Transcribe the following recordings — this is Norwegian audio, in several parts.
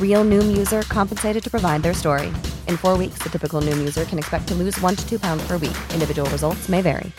Real Noom user compensated to provide their story. In four weeks, the typical Noom user can expect to lose one to two pounds per week. Individual results may vary.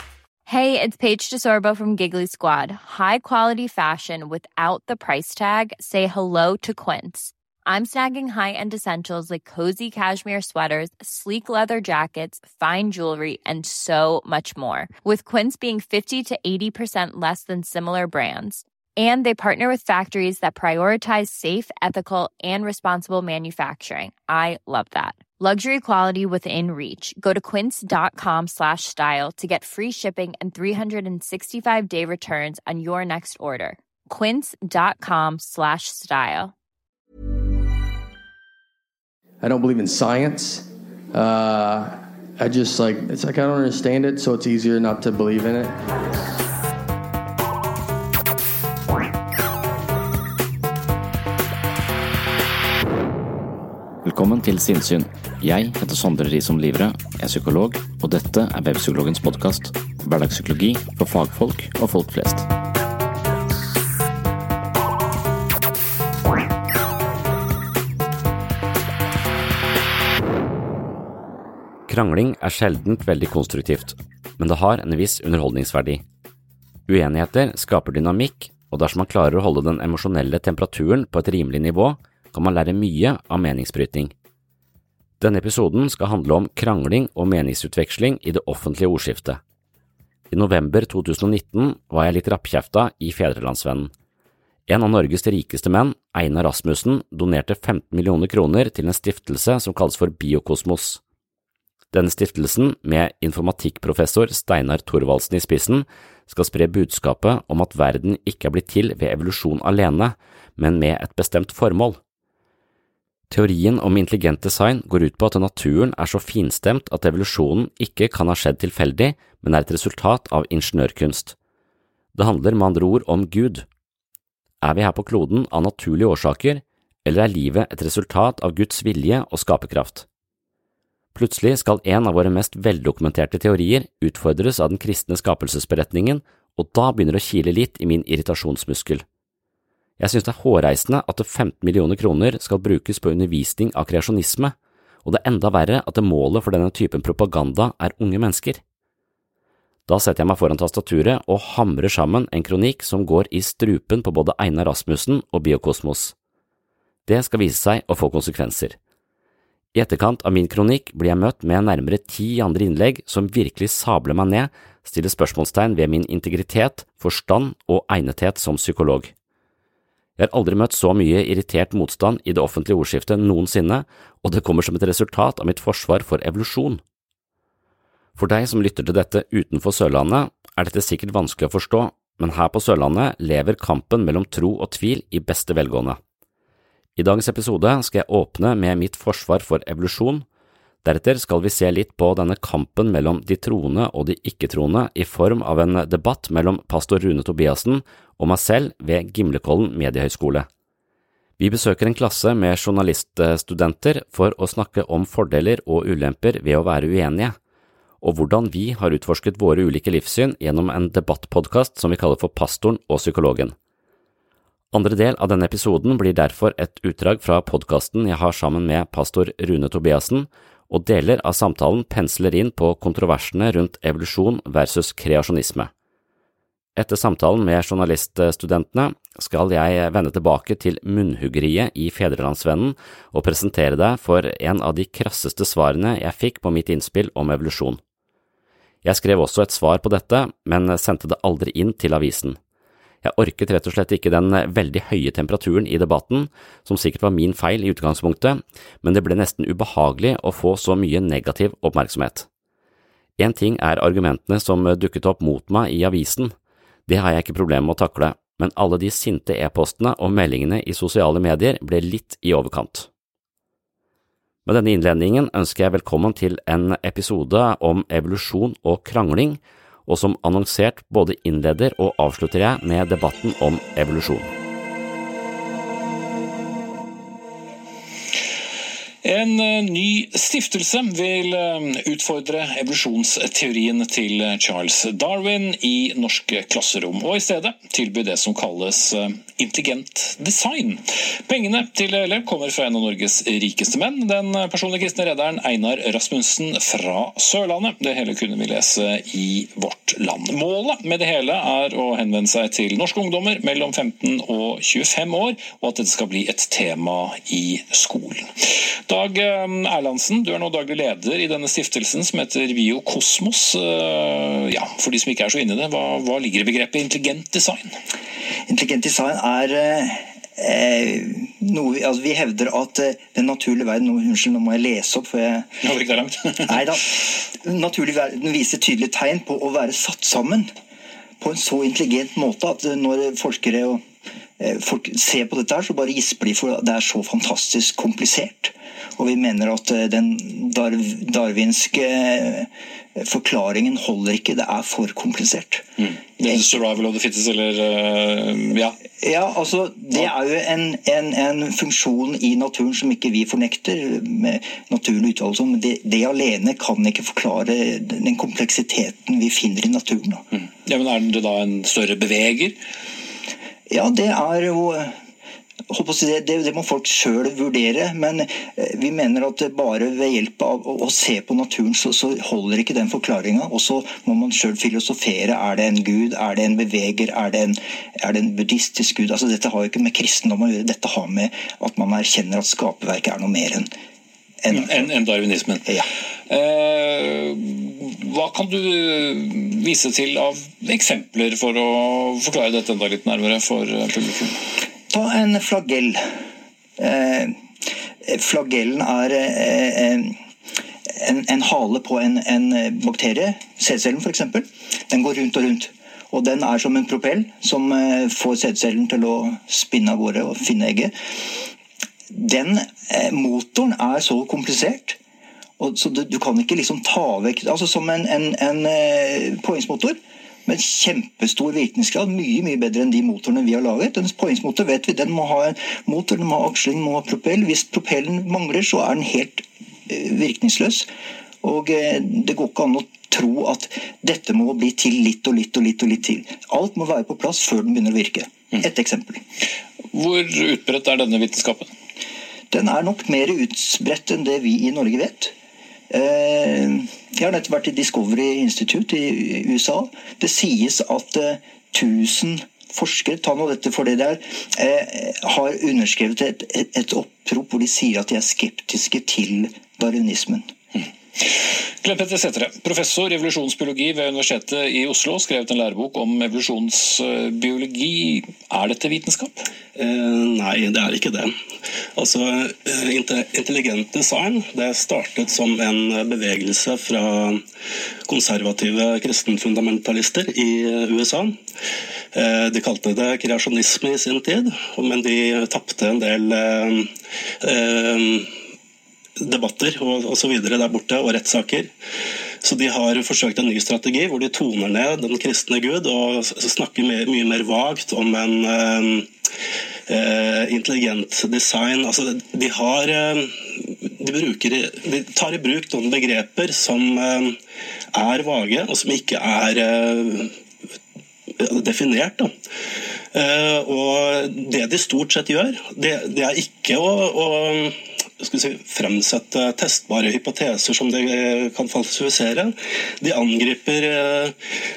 Hey, it's Paige DeSorbo from Giggly Squad. High quality fashion without the price tag. Say hello to Quince. I'm snagging high-end essentials like cozy cashmere sweaters, sleek leather jackets, fine jewelry, and so much more. With Quince being 50 to 80% less than similar brands. And they partner with factories that prioritize safe, ethical, and responsible manufacturing. I love that. Luxury quality within reach. Go to quince.com slash style to get free shipping and 365-day returns on your next order. quince.com slash style. I don't believe in science. Uh, I just like it's like I don't understand it, so it's easier not to believe in it. Velkommen til Sinnsyn. Jeg heter Sondre Risom Livre, er psykolog, og dette er Webpsykologens podkast. Hverdagspsykologi for fagfolk og folk flest. Krangling er sjeldent veldig konstruktivt, men det har en viss underholdningsverdi. Uenigheter skaper dynamikk, og dersom man klarer å holde den emosjonelle temperaturen på et rimelig nivå, kan man lære mye av meningsbrytning. Denne episoden skal handle om krangling og meningsutveksling i det offentlige ordskiftet. I november 2019 var jeg litt rappkjefta i Fedrelandsvennen. En av Norges rikeste menn, Einar Rasmussen, donerte 15 millioner kroner til en stiftelse som kalles for Biokosmos. Denne stiftelsen, med informatikkprofessor Steinar Thorvaldsen i spissen, skal spre budskapet om at verden ikke er blitt til ved evolusjon alene, men med et bestemt formål. Teorien om intelligent design går ut på at naturen er så finstemt at evolusjonen ikke kan ha skjedd tilfeldig, men er et resultat av ingeniørkunst. Det handler med andre ord om Gud. Er vi her på kloden av naturlige årsaker, eller er livet et resultat av Guds vilje og skaperkraft? Plutselig skal en av våre mest veldokumenterte teorier utfordres av den kristne skapelsesberetningen, og da begynner det å kile litt i min irritasjonsmuskel. Jeg synes det er hårreisende at 15 millioner kroner skal brukes på undervisning av kreasjonisme, og det er enda verre at det målet for denne typen propaganda er unge mennesker. Da setter jeg meg foran tastaturet og hamrer sammen en kronikk som går i strupen på både Einar Rasmussen og Biokosmos. Det skal vise seg å få konsekvenser. I etterkant av min kronikk blir jeg møtt med nærmere ti andre innlegg som virkelig sabler meg ned, stiller spørsmålstegn ved min integritet, forstand og egnethet som psykolog. Jeg har aldri møtt så mye irritert motstand i det offentlige ordskiftet noensinne, og det kommer som et resultat av mitt forsvar for evolusjon. For deg som lytter til dette utenfor Sørlandet, er dette sikkert vanskelig å forstå, men her på Sørlandet lever kampen mellom tro og tvil i beste velgående. I dagens episode skal jeg åpne med mitt forsvar for evolusjon, deretter skal vi se litt på denne kampen mellom de troende og de ikke-troende i form av en debatt mellom pastor Rune Tobiassen og meg selv ved Gimlekollen mediehøgskole. Vi besøker en klasse med journaliststudenter for å snakke om fordeler og ulemper ved å være uenige, og hvordan vi har utforsket våre ulike livssyn gjennom en debattpodkast som vi kaller for Pastoren og psykologen. Andre del av denne episoden blir derfor et utdrag fra podkasten jeg har sammen med pastor Rune Tobiassen, og deler av samtalen pensler inn på kontroversene rundt evolusjon versus kreasjonisme. Etter samtalen med journaliststudentene skal jeg vende tilbake til munnhuggeriet i Fedrelandsvennen og presentere deg for en av de krasseste svarene jeg fikk på mitt innspill om evolusjon. Jeg skrev også et svar på dette, men sendte det aldri inn til avisen. Jeg orket rett og slett ikke den veldig høye temperaturen i debatten, som sikkert var min feil i utgangspunktet, men det ble nesten ubehagelig å få så mye negativ oppmerksomhet. En ting er argumentene som dukket opp mot meg i avisen, det har jeg ikke problemer med å takle, men alle de sinte e-postene og meldingene i sosiale medier ble litt i overkant. Med denne innledningen ønsker jeg velkommen til en episode om evolusjon og krangling, og som annonsert både innleder og avslutter jeg med debatten om evolusjon. En eh, ny stiftelse vil eh, utfordre evolusjonsteorien til Charles Darwin i norske klasserom, og i stedet tilby det som kalles eh, intelligent design. Pengene til det hele kommer fra en av Norges rikeste menn, den personlige kristne rederen Einar Rasmussen fra Sørlandet. Det hele kunne vi lese i Vårt Land. Målet med det hele er å henvende seg til norske ungdommer mellom 15 og 25 år, og at dette skal bli et tema i skolen. Dag eh, Erlandsen, du er nå daglig leder i denne stiftelsen som heter Biokosmos. Eh, ja, for de som ikke er så inne i det, hva, hva ligger i begrepet intelligent design? Intelligent design er eh, noe, altså Vi hevder at eh, den naturlige verden nå, Unnskyld, nå må jeg lese opp. for jeg... Det er langt. Nei da. Den naturlige verden viser tydelige tegn på å være satt sammen på en så intelligent måte at når forskere og folk ser på dette, her, så bare gisper de, for det er så fantastisk komplisert. Og vi mener at eh, den darwinske eh, forklaringen holder ikke. Det er for komplisert. Mm. Det er survival of the fittest, eller uh, ja. ja, altså Det er jo en, en, en, funksjon i naturen som ikke vi fornekter, med naturlig uttalelse. Men det, det, alene kan ikke forklare den kompleksiteten vi finner i naturen. Mm. Ja, men Er det da en større beveger? Ja, det er jo det, det, det, må folk sjøl vurdere, men eh, vi mener at bare ved hjelp av å, å se på naturen, så, så, holder ikke den forklaringa. Og så må man sjøl filosofere. Er det en gud? Er det en beveger? Er det en, er det en buddhistisk gud? Altså, dette har jo ikke med kristendom å gjøre. Dette har med at man erkjenner at skaperverket er noe mer enn enn en, en darwinismen. Ja. Eh, hva kan du vise til av eksempler for å forklare dette enda litt nærmere for publikum? Ta en flagell. Eh, flagellen er eh, en, en, hale på en, en bakterie, sædcellen f.eks. Den går rundt og rundt. Og den er som en propell som eh, får sædcellen til å spinne av gårde og finne egget. Den eh, motoren er så komplisert så du, du, kan ikke liksom ta vekk altså Som en, en, en eh, poengsmotor med kjempestor virkningsgrad. Mye mye bedre enn de motorene vi har laget. En påhengsmotor vet vi, den må ha en motor, den må ha aksling, må ha propell. Hvis propellen mangler, så er den helt eh, virkningsløs. Og eh, Det går ikke an å tro at dette må bli til litt og litt og litt og litt til. Alt må være på plass før den begynner å virke. Mm. Et eksempel. Hvor utbredt er denne vitenskapen? Den er nok mer utbredt enn det vi i Norge vet. Eh, jeg har nettopp vært i Discovery Institute i USA. Det sies at 1000 eh, forskere ta nå dette for det der, eh, har underskrevet et, opprop hvor de sier at de er skeptiske til darwinismen. Mm. Glenn Petter Sætre, professor i evolusjonsbiologi ved Universitetet i Oslo, skrevet en lærebok om evolusjonsbiologi. Er dette vitenskap? Eh, nei, det er ikke det. Altså, eh, Intelligent design det startet som en bevegelse fra konservative kristenfundamentalister i USA. Eh, de kalte det kreasjonisme i sin tid, men de tapte en del eh, debatter og osv. der borte, og rettssaker. Så de har forsøkt en ny strategi hvor de toner ned den kristne gud og snakker mye mer vagt om en uh, intelligent design. Altså, de, har, uh, de, bruker, de tar i bruk noen begreper som uh, er vage, og som ikke er definert. Da. og det de stort sett gjør, det, det er ikke å, å si, fremsette testbare hypoteser som de kan falsifisere. De angriper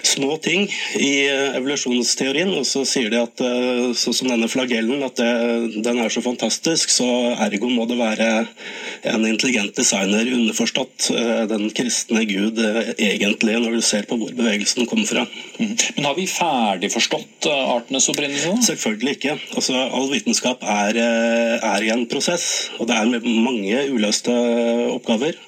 små ting i evolusjonsteorien, og så sier de at sånn som denne flagellen, at det, den er så fantastisk, så ergo må det være en intelligent designer, underforstått den kristne gud egentlig, når du ser på hvor bevegelsen kommer fra. Mm. Men har vi ferdig forstått artenes opprinnelse? Selvfølgelig ikke. Altså, all vitenskap er, er i en prosess, og det er mange uløste oppgaver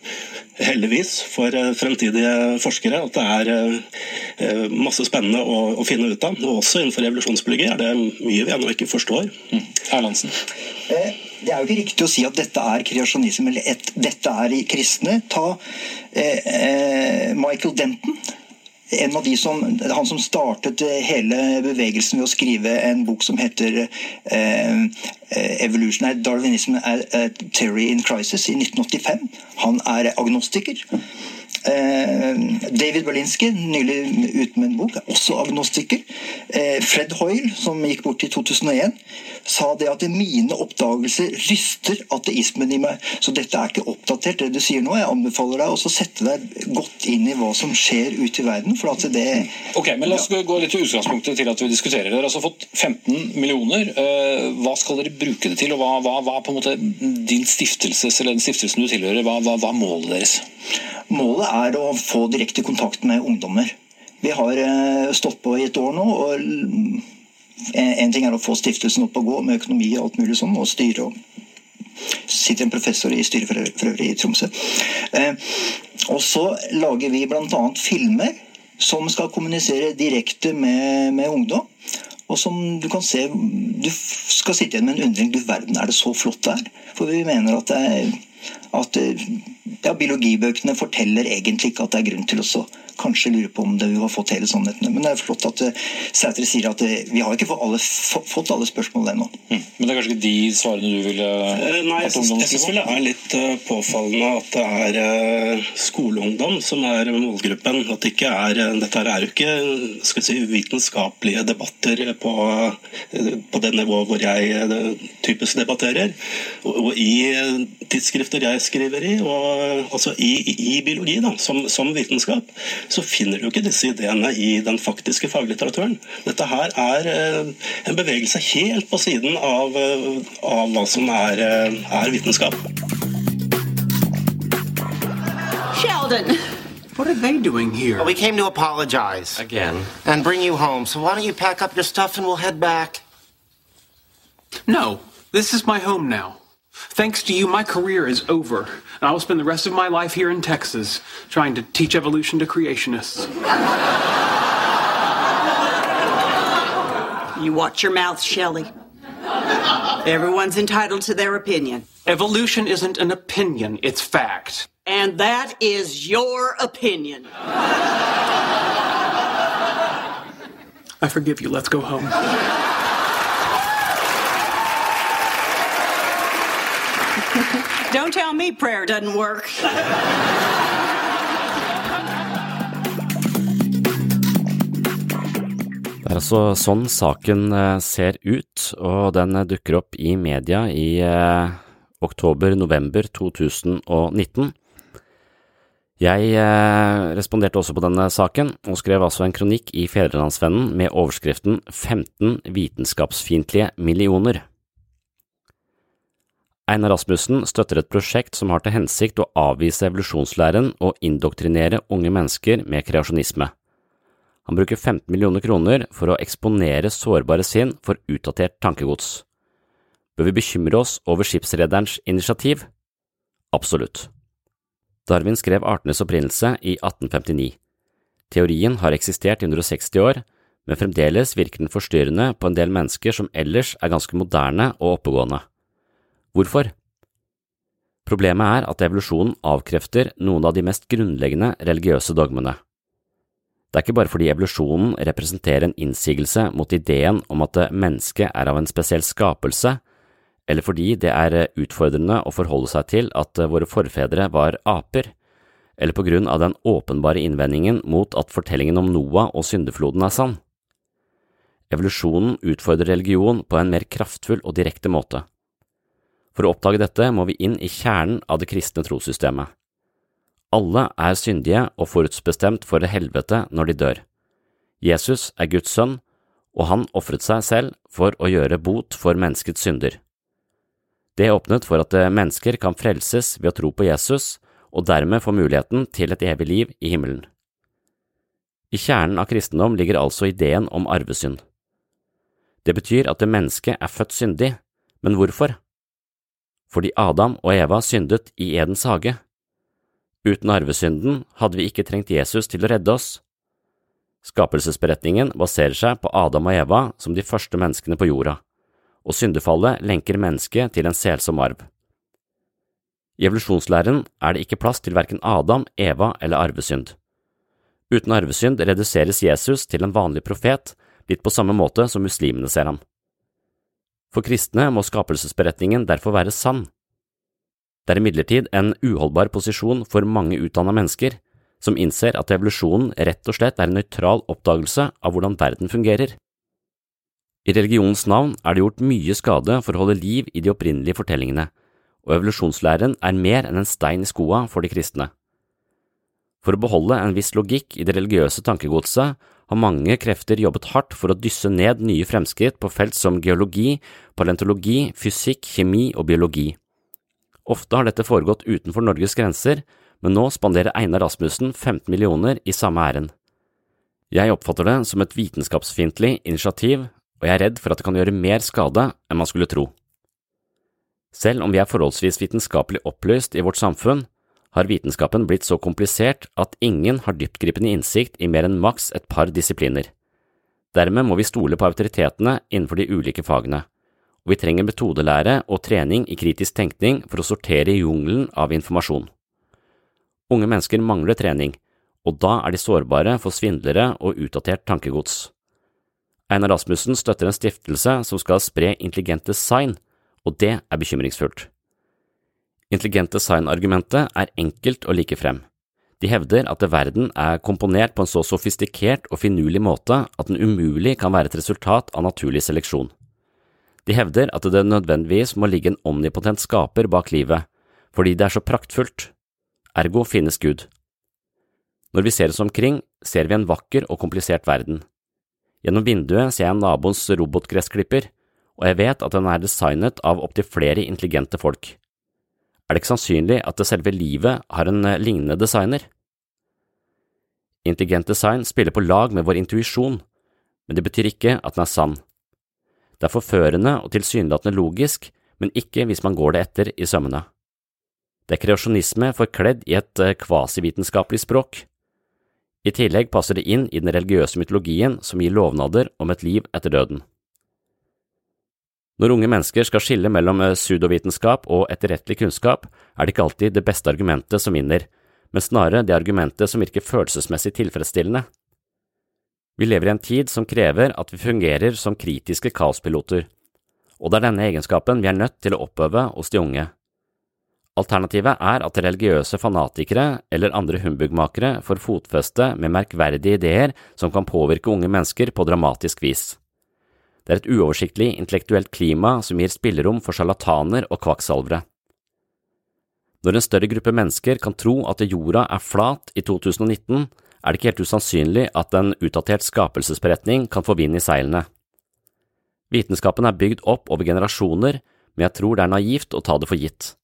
heldigvis for eh, fremtidige forskere at det er eh, masse spennende å, å finne ut av. Og også innenfor evolusjonsbiologi er det mye vi ennå ikke forstår. Mm. Erlandsen? Eh, det er jo ikke riktig å si at dette er kreasjonisme eller et, dette er i kristne. Ta eh, Michael Denton en av de som, Han som startet hele bevegelsen ved å skrive en bok som heter eh, 'Evolution Darwinism a Theory in Crisis' i 1985. Han er agnostiker. Eh, David Berlinski, nylig ute med en bok, er også agnostiker. Eh, Fred Hoyle, som gikk bort i 2001, sa det at mine oppdagelser ryster ateismen i meg. Så dette er ikke oppdatert, det du sier nå. Jeg anbefaler deg å sette deg godt inn i hva som skjer ute i verden. for at det... Ok, men La oss gå litt til utgangspunktet til at vi diskuterer. Dere har altså fått 15 millioner. Eh, hva skal dere bruke det til, og hva, hva, hva på en måte din stiftelses, eller den stiftelsen du tilhører, hva, hva, hva er målet deres? Målet er å få direkte kontakt med ungdommer. Vi har eh, stått på i et år nå. og En ting er å få stiftelsen opp og gå med økonomi og alt mulig sånn, og styre. sitter en professor i styret for øvrig i Tromsø. Eh, og så lager vi bl.a. filmer som skal kommunisere direkte med, med ungdom. Og som du kan se Du skal sitte igjen med en undring. Du verden, er det så flott det er? For vi mener at det er at ja, biologibøkene forteller egentlig ikke at det er grunn til å kanskje lure på om det vi har fått hele sannheten. Men det er flott at uh, Sætre sier at uh, vi har ikke fått alle, fått alle spørsmålene ennå. Mm. Men det er kanskje ikke de svarene du ville uh, Nei, jeg syns vel det er litt påfallende at det er skoleungdom som er målgruppen. At det ikke er Dette er jo ikke skal si, vitenskapelige debatter på, på det nivået hvor jeg typisk debatterer. Og, og i tidsskrifter jeg skriver i, og altså i, i biologi da, som, som vitenskap, så finner du ikke disse ideene i den faktiske faglitteraturen. Dette her er eh, en bevegelse helt på siden av, eh, av hva som er, eh, er vitenskap. Sheldon! What are they doing here? Well, we came to apologize. Again. And bring you home. So why don't you pack up your stuff and we'll head back? No, this is my home now. Thanks to you, my career is over, and I will spend the rest of my life here in Texas trying to teach evolution to creationists. You watch your mouth, Shelley. Everyone's entitled to their opinion. Evolution isn't an opinion, it's fact. And that is your opinion. I forgive you. Let's go home. Don't tell me prayer doesn't work. Det er altså sånn saken eh, ser ut, og den dukker opp i media i eh, oktober-november 2019. Jeg eh, responderte også på denne saken, og skrev altså en kronikk i Fedrelandsvennen med overskriften 15 vitenskapsfiendtlige millioner. Einar Rasmussen støtter et prosjekt som har til hensikt å avvise evolusjonslæren og indoktrinere unge mennesker med kreasjonisme. Han bruker 15 millioner kroner for å eksponere sårbare sinn for utdatert tankegods. Bør vi bekymre oss over skipsrederens initiativ? Absolutt. Darwin skrev artenes opprinnelse i 1859. Teorien har eksistert i 160 år, men fremdeles virker den forstyrrende på en del mennesker som ellers er ganske moderne og oppegående. Hvorfor? Problemet er at evolusjonen avkrefter noen av de mest grunnleggende religiøse dogmene. Det er ikke bare fordi evolusjonen representerer en innsigelse mot ideen om at mennesket er av en spesiell skapelse, eller fordi det er utfordrende å forholde seg til at våre forfedre var aper, eller på grunn av den åpenbare innvendingen mot at fortellingen om Noah og syndefloden er sann. Evolusjonen utfordrer religion på en mer kraftfull og direkte måte For å oppdage dette må vi inn i kjernen av det kristne trossystemet. Alle er syndige og forutsbestemt for helvete når de dør. Jesus er Guds sønn, og han ofret seg selv for å gjøre bot for menneskets synder. Det åpnet for at mennesker kan frelses ved å tro på Jesus, og dermed få muligheten til et evig liv i himmelen. I kjernen av kristendom ligger altså ideen om arvesynd. Det betyr at det mennesket er født syndig, men hvorfor? Fordi Adam og Eva syndet i Edens hage. Uten arvesynden hadde vi ikke trengt Jesus til å redde oss. Skapelsesberetningen baserer seg på Adam og Eva som de første menneskene på jorda, og syndefallet lenker mennesket til en selsom arv. I evolusjonslæren er det ikke plass til verken Adam, Eva eller arvesynd. Uten arvesynd reduseres Jesus til en vanlig profet, litt på samme måte som muslimene ser ham. For kristne må skapelsesberetningen derfor være sann. Det er imidlertid en uholdbar posisjon for mange utdanna mennesker, som innser at evolusjonen rett og slett er en nøytral oppdagelse av hvordan verden fungerer. I religionens navn er det gjort mye skade for å holde liv i de opprinnelige fortellingene, og evolusjonslæren er mer enn en stein i skoa for de kristne. For å beholde en viss logikk i det religiøse tankegodset har mange krefter jobbet hardt for å dysse ned nye fremskritt på felt som geologi, paleontologi, fysikk, kjemi og biologi. Ofte har dette foregått utenfor Norges grenser, men nå spanderer Einar Rasmussen 15 millioner i samme æren. Jeg oppfatter det som et vitenskapsfiendtlig initiativ, og jeg er redd for at det kan gjøre mer skade enn man skulle tro. Selv om vi er forholdsvis vitenskapelig opplyst i vårt samfunn, har vitenskapen blitt så komplisert at ingen har dyptgripende innsikt i mer enn maks et par disipliner. Dermed må vi stole på autoritetene innenfor de ulike fagene, og vi trenger metodelære og trening i kritisk tenkning for å sortere jungelen av informasjon. Unge mennesker mangler trening, og da er de sårbare for svindlere og utdatert tankegods. Einar Rasmussen støtter en stiftelse som skal spre intelligent design og det er bekymringsfullt. Intelligent design-argumentet er enkelt å like frem. De hevder at verden er komponert på en så sofistikert og finurlig måte at den umulig kan være et resultat av naturlig seleksjon. De hevder at det nødvendigvis må ligge en omnipotent skaper bak livet, fordi det er så praktfullt. Ergo finnes Gud. Når vi ser oss omkring, ser vi en vakker og komplisert verden. Gjennom vinduet ser jeg naboens robotgressklipper, og jeg vet at den er designet av opptil flere intelligente folk. Er det ikke sannsynlig at det selve livet har en eh, lignende designer? Intelligent design spiller på lag med vår intuisjon, men det betyr ikke at den er sann. Det er forførende og tilsynelatende logisk, men ikke hvis man går det etter i sømmene. Det er kreasjonisme forkledd i et eh, kvasivitenskapelig språk. I tillegg passer det inn i den religiøse mytologien som gir lovnader om et liv etter døden. Når unge mennesker skal skille mellom eh, pseudovitenskap og etterrettelig kunnskap, er det ikke alltid det beste argumentet som vinner, men snarere det argumentet som virker følelsesmessig tilfredsstillende. Vi lever i en tid som krever at vi fungerer som kritiske kaospiloter, og det er denne egenskapen vi er nødt til å oppøve hos de unge. Alternativet er at religiøse fanatikere eller andre humbugmakere får fotfeste med merkverdige ideer som kan påvirke unge mennesker på dramatisk vis. Det er et uoversiktlig intellektuelt klima som gir spillerom for sjarlataner og kvakksalvere. Når en større gruppe mennesker kan tro at jorda er flat i 2019, er det ikke helt usannsynlig at en utdatert skapelsesberetning kan få vind i seilene. Vitenskapen er bygd opp over generasjoner, men jeg tror det er naivt å ta det for gitt.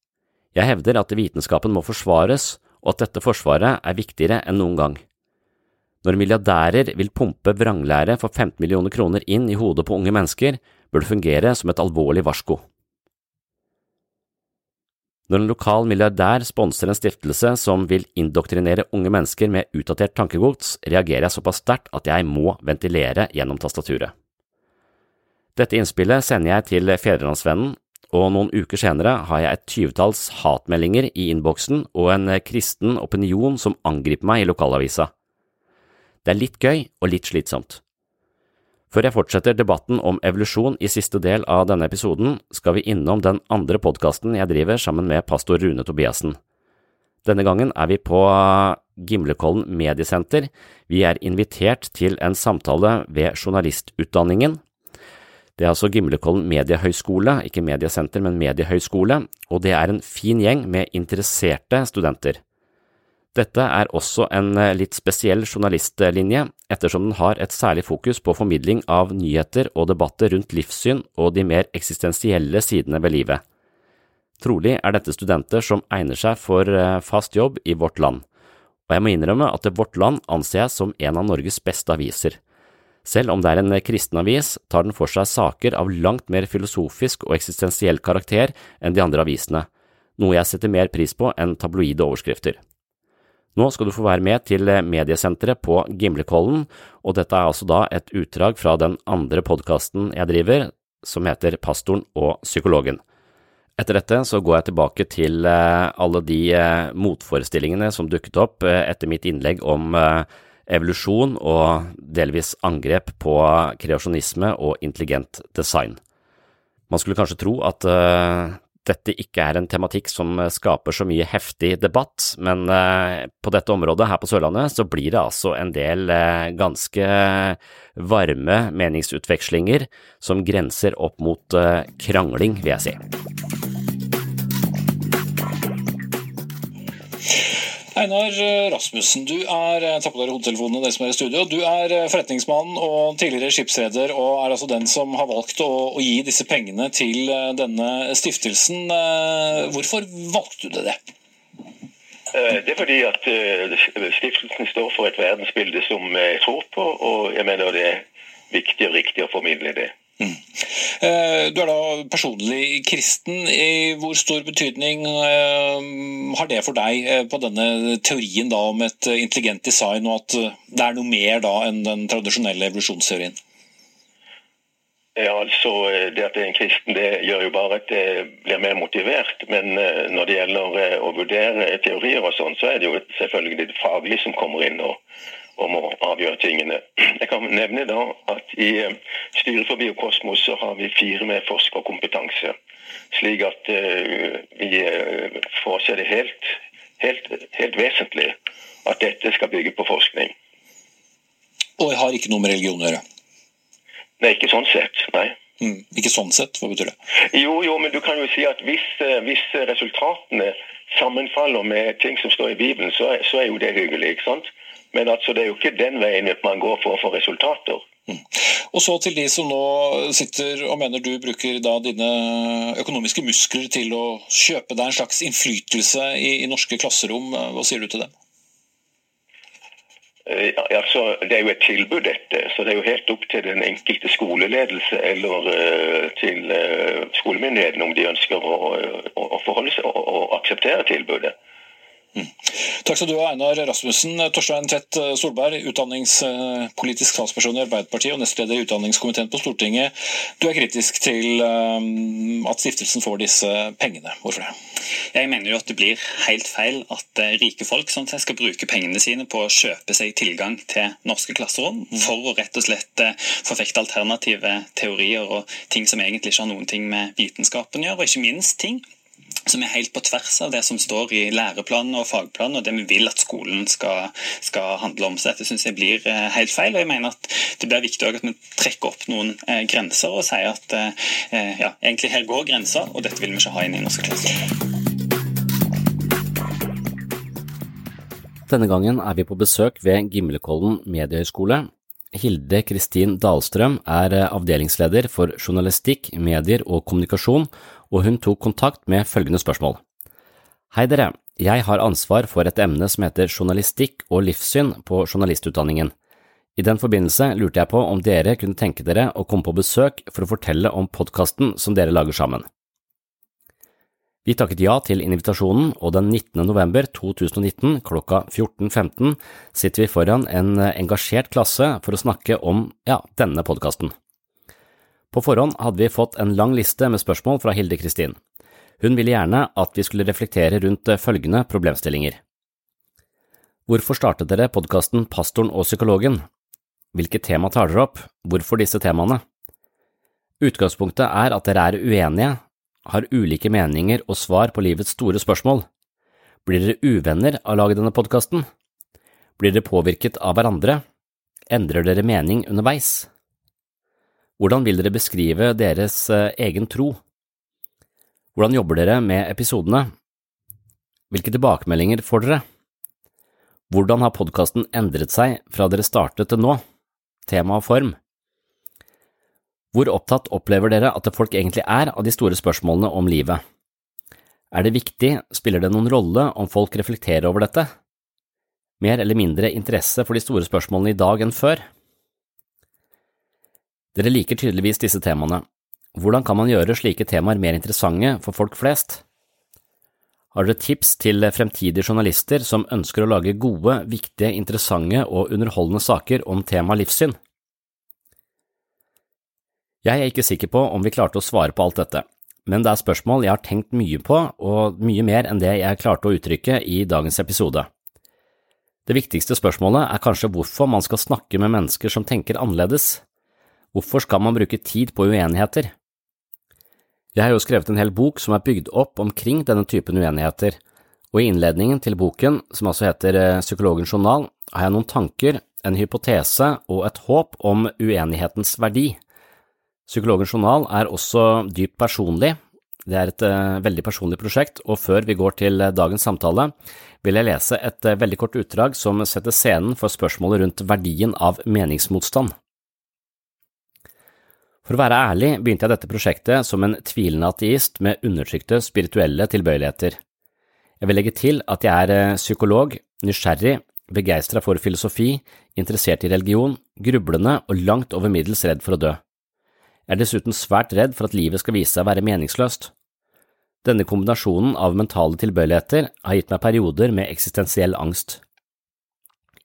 Jeg hevder at vitenskapen må forsvares, og at dette forsvaret er viktigere enn noen gang. Når milliardærer vil pumpe vranglære for 15 millioner kroner inn i hodet på unge mennesker, bør det fungere som et alvorlig varsko. Når en lokal milliardær sponser en stiftelse som vil indoktrinere unge mennesker med utdatert tankegods, reagerer jeg såpass sterkt at jeg må ventilere gjennom tastaturet. Dette innspillet sender jeg til Fedrelandsvennen, og noen uker senere har jeg et tyvetalls hatmeldinger i innboksen og en kristen opinion som angriper meg i lokalavisa. Det er litt gøy og litt slitsomt. Før jeg fortsetter debatten om evolusjon i siste del av denne episoden, skal vi innom den andre podkasten jeg driver sammen med pastor Rune Tobiassen. Denne gangen er vi på Gimlekollen mediesenter. Vi er invitert til en samtale ved journalistutdanningen. Det er altså Gimlekollen mediehøgskole, ikke mediesenter, men mediehøgskole, og det er en fin gjeng med interesserte studenter. Dette er også en eh, litt spesiell journalistlinje, ettersom den har et særlig fokus på formidling av nyheter og debatter rundt livssyn og de mer eksistensielle sidene ved livet. Trolig er dette studenter som egner seg for eh, fast jobb i Vårt Land, og jeg må innrømme at Vårt Land anser jeg som en av Norges beste aviser. Selv om det er en kristen avis, tar den for seg saker av langt mer filosofisk og eksistensiell karakter enn de andre avisene, noe jeg setter mer pris på enn tabloide overskrifter. Nå skal du få være med til mediesenteret på Gimlekollen, og dette er altså da et utdrag fra den andre podkasten jeg driver, som heter Pastoren og psykologen. Etter dette så går jeg tilbake til eh, alle de eh, motforestillingene som dukket opp eh, etter mitt innlegg om evolusjon og delvis angrep på kreasjonisme og intelligent design. Man skulle kanskje tro at dette ikke er en tematikk som eh, skaper så mye heftig debatt, men eh, på dette området her på Sørlandet så blir det altså en del eh, ganske varme meningsutvekslinger som grenser opp mot krangling, vil jeg si. Einar Rasmussen, du er ta på dere hodetelefonene, dere som er i studio. Du er forretningsmann og tidligere skipsreder, og er altså den som har valgt å, å, gi disse pengene til eh, denne stiftelsen. Eh, hvorfor valgte du det? Eh, det er fordi at stiftelsen står for et verdensbilde som jeg tror på, og jeg mener det er viktig og riktig å formidle det. Mm. Eh, du er da personlig kristen. I hvor stor betydning eh, har det for deg eh, på denne teorien om et intelligent design, og at det er noe mer da enn den tradisjonelle evolusjonsteorien? Ja, altså Det at jeg er en kristen, det gjør jo bare at jeg blir mer motivert. Men når det gjelder å vurdere teorier og sånn, så er det jo selvfølgelig det faglige som kommer inn. og om å avgjøre tingene. Jeg kan nevne da at I eh, styret for Biokosmos så har vi fire med forskerkompetanse. Slik at uh, vi uh, får se det helt, helt, helt, vesentlig at dette skal bygge på forskning. Og jeg har ikke noe med religion å gjøre? Nei, ikke sånn sett. Nei. Mm, ikke sånn sett, hva betyr det? Jo, jo, men du kan jo si at hvis, hvis resultatene sammenfaller med ting som står i Bibelen, så, så er jo det hyggelig. ikke sant? Men altså, det er jo ikke den veien man går for å få resultater. Mm. Og så til de som nå sitter og mener du bruker da dine økonomiske muskler til å kjøpe deg en slags innflytelse i, i norske klasserom. Hva sier du til dem? Eh, ja, altså, det er jo et tilbud, dette. Så det er jo helt opp til den enkelte skoleledelse eller uh, til uh, skolemyndighetene om de ønsker å, å, å forholde seg og akseptere tilbudet. Mm. Takk skal du ha, Einar Rasmussen. Torstein Tvedt Solberg, utdanningspolitisk talsperson i Arbeiderpartiet og nestleder i utdanningskomiteen på Stortinget. Du er kritisk til um, at stiftelsen får disse pengene. Hvorfor det? Jeg mener jo at det blir helt feil at eh, rike folk sånn skal bruke pengene sine på å kjøpe seg tilgang til norske klasserom mm. for å rett og slett eh, forfekte alternative teorier og ting som egentlig ikke har noen ting med vitenskapen å gjøre, og ikke minst ting som er helt på tvers av det som står i læreplanen og fagplanen, og det vi vil at skolen skal, skal handle om. Så dette syns jeg blir eh, helt feil. og jeg mener at Det blir viktig at vi trekker opp noen eh, grenser og sier at eh, ja, egentlig her går grensa, og dette vil vi ikke ha inn i norske klasser. Denne gangen er vi på besøk ved Gimlekollen mediehøgskole. Hilde Kristin Dahlstrøm er avdelingsleder for journalistikk, medier og kommunikasjon, og hun tok kontakt med følgende spørsmål. Hei dere, jeg har ansvar for et emne som heter journalistikk og livssyn på journalistutdanningen. I den forbindelse lurte jeg på om dere kunne tenke dere å komme på besøk for å fortelle om podkasten som dere lager sammen. Vi takket ja til invitasjonen, og den 19. november 2019 klokka 14.15 sitter vi foran en engasjert klasse for å snakke om, ja, denne podkasten. På forhånd hadde vi fått en lang liste med spørsmål fra Hilde Kristin. Hun ville gjerne at vi skulle reflektere rundt følgende problemstillinger. Hvorfor startet dere podkasten Pastoren og psykologen? Hvilke tema tar dere opp? Hvorfor disse temaene? Utgangspunktet er at dere er uenige, har ulike meninger og svar på livets store spørsmål. Blir dere uvenner av å lage denne podkasten? Blir dere påvirket av hverandre? Endrer dere mening underveis? Hvordan vil dere beskrive deres eh, egen tro? Hvordan jobber dere med episodene? Hvilke tilbakemeldinger får dere? Hvordan har podkasten endret seg fra dere startet til nå? Tema og form. Hvor opptatt opplever dere at folk egentlig er av de store spørsmålene om livet? Er det viktig, spiller det noen rolle om folk reflekterer over dette? Mer eller mindre interesse for de store spørsmålene i dag enn før? Dere liker tydeligvis disse temaene. Hvordan kan man gjøre slike temaer mer interessante for folk flest? Har dere tips til fremtidige journalister som ønsker å lage gode, viktige, interessante og underholdende saker om temaet livssyn? Jeg er ikke sikker på om vi klarte å svare på alt dette, men det er spørsmål jeg har tenkt mye på, og mye mer enn det jeg klarte å uttrykke i dagens episode. Det viktigste spørsmålet er kanskje hvorfor man skal snakke med mennesker som tenker annerledes. Hvorfor skal man bruke tid på uenigheter? Jeg har jo skrevet en hel bok som er bygd opp omkring denne typen uenigheter, og i innledningen til boken, som altså heter eh, Psykologens journal, har jeg noen tanker, en hypotese og et håp om uenighetens verdi. Psykologens journal er også dypt personlig. Det er et uh, veldig personlig prosjekt, og før vi går til uh, dagens samtale, vil jeg lese et veldig kort utdrag som setter scenen for spørsmålet rundt verdien av meningsmotstand. For å være ærlig begynte jeg dette prosjektet som en tvilende ateist med undertrykte spirituelle tilbøyeligheter. Jeg vil legge til at jeg er psykolog, nysgjerrig, begeistra for filosofi, interessert i religion, grublende og langt over middels redd for å dø. Jeg er dessuten svært redd for at livet skal vise seg å være meningsløst. Denne kombinasjonen av mentale tilbøyeligheter har gitt meg perioder med eksistensiell angst.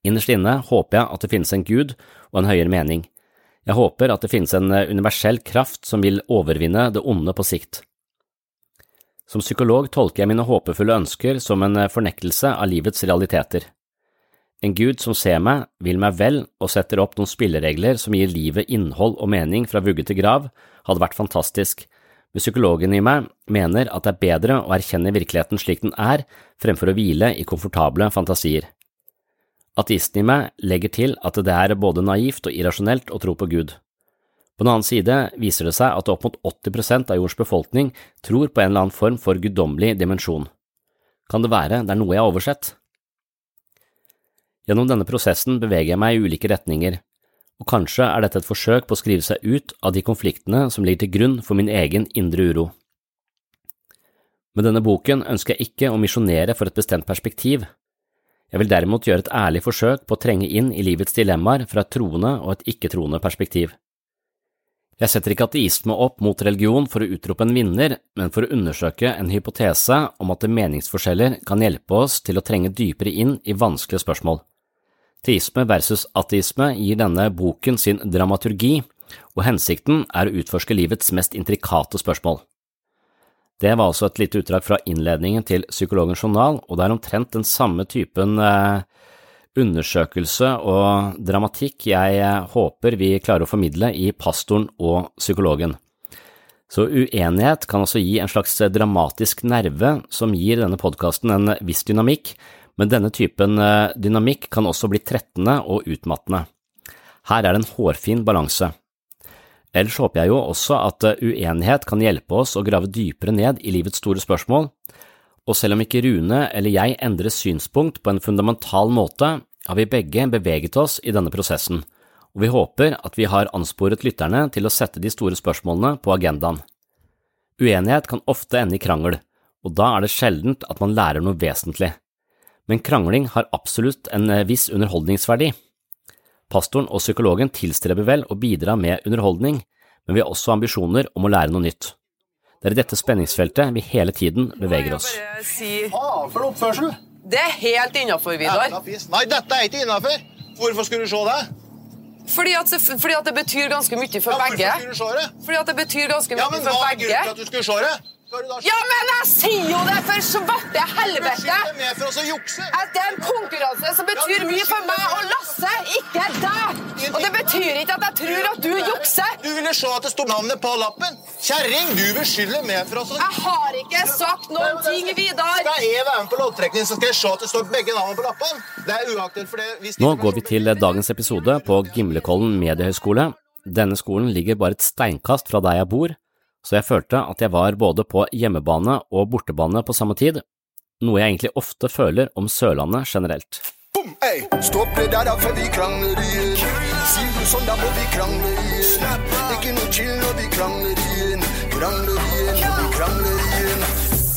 Innerst inne håper jeg at det finnes en gud og en høyere mening. Jeg håper at det finnes en universell kraft som vil overvinne det onde på sikt. Som psykolog tolker jeg mine håpefulle ønsker som en fornektelse av livets realiteter. En gud som ser meg, vil meg vel og setter opp noen spilleregler som gir livet innhold og mening fra vugge til grav, hadde vært fantastisk, men psykologen i meg mener at det er bedre å erkjenne virkeligheten slik den er, fremfor å hvile i komfortable fantasier. Ateisten i meg legger til at det er både naivt og irrasjonelt å tro på Gud. På den annen side viser det seg at opp mot 80% av jordens befolkning tror på en eller annen form for guddommelig dimensjon. Kan det være det er noe jeg har oversett? Gjennom denne prosessen beveger jeg meg i ulike retninger, og kanskje er dette et forsøk på å skrive seg ut av de konfliktene som ligger til grunn for min egen indre uro. Med denne boken ønsker jeg ikke å misjonere for et bestemt perspektiv. Jeg vil derimot gjøre et ærlig forsøk på å trenge inn i livets dilemmaer fra et troende og et ikke-troende perspektiv. Jeg setter ikke ateisme opp mot religion for å utrope en vinner, men for å undersøke en hypotese om at meningsforskjeller kan hjelpe oss til å trenge dypere inn i vanskelige spørsmål. Teisme versus ateisme gir denne boken sin dramaturgi, og hensikten er å utforske livets mest intrikate spørsmål. Det var altså et lite utdrag fra innledningen til Psykologens journal, og det er omtrent den samme typen eh, undersøkelse og dramatikk jeg eh, håper vi klarer å formidle i Pastoren og Psykologen. Så uenighet kan også gi en slags dramatisk nerve som gir denne podkasten en viss dynamikk, men denne typen eh, dynamikk kan også bli trettende og utmattende. Her er det en hårfin balanse. Ellers håper jeg jo også at eh, uenighet kan hjelpe oss å grave dypere ned i livets store spørsmål, og selv om ikke Rune eller jeg endrer synspunkt på en fundamental måte, har vi begge beveget oss i denne prosessen, og vi håper at vi har ansporet lytterne til å sette de store spørsmålene på agendaen. Uenighet kan ofte ende i krangel, og da er det sjeldent at man lærer noe vesentlig men krangling har absolutt en eh, viss underholdningsverdi. Pastoren og psykologen tilstreber vel å bidra med underholdning, men vi har også ambisjoner om å lære noe nytt. Det er i dette spenningsfeltet vi hele tiden beveger oss. Si... for oppførsel! Det er helt innafor, Vidar. Nei, dette er ikke innafor! Hvorfor skulle du se det? Fordi at, fordi at, det betyr ganske mye for ja, begge. Skulle du se det? Fordi at det betyr ganske mye ja, men for hva er grunnen til at du skulle se det? Ja, men jeg sier jo det for svarte helvete! For å jukse. At det er en konkurranse som betyr mye for meg og Lasse, ikke deg! Og det betyr ikke at jeg tror at du jukser. Du ville se at det sto navnet på lappen. Kjerring, du beskylder meg for å Jeg har ikke sagt noen ting, Vidar. Skal jeg være med på loddtrekning, så skal jeg se at det står begge navnene på lappen. Det er uaktuelt for det. Nå går vi til dagens episode på Gimlekollen mediehøgskole Denne skolen ligger bare et steinkast fra der jeg bor, så jeg følte at jeg var både på hjemmebane og bortebane på samme tid, noe jeg egentlig ofte føler om Sørlandet generelt.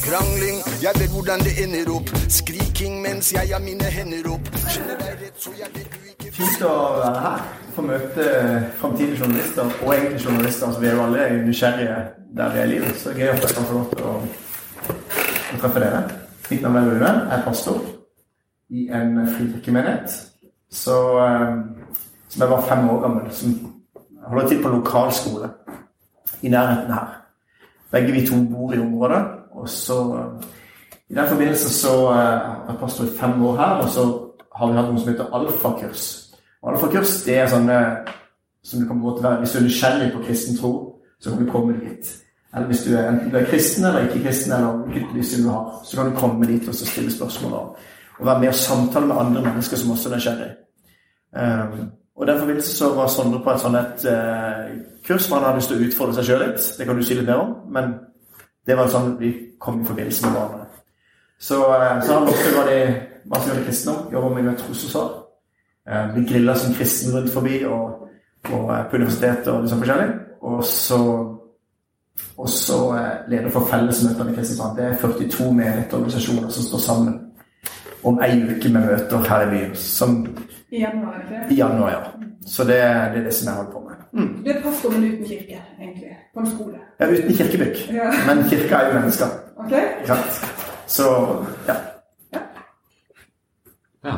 Krangling, jeg vet hvordan det ender opp. Skriking mens jeg har mine hender opp. Skjønner deg rett, så jeg vet ikke Fint å være her. Få møte framtidige journalister, og egentlig journalister. Så vi er jo alle nysgjerrige der vi er i livet. Så gøy at jeg kan få lov til å, å treffe dere. Mitt navn er Rune. Jeg er pastor i en frikirkemenighet. Så, eh, som jeg var fem år gammel. Som holder til på lokalskole i nærheten her. Begge vi to bor i området. Og så I den forbindelse så eh, har jeg pastor i fem år her, og så har vi hatt noe som heter alfakurs. Og Alfakurs det er sånne som du kan gå til være Hvis du er nysgjerrig på kristen tro, så kan du komme dit. Eller hvis du er enten du er kristen eller ikke kristen, eller hvilket livssyn du har, så kan du komme dit og stille spørsmål og, og være med og samtale med andre mennesker som også er nysgjerrig. Um, og I den forbindelse så var Sondre på et sånt et, uh, kurs hvor han hadde lyst til å utfordre seg sjøl litt. Det kan du si litt mer om, men det var sånn vi kom i forbindelse med hverandre. Så, uh, så han også var det masse gjør kristendom, jobber med trosforsvar. Uh, blir grilla som kristen rundt forbi og, og på universitetet og liksom forskjellig. Og så og så leder for fellesmøtene i Kristiansand. Det er 42 menighetsorganisasjoner som står sammen om ei uke med møter her i byen. Som, I januar, ikke? I januar, ja. Så det, det er det som jeg holder på med. Mm. Du er pastor, men uten kirke, egentlig. På en skole. Ja, uten kirkebygg. Ja. Men kirka er jo mennesker. Ok. Ja. Så ja. Ja. ja.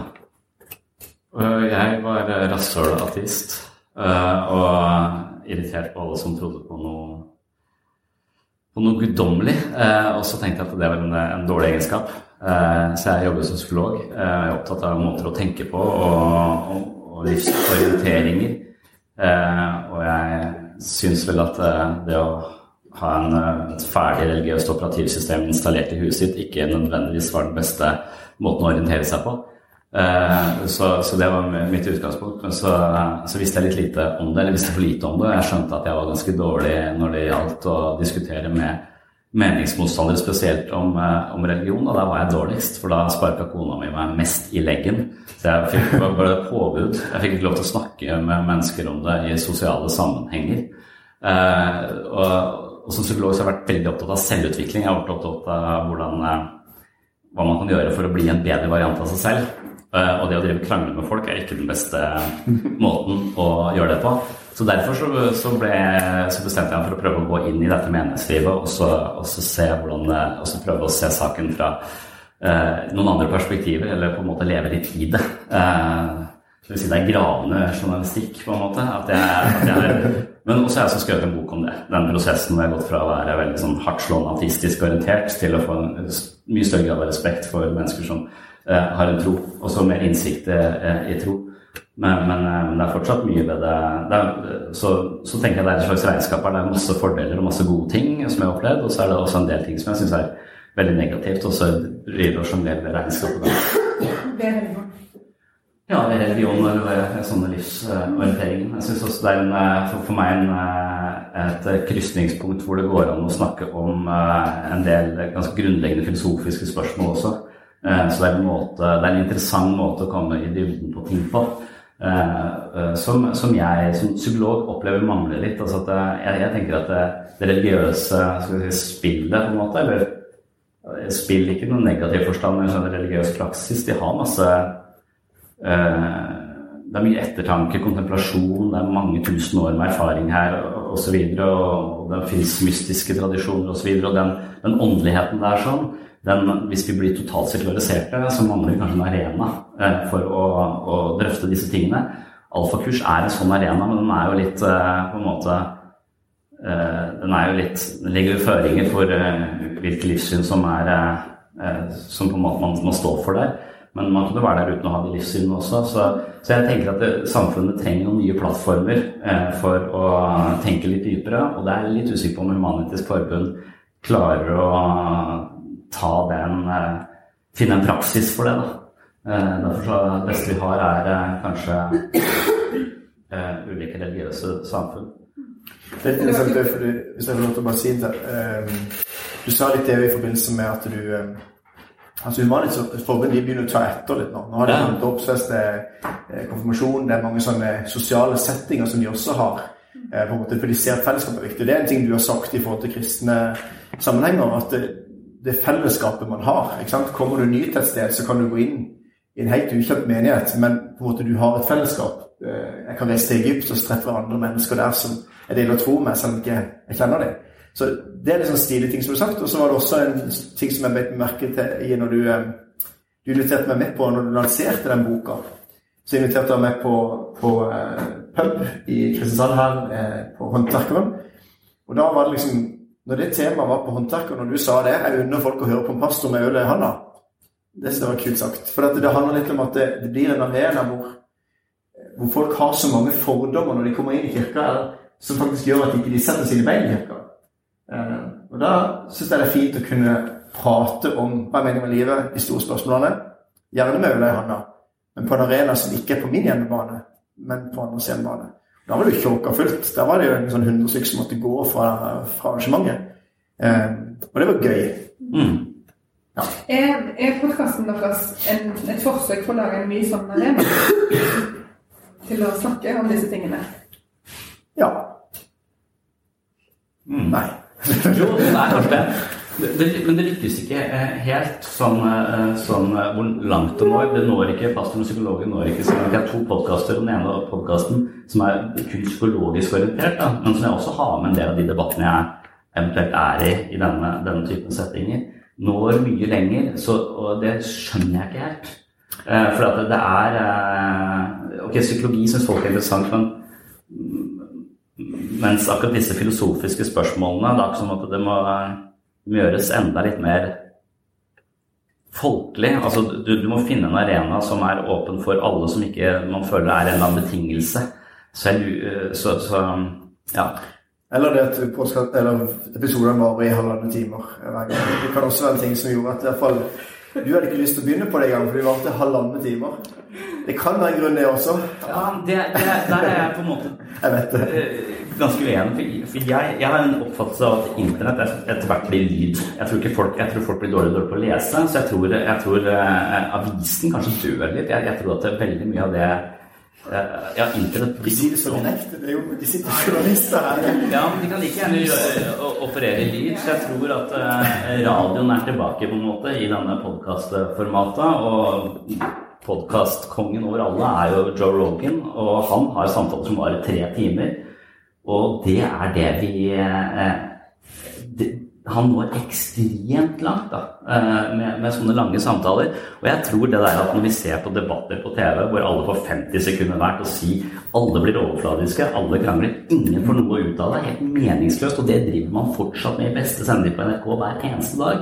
Jeg var rasshøl-ateist eh, og irritert på alle som trodde på noe på noe guddommelig. Eh, og så tenkte jeg at det var en, en dårlig egenskap. Eh, så jeg jobber som psykolog. Jeg er opptatt av måter å tenke på og, og, og livsorienteringer. Og jeg syns vel at det å ha en, et ferdig religiøst operativsystem installert i huset sitt ikke nødvendigvis var den beste måten å orientere seg på. Eh, så, så, det var mitt utgangspunkt. Men så, så, visste jeg litt lite om det, eller visste for lite om det. Jeg skjønte at jeg var ganske dårlig når det gjaldt å diskutere med meningsmotstandere, spesielt om, eh, om religion. Og da var jeg dårligst, for da sparka kona mi meg mest i leggen. Så jeg fikk bare påbud. Jeg fikk ikke lov til å snakke med mennesker om det i sosiale sammenhenger. Eh, og, og som psykolog så har jeg vært veldig opptatt av selvutvikling. Jeg har vært opptatt av hvordan, hva man kan gjøre for å bli en bedre variant av seg selv. Uh, og det å drive krangle med folk er ikke den beste måten å gjøre det på. Så derfor så, så, ble, så, bestemte jeg meg for å prøve å gå inn i dette menighetslivet og så, og så se hvordan og så prøve å se saken fra eh, noen andre perspektiver, eller på en måte leve litt i det. Eh, det vil si det er gravende journalistikk, på en måte. At jeg, at jeg, men også jeg også skrevet en bok om det. Den prosessen hvor jeg har gått fra å være veldig sånn hardtslående ateistisk orientert til å få en mye større grad av respekt for mennesker som Eh, har en tro, og så mer innsikt eh, i tro. Men, men, eh, men, det er fortsatt mye ved det, det er, så, så, tenker jeg det er et slags regnskap her. Det er masse fordeler og masse gode ting som jeg har opplevd, og så er det også en del ting som jeg syns er veldig negativt, og så driver og sjonglerer regnskapet. Ja, det er religion og sånne livsorienteringer. Jeg syns også det er en, for, for meg en, et krysningspunkt hvor det går an å snakke om en del ganske grunnleggende filosofiske spørsmål også. Eh, så det er, en måte, det er en interessant måte å komme i dybden på ting på. Eh, eh, som, som jeg som psykolog opplever mangler litt. Altså jeg, jeg, tenker at det, det religiøse si, spillet, på en måte, eller spill ikke noen negativ forstand, men en religiøs praksis, de har masse Det er mye ettertanke, kontemplasjon, det er mange tusen år med erfaring her osv. Og, og, og det fins mystiske tradisjoner osv. Og, så og den, den åndeligheten der sånn den, hvis vi blir totalt sekulariserte, så mangler vi kanskje en arena eh, for å, å, drøfte disse tingene. Alfakurs er en sånn arena, men den er jo litt eh, på en måte eh, Den er jo litt Den legger jo føringer for eh, hvilke livssyn som er eh, eh, Som på en måte man, man står for der. Men man kunne være der uten å ha de livssynene også. Så, så jeg tenker at det, samfunnet trenger noen nye plattformer for å tenke litt dypere. Og det er litt usikker på om Human-Etisk Forbund klarer å ta den eh, Finne en praksis for det, da. Eh, derfor så det beste vi har, er eh, kanskje eh, ulike religiøse samfunn. Det er interessant, det, fordi, hvis jeg får lov til å bare si det. ehm, du sa litt det i forbindelse med at du Altså Humanitas Forbund de begynner å ta etter litt nå. Nå har de Ja. dåpsfest, det er eh, konfirmasjon, det er mange sånne sosiale settinger som de også har. eh, på en måte, For de ser at fellesskapet er viktig. Det er en ting du har sagt i forhold til kristne sammenhenger. At det, det fellesskapet man har ikke sant? Kommer du ny til et sted, så kan du gå inn i en helt ukjent menighet, men på en måte du har et fellesskap. Eh, Jeg kan reise til Egypt og treffe andre mennesker der som jeg deler tro med, selv om jeg ikke kjenner dem. Så det er litt sånn stilige ting som har sagt. Og så var det også en ting som jeg bet merke til i når du, eh, du inviterte meg med på når du lanserte den boka. Så inviterte jeg meg på, på eh, pub i Kristiansand her, eh, på Håndverkeren. Og da var det liksom Når det temaet var på Håndverkeren, og du sa det Jeg unner folk å høre på en pastor med øl i handa. Det synes var kult sagt. For at det handler litt om at det, det blir en arena hvor, hvor folk har så mange fordommer når de kommer inn i kirka, som faktisk gjør at de ikke setter sine bein i kirka. Eh, og da syns jeg det er fint å kunne prate om hva jeg mener med livet, de store spørsmålene. Gjerne med øla i handa, men på en arena som ikke er på min hjemmebane, men på andres hjemmebane. Da var det jo tjåka fullt. Da var det jo en sånn 100 stykker som måtte gå fra, fra arrangementet. Eh, og det var gøy. Er, er podkasten deres en, et forsøk på å lage en ny sånn arena? Til å snakke om disse tingene? Ja. Nei. Jo, det er kanskje det. Det. Men det lykkes ikke eh, helt sånn, eh, sånn eh, hvor langt det når. Det når ikke pastoren og psykologen når ikke sånn. Jeg har to podkaster. Den ene podkasten som er kun psykologisk orientert, da, men som jeg også har med en del av de debattene jeg eventuelt er i i denne, denne typen settinger, når mye lenger. Så, og det skjønner jeg ikke helt. Eh, for at det er eh, Ok, psykologi syns folk er interessant, men mens akkurat disse filosofiske spørsmålene det er ikke sånn at det må, må gjøres enda litt mer folkelig. Altså, du, du må finne en arena som er åpen for alle som ikke man føler er en eller annen betingelse. Selv, eh, så, så ja. Eller det at påskatt, eller episoden varer i halvannen timer hver gang. Det kan også være en ting som gjorde at i hvert fall du hadde ikke lyst til å begynne på det engang, for de varte halvannen timer. Det kan være grunn, det også. Ja, det, det, der er jeg på en måte Jeg vet det. eh, ganske uenig. For, jeg, jeg har en oppfattelse av at internett er- etter hvert blir lyd. Jeg tror, folk, jeg tror folk blir dårligere og dårligere på å lese, så jeg tror, jeg tror eh, avisen kanskje dør litt. Jeg, tror at det er veldig mye av det eh, Ja, internett De sier det så direkte. Det er jo, de sitter journalister her. Ja, men de kan like gjerne gjøre, operere i lyd, så jeg tror at eh, radioen er tilbake på en måte i denne podkastformatet. Og podkastkongen over alle er jo Joe Rogan, og han har samtaler som varer tre timer. Og det er det vi eh, det, Han når ekstremt langt da, eh, med, med sånne lange samtaler. Og jeg tror det der at når vi ser på debatter på TV hvor alle får 50 sekunder hver til å si alle blir overfladiske, alle krangler, ingen får noe ut av det, helt meningsløst. Og det driver man fortsatt med i beste sending på NRK hver eneste dag.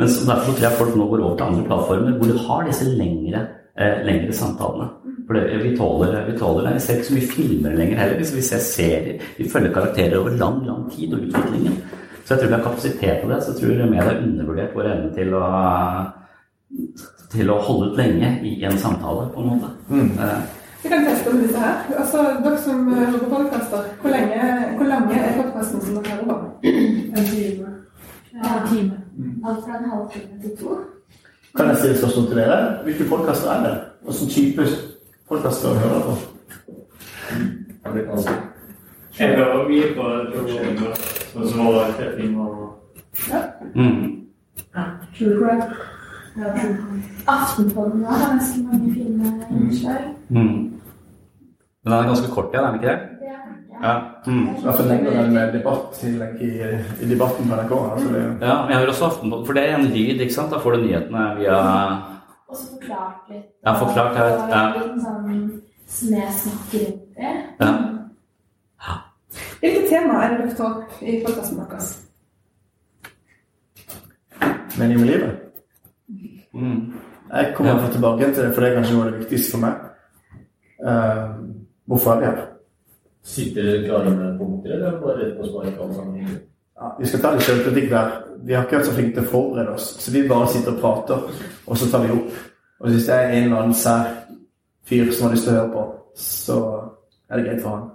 Men derfor tror jeg folk nå går over til andre plattformer hvor du har disse lengre, eh, lengre samtalene. For det, vi, tåler, vi tåler det. Vi ser ikke så mye filmer lenger heller. Hvis vi ser serier. Vi følger karakterer over lang, lang tid og utviklingen. Så jeg tror vi har kapasitet til det. Så jeg tror media har undervurdert vår evne til å til å holde ut lenge i en samtale, på en måte. Eh, Vi kan teste med disse her. Altså, Dere som eh, hører på podkaster, hvor, lenge- hvor lange er podkasten som dere hører på? En time. Ja, en time. Alt fra en halv time til to. Kan jeg stille spørsmål til dere? Hvilke podkaster er det? Hvilken type podkaster hører dere på? Jeg hører mye på sånn som var tre timer. Mm. Ja, true crime. Aftenpodden har ganske mange fine innslag. Mm. Men den er ganske kort igjen, er den ikke det? Ja. Mm. I hvert fall lenger enn med debattinnlegg i, i debatten på NRK. Altså det, Ja, men jeg hører også Aftenposten, for det er en lyd, ikke sant? Da får du nyhetene via Og så forklart litt. Ja, forklart, her. ja. litt sånn snedsnakk rundt det. ja. Hvilke tema er det dere tar opp i podkasten deres? mening med livet. Mm. Jeg kommer ja. tilbake til det, for det er kanskje noe av det viktigste for meg. Uh, hvorfor er vi her? Sitter dere klare med punkter, eller bare rett på spark? Ja, vi skal ta litt selvkritikk der. Vi har ikke vært så flinke til å forberede oss, så vi bare sitter og prater, og så tar vi opp. Og hvis det er en eller annen sær fyr som har lyst til å høre på, så er det greit for han.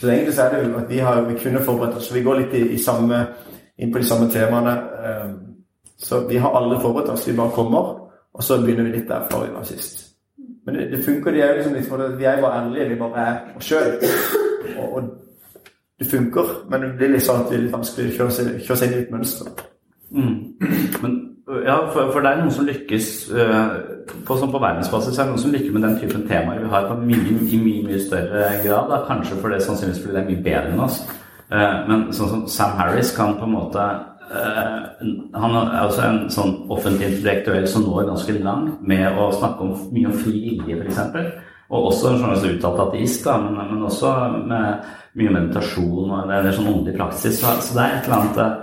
Så egentlig så er det jo at vi, har, vi kunne forberedt oss. så Vi går litt i, i samme, inn på de samme temaene. eh, Så vi har aldri forberedt oss. Vi bare kommer, og så begynner vi litt der fra vi var sist. Men det, det funker. De jo liksom at vi er bare ærlige. Vi bare er oss sjøl. Og, og det funker, men det blir litt sånn at det er litt vanskelig å kjøre seg, inn i et mønster. Mm. Men, ja, for, for det er noen som lykkes øh, på, sånn på verdensbasis er det noen som lykkes med den typen temaer vi har på mye, i mye mye større grad. Da. Kanskje for det sannsynligvis fordi det er mye bedre enn oss. Eh, men sånn som Sam Harris kan på en måte eh, Han er også en sånn offentlig intellektuell som når ganske langt med å snakke om mye om fri vilje, f.eks. Og også en sånn uttalt ateist, da, men, men også med mye meditasjon og en sånn åndelig praksis. Så, så det er et eller annet eh,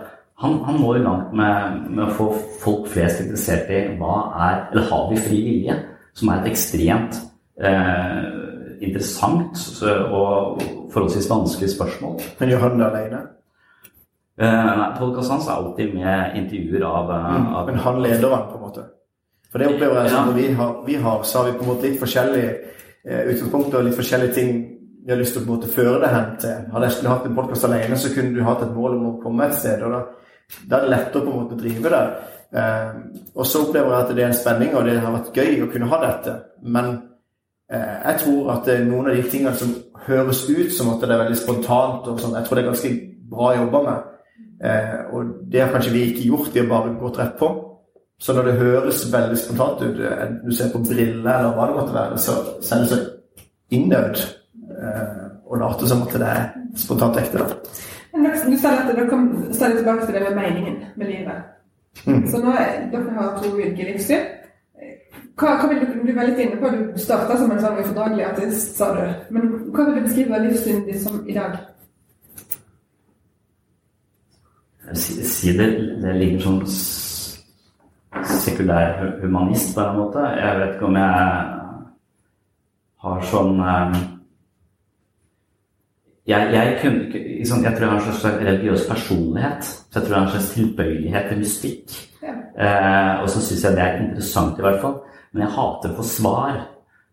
han, han når langt med, med, å få folk flest interessert i hva er Eller har vi fri vilje? Som er et ekstremt eh, interessant og forholdsvis vanskelig spørsmål. Men gjør han det alene? Eh, nei, Podkasten hans er alltid med intervjuer av, mm, av Men han leder han, på en måte? For det opplever jeg sånn når vi har, vi har, så har vi på en måte litt forskjellige eh, utgangspunkt og litt forskjellige ting vi har lyst til å på en måte føre det hen til. Hadde jeg skulle hatt en podkast alene, så kunne du hatt et mål om å komme et sted. og da da er det lettere på en måte å drive det. Eh, og så opplever jeg at det er en spenning, og det har vært gøy å kunne ha dette. Men eh, jeg tror at noen av de tingene som høres ut som at det er veldig spontant, og sånn, jeg tror det er ganske bra jobba med. Eh, og det har kanskje vi ikke gjort, vi har bare gått rett på. Så når det høres veldig spontant ut, enten du ser på briller eller hva det måtte være, så, så er det så innøvd eh, å late som at det er spontant ekte. da. Men Du sa at dere kom stadig tilbake til det med meningen med livet. Mm. Så nå er, dere har to ulike livssyn. Hva, hva vil du, du var litt inne på, Du starta som en sånn ufordragelig artist, sa du. Men hva vil du beskrive livssynet ditt som i dag? Si, si det, det ligger sånn sekulær humanist på en måte. Jeg vet ikke om jeg har sånn um, jeg, jeg, kunne, liksom, jeg, tror jeg har en slags religiøs personlighet. Så jeg tror jeg har en slags tilbøyelighet til mystikk. Ja. Eh, og så syns jeg det er interessant, i hvert fall. Men jeg hater å få svar.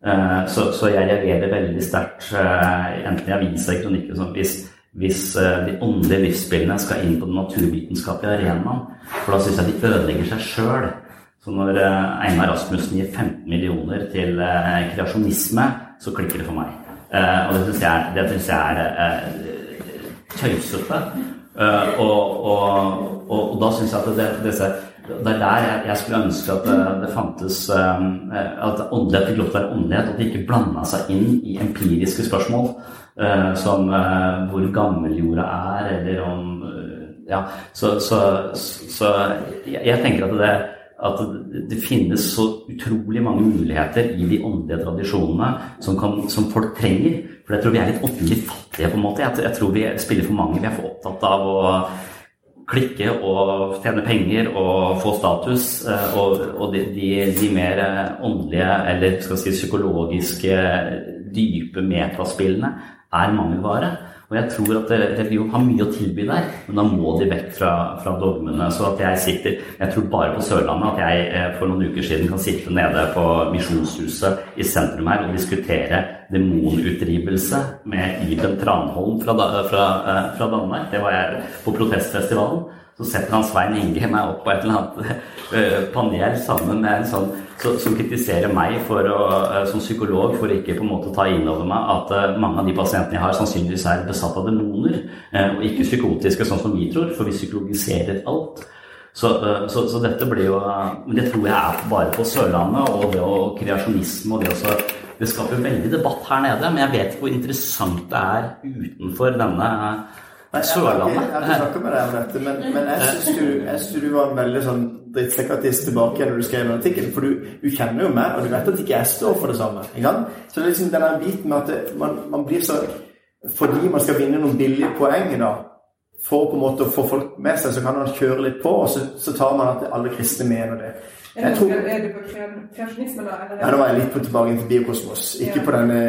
Eh, så, så, jeg reagerer veldig sterkt, eh, enten i aviser eller kronikker sånn, hvis, hvis uh, de åndelige livsspillene skal inn på den naturvitenskapelige arenaen. For da syns jeg de ødelegger seg sjøl. Så når uh, Einar Rasmussen gir 15 millioner til uh, kreasjonisme, så klikker det for meg. Og det syns jeg, det synes jeg er tøysete. Og, og, og, og, da syns jeg at det, disse, det er der jeg, skulle ønske at det, det fantes At åndelighet fikk lov til å være åndelighet, at de ikke blanda seg inn i empiriske spørsmål. Som hvor gammel jorda er, eller om Ja, så, så, så jeg, jeg tenker at det at det finnes så utrolig mange muligheter i de åndelige tradisjonene som, kan, som, folk trenger. For jeg tror vi er litt åndelig fattige, på en måte. Jeg, jeg, tror vi spiller for mange. Vi er for opptatt av å klikke og tjene penger og få status. eh, Og, og de, de, de, mer åndelige, eller skal vi si psykologiske, dype metaspillene er mangelvare. Og jeg tror at religion har mye å tilby der, men da må de vekk fra, fra dogmene. Så at jeg sitter Jeg tror bare på Sørlandet at jeg eh, for noen uker siden kan sitte nede på Misjonshuset i sentrum her og diskutere demonutdrivelse med Iben Tranholm fra, fra, eh, fra Danmark. Det var jeg på protestfestivalen. Så setter han Svein Inge meg opp på et eller annet panel sammen med en sånn som kritiserer meg å, som psykolog for ikke på en måte ta inn over meg at mange av de pasientene jeg har, sannsynligvis er besatt av demoner, og ikke psykotiske, sånn som vi tror, for vi psykologiserer alt. Så, så, så dette blir jo Men det tror jeg er bare på Sørlandet, og det og kreasjonisme og det også Det skaper veldig debatt her nede, men jeg vet hvor interessant det er utenfor denne Nei, jeg jeg har ikke snakket med deg om dette, men, men jeg syns du, du, var en veldig sånn drittsekkartist tilbake når du skrev den artikkelen. For du, du, kjenner jo meg, og du vet at ikke jeg står for det samme. Ikke sant? Så det er liksom denne biten med at det, man, man, blir så Fordi man skal vinne noen billige poeng da, for på en måte å få folk med seg, så kan man kjøre litt på, og så, så tar man at alle kristne mener det. Jeg tror, er du på kreasjonisme da? Eller? Ja, nå var jeg litt på tilbake til biokosmos. Ikke ja. på denne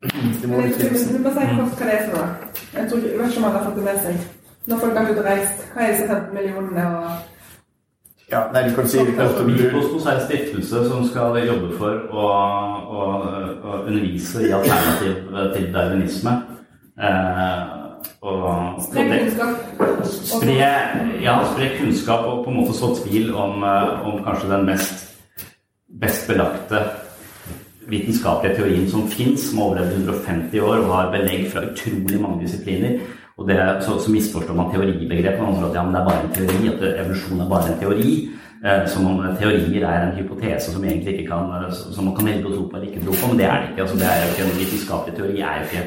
du må si kort hva det er for noe. Jeg tror ikke, vet ikke om alle har fått det med seg. Når folk har ut reist, hva er disse 15 millionene og Ja, nei, du kan si det. Mikroskos er en stiftelse som skal jobbe for å, å, å undervise i alternativ til darwinisme. Eh, og, Spre kunnskap. Spre, ja, spre kunnskap og på en måte så tvil om, eh, om kanskje den mest best belagte vitenskapelige teorien som fins, som har overlevd 150 år og har belegg fra utrolig mange disipliner. Og det, så, så misforstår man teoribegrepet. Man tror at ja, det er bare en teori, at evolusjon er bare en teori. Eh, som om teorier er en hypotese som ikke kan eh, som man kan velge å tro på eller ikke tro på. Men det er det ikke. altså Det er jo ikke en vitenskapelig teori. er jo ikke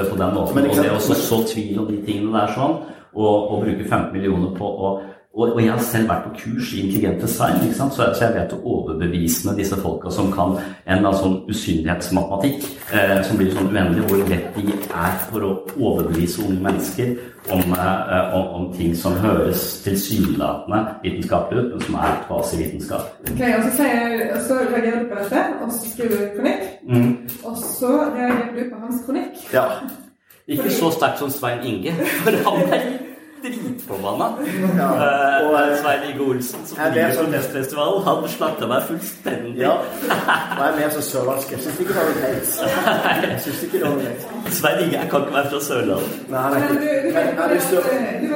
eh, på den måten. Men Og det er å så så tvil om de tingene der sånn, og, og bruke 15 millioner på å og, og jeg har selv vært på kurs i intelligent design, ikke sant? Så, så jeg vet å overbevisende disse folka som kan en sånn usynlighetsmatematikk, eh, som blir sånn uendelig, hvor lett de er for å overbevise unge mennesker om, eh, om, om ting som høres tilsynelatende vitenskapelig ut, men som er kvasivitenskap. Ok, og så, sier, og så reagerer du på dette, og så skriver du kronikk. Mm. Og så reagerer du på hans kronikk. Ja. Ikke så sterkt som Svein Inge, for han er dritforbanna. Ja. Uh, Og, eh, Svein Inge Olsen, som er driver sånn- protestfestival, han slakta meg fullstendig. Ja. Og jeg er mer så sørlandsk. Jeg syns ikke det var greit. Jeg synes ikke det var greit. Svein Inge jeg kan ikke være fra Sørlandet. Nei, nei. Men du, du, du,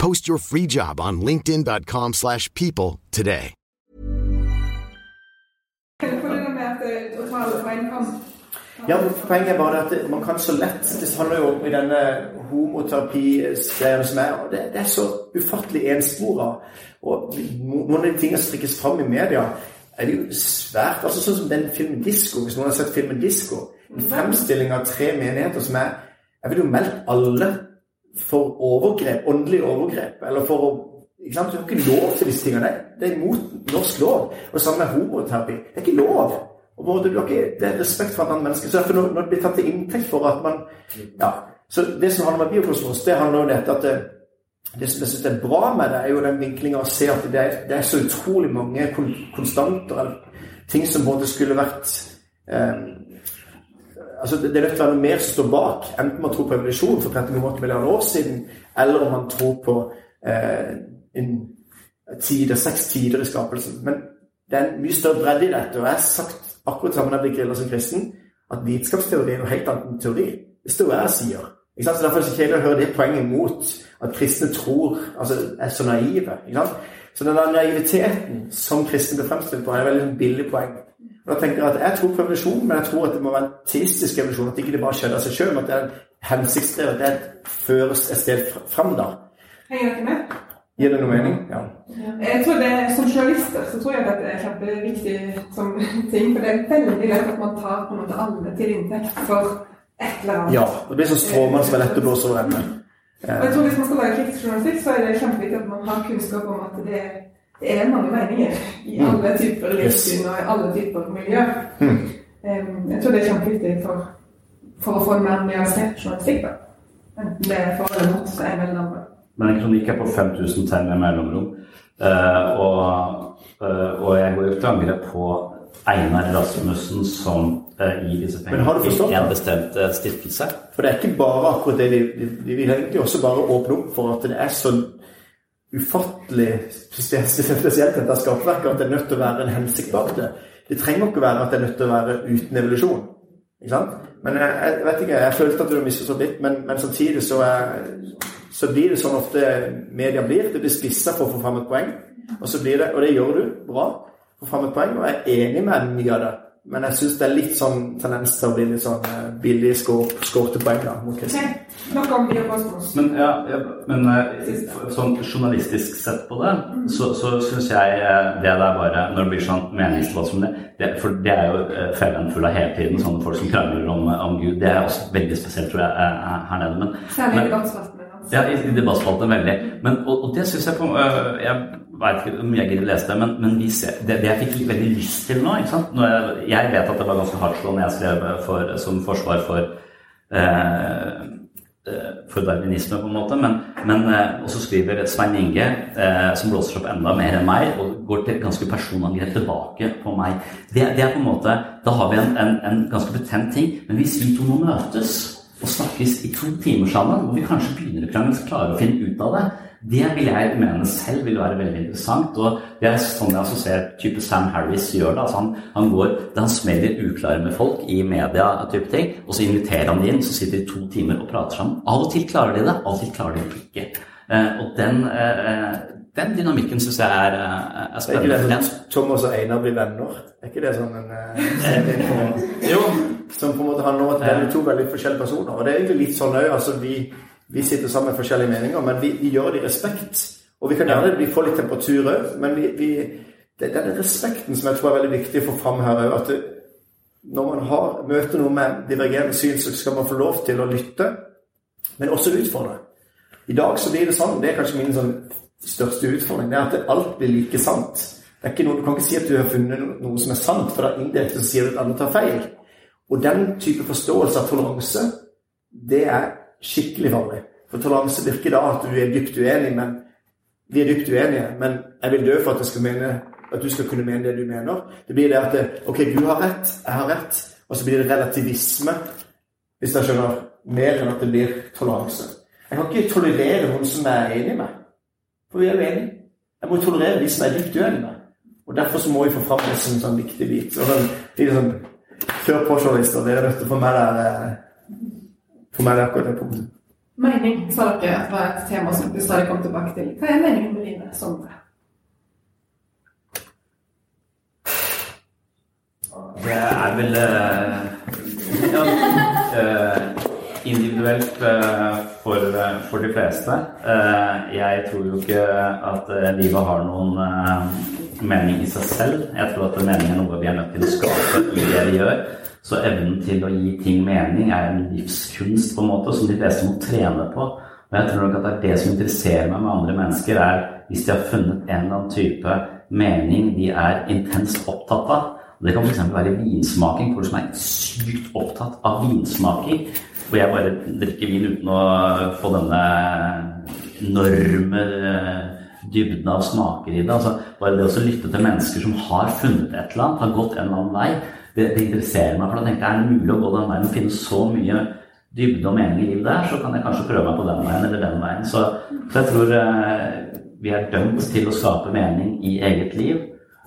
Post your free job on linkedin.com/people slash people today. Ja, Poenget er bare at man kan så lett Det handler jo om i denne homoterapi-greia som er og det, det er så ufattelig enspora. Og noen av de tingene som trekkes fram i media, er det jo svært altså Sånn som den filmen 'Disko', hvis noen har sett filmen 'Disko'. En fremstilling av tre menigheter som er Jeg vil jo melde alle for overgrep, åndelig overgrep, eller for å ikke sant? Du har ikke lov til disse tingene. Det er- imot norsk lov. Og det samme med homoterapi. Det er ikke lov. Og du har ikke, det er respekt for annet menneske. Så derfor når, når det blir tatt til inntekt for at man ja, Så det som handler om biokosmos, det handler om dette at det, det som jeg synes er bra med det, er jo den vinklinga å se at det er, det er så utrolig mange konstanter, eller ting som både skulle vært eh, altså det, er nødt til å være noe mer som står bak. Enten man tror på evolusjon for 30 millioner år siden, eller om man tror på eh, en tider, seks tider i skapelsen. Men det er en mye større bredde i dette. Og jeg har sagt akkurat sammen jeg ble grilla som kristen, at vitenskapsteori er noe helt annet enn teori. Det står jeg sier. Ikke sant? Så Derfor er det så kjedelig å høre det poenget mot at kristne tror, altså er så naive. Ikke sant? Så den naiviteten som kristne blir fremstilt på, er et veldig sånn billig poeng. Og da tenker jeg at jeg tror på evolusjon, men jeg tror at det må være en teistisk evolusjon. At ikke det bare skjedde av seg sjøl, men at det er en hensiktsdrevet. Det føres et sted fram da. Henger dere med? Gir det noe mening? Ja. Jeg tror det, Som journalister så tror jeg det er kjempeviktig som ting. For det er veldig lett at man tar på en måte alle til inntekt for et eller annet. ja. Det blir sånn stråmann som er lett å blåse over ende. Jeg tror Hvis man skal lage kritisk journalistikk, så er det kjempeviktig at man har kunnskap om at det, det er mange meninger i Mm. alle typer livssyn og i alle typer miljø. Mm. Um, jeg tror det er kjempeviktig for, for å få en mer nyansert journalistikk. Enten det er for eller mot, så er jeg veldig Men en kronikk er på 5000 tegn med mellomrom. Uh, og, uh, og jeg går jo til angrep på Einar Rasmussen som uh, gir disse Men har du pengene forstått til en bestemt stiftelse. For det er ikke bare akkurat det de, de, de vil egentlig også bare åpne opp for at det er så ufattelig spesielt dette skapverket at det er nødt til å være en hensikt bak det. Det trenger ikke være at det er nødt til å være uten evolusjon. Ikke sant? Men jeg, jeg vet ikke, jeg følte at du har misforstått litt, men, men samtidig så, er, så blir det sånn ofte media blir. Det blir spissa for å få fram et poeng. Og, så blir det, og det gjør du bra. Få fram et poeng, og jeg er enig med mye av det. Men jeg syns det er litt sånn tendens til å bli litt sånn eh, billig skår- skårte poeng da, mot Kristian. Nok om biokosmos. Men, ja, ja, men eh, sånn journalistisk sett på det, så, så syns jeg eh, det der bare Når det blir sånn meningsløst som det, det For det er jo fellen full av hele tiden, sånne folk som krangler om, om Gud. Det er også veldig spesielt, tror jeg, her- nede. Men, Særlig men. Ja, i, i debattspalten veldig. Men, og, og det syns jeg på øh, Jeg veit ikke om jeg gidder lese det, men, men ser, det, det jeg fikk veldig lyst til nå? Når jeg, jeg vet at det var ganske hardtslående jeg skrev for, som forsvar for eh, for darwinisme, på en måte. Men, men og så skriver Svein Inge, eh, som blåser opp enda mer enn meg, og går til ganske personangrep tilbake på meg. Det, det er på en måte Da har vi en, en, en ganske betent ting. Men hvis vi to nå møtes og snakkes i to timer sammen, hvor vi kanskje begynner å krangle, så klarer å finne ut av det, det vil jeg mene selv vil være veldig interessant. Og det er sånn jeg assosierer type Sam Harris gjør det. Altså han, han går, han smeller uklare med folk i media, type ting, og så inviterer han de inn, så sitter de to timer og prater sammen. Av og til klarer de det, av og til klarer de det ikke. Eh, og den, eh, den dynamikken syns jeg er, eh, er spennende. er ikke det sånn Thomas og Einar blir venner? Er ikke det sånn en eh, på- Jo. Som på en måte handler om at det er to veldig forskjellige personer. Og det er egentlig litt sånn òg. Altså, vi, vi sitter sammen med forskjellige meninger, men vi, vi gjør det i respekt. Og vi kan gjerne vi får litt temperatur òg, men vi, vi, det er den respekten som jeg tror er veldig viktig å få fram her òg. At det, når man har, møter noe med divergerende syn, så skal man få lov til å lytte, men også utfordre. I dag så blir det sånn, det er kanskje min sånn største utfordring, det er at alt blir like sant. Det er ikke noe, du kan ikke si at du har funnet noe som er sant, for da indirekte sier du at alle tar feil. Og den type forståelse av toleranse, det er skikkelig farlig. For toleranse virker da at du er dypt uenig, men vi er dypt uenige, men jeg vil dø for at, skal mene, at du skal kunne mene det du mener. Det blir det at det, ok, du har rett, jeg har rett, og så blir det relativisme, hvis jeg skjønner, mer enn at det blir toleranse. Jeg kan ikke tolerere noen som er enig med, for vi er jo enige. Jeg må tolerere de som er dypt uenig med. Og derfor så må vi få fram det som en sånn viktig bit. Og sånn, de er sånn, Kjør på, journalister. Dere er nødt til å få med dere få med dere akkurat det punktet. Mening sa dere var et tema som du stadig kom tilbake til. Hva er meningen med livet, Sondre? Det er vel uh, ja, eh, individuelt eh, for, eh, for de fleste. Eh, jeg tror jo ikke at livet har noen mening i seg selv. Jeg tror at mening er noe vi er nødt til å skape i det vi gjør. Så evnen til å gi ting mening er en livskunst på en måte som de fleste må trene på. Og jeg tror nok at det er det som interesserer meg med andre mennesker, er hvis de har funnet en eller annen type mening de er intenst opptatt av. Det kan f.eks. være vinsmaking. Folk som er sykt opptatt av vinsmaking. Hvor jeg bare drikker vin uten å få denne enorme eh, dybden av smaker i det. Altså, bare det å lytte til mennesker som har funnet et eller annet, har gått en eller annen vei, det, det interesserer meg. For da tenker jeg, er det mulig å gå den veien og finne så mye dybde og mening i livet der, så kan jeg kanskje prøve meg på den veien eller den veien. Så, så jeg tror eh, vi er dømt til å skape mening i eget liv.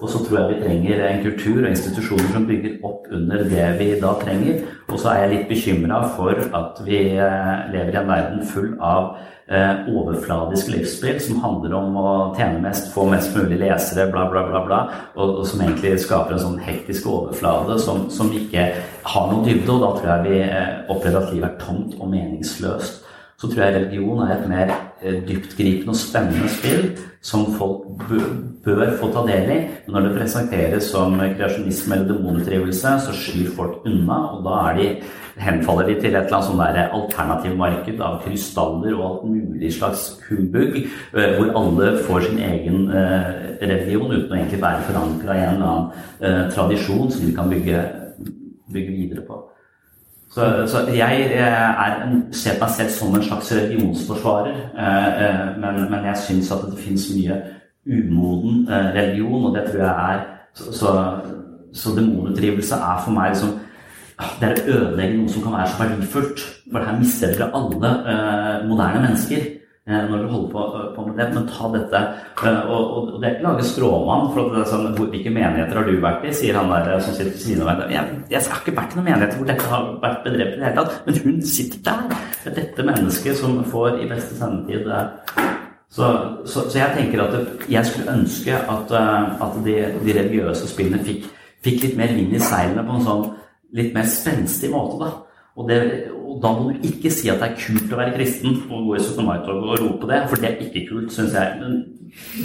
Og så tror jeg vi trenger en kultur og institusjoner som bygger opp under det vi da trenger. Og så er jeg litt bekymra for at vi eh, lever i en verden full av eh, overfladisk livsspill som handler om å tjene mest, få mest mulig lesere, bla, bla, bla, bla. Og, og som egentlig skaper en sånn hektisk overflade som, som ikke har noen dybde. Og da tror jeg vi eh, opplever at livet er tomt og meningsløst så tror jeg religion er et mer eh, dyptgripende og spennende spill som folk bør, få ta del i. Men når det presenteres som kreasjonisme eller demonutdrivelse, så skyr folk unna, og da de, henfaller de til et eller annet sånn der alternativmarked av krystaller og alt mulig slags humbug, eh, hvor alle får sin egen eh, religion uten å egentlig være forankra i en eller annen tradisjon som de kan bygge, bygge videre på. Så, så jeg er en, ser meg selv som en slags religionsforsvarer, eh, eh, men, men jeg syns at det finnes mye umoden eh, religion, og det tror jeg er Så, så, så demonutdrivelse er for meg liksom Det er å ødelegge noe som kan være så verdifullt. For her mister dere alle eh, moderne mennesker eh, når du holder på, på, med det. Men ta dette Og, og, og, det er ikke lage stråmann. for det er sånn, Hvilke menigheter har du vært i? sier han der som sitter ved siden av meg. Jeg, jeg har ikke vært i noen menigheter hvor dette har vært bedrevet i det hele tatt. Men hun sitter der. Det er dette mennesket som får i beste sendetid så, så, så, jeg tenker at jeg skulle ønske at, at de, de, religiøse spillene fikk, fikk litt mer vind i seilene på en sånn litt mer spenstig måte. da. Og, det, og, da må du ikke si at det er kult å være kristen og gå i 17. mai-tog og rope det, for det er ikke kult, syns jeg. Men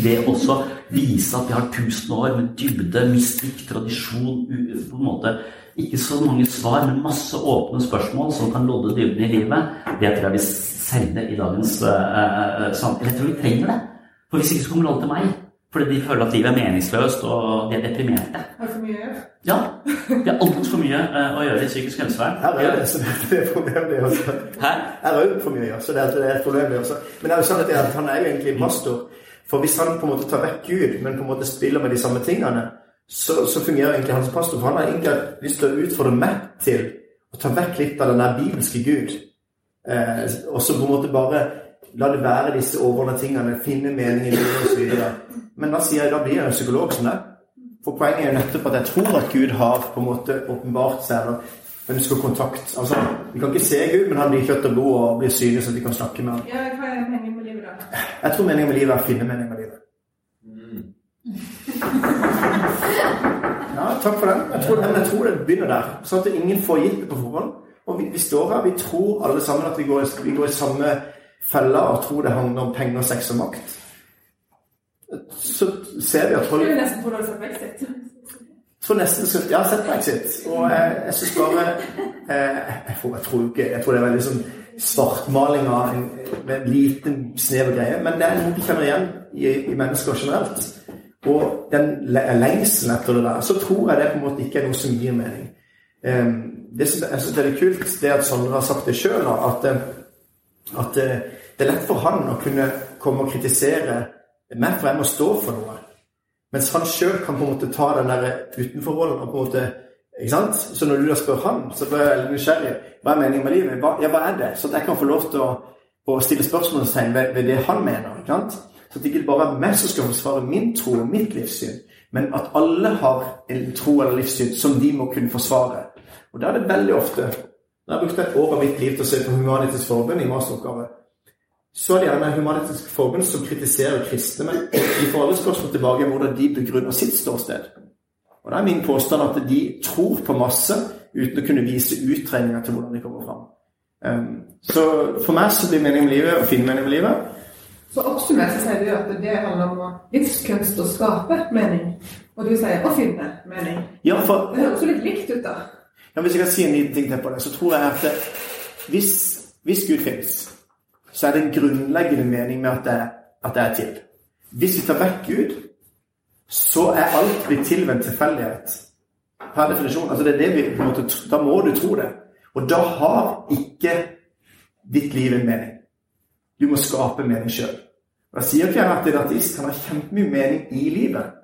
det også vise at vi har tusen år med dybde, mystikk, tradisjon på en måte Ikke så mange svar, men masse åpne spørsmål som kan lodde dybden i livet. Det tror jeg vi selger i dagens uh, samfunn. Jeg tror vi trenger det. For hvis ikke så kommer alle til meg. Fordi de føler at livet er meningsløst, og de er deprimerte. Er det for mye å gjøre? Ja. Det er altfor mye uh, å gjøre i psykisk helsevern. Her er det, det er det problemet, det også. Hæ? Her er jo for mye å gjøre, så det er et problem, det også. Men det er jo sånn at han er jo egentlig en pastor. For hvis han på en måte tar vekk Gud, men på en måte spiller med de samme tingene, så, så fungerer egentlig hans pastor. For han har egentlig lyst til å utfordre meg til å ta vekk litt av den der bibelske Gud. Eh, og så på en måte bare la det være disse overordnede tingene, finne mening i livet osv. Men da sier jeg, da blir jeg en psykolog som det. For poenget er jo nettopp at jeg tror at Gud har på en måte åpenbart seg eller ønsker kontakt. Altså, Vi kan ikke se Gud, men han blir kjøtt og blod og blir synlig, så vi kan snakke med ham. Ja, hva er meningen med livet, da? Jeg tror meningen med livet er å finne meningen med livet. Mm. Ja, takk for den. Jeg tror, men jeg tror det begynner der. Sånn at ingen får gitt det på forhånd. Og vi, vi, står her, vi tror alle sammen at vi går, vi går i samme fella og tror det handler om penger, sex og makt. Så ser vi at folk Jeg tro tror nesten, Jeg har sett Brexit, og jeg, jeg syns bare eh, jeg, tror, jeg, tror ikke Jeg tror det er veldig sånn svartmaling av en, med en liten, snever greie. Men det er noe vi kjenner igjen i, i mennesker generelt. Og den lengselen etter det der, så tror jeg det på en måte ikke er noe som gir mening. Um, det som jeg synes er litt kult, det er at Sondre har sagt det sjøl, at, at det er lett for han å kunne komme og kritisere meg, for jeg må stå for noe. Mens han sjøl kan på en måte ta den der utenforrollen og på en måte ikke sant? Så når du da spør han, så blir jeg veldig nysgjerrig. Hva er meningen med livet? Hva, ja, hva er det? Så at jeg kan få lov til å, å stille spørsmålstegn ved, ved, det han mener. ikke sant? Så at det ikke bare er meg som skal forsvare min tro og mitt livssyn, men at alle har en tro eller livssyn som de må kunne forsvare. Og da er det veldig ofte Når jeg brukt et år av mitt liv til å se på Humanitisk Forbund i masteroppgave, så er det gjerne Humanitisk Forbund som kritiserer kristne, men de får alle spørsmål tilbake om hvordan de begrunner sitt ståsted. Og det er min påstand at de tror på masse uten å kunne vise utregninger til hvordan de kommer fram. Um, så for meg så blir meningen med livet å finne mening med livet. Så oppsummert så sier du at det handler om livskunst å skape mening. Og du sier å finne mening. Ja, for, det høres jo litt likt ut, da. Ja, Hvis jeg kan si en liten ting til på det, så tror jeg at hvis, hvis Gud finnes så er det en grunnleggende mening med at det, at det er til. Hvis vi tar vekk Gud, så er alt blitt tilvendt tilfeldighet. Per definisjon. Altså det er det vi, måte, da må du tro det. Og da har ikke ditt liv en mening. Du må skape mening sjøl. Jeg sier ikke at en artist kan ha kjempemye mening i livet.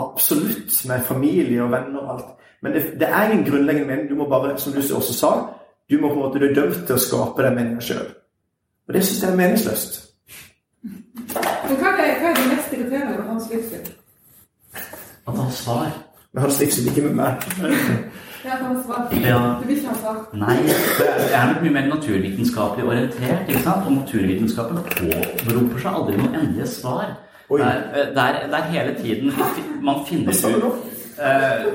Absolutt, med familie og venner og alt. Men det, det er ingen grunnleggende mening. Du må bare, som du også sa, du må på en måte, du er dømt til å skape den meningen sjøl. Og det syns jeg er meningsløst. Men hva er, hva er det mest irriterende med hans livssyn? At han svar. Men hans livssyn ikke med meg. Ja, at han svar. Ja. Du vil ikke ha svar? Nei, det er nok mye mer naturvitenskapelig orientert. ikke sant? Og naturvitenskapen påberoper seg aldri noen endelige svar. Der, der, der, hele tiden man finner ut eh,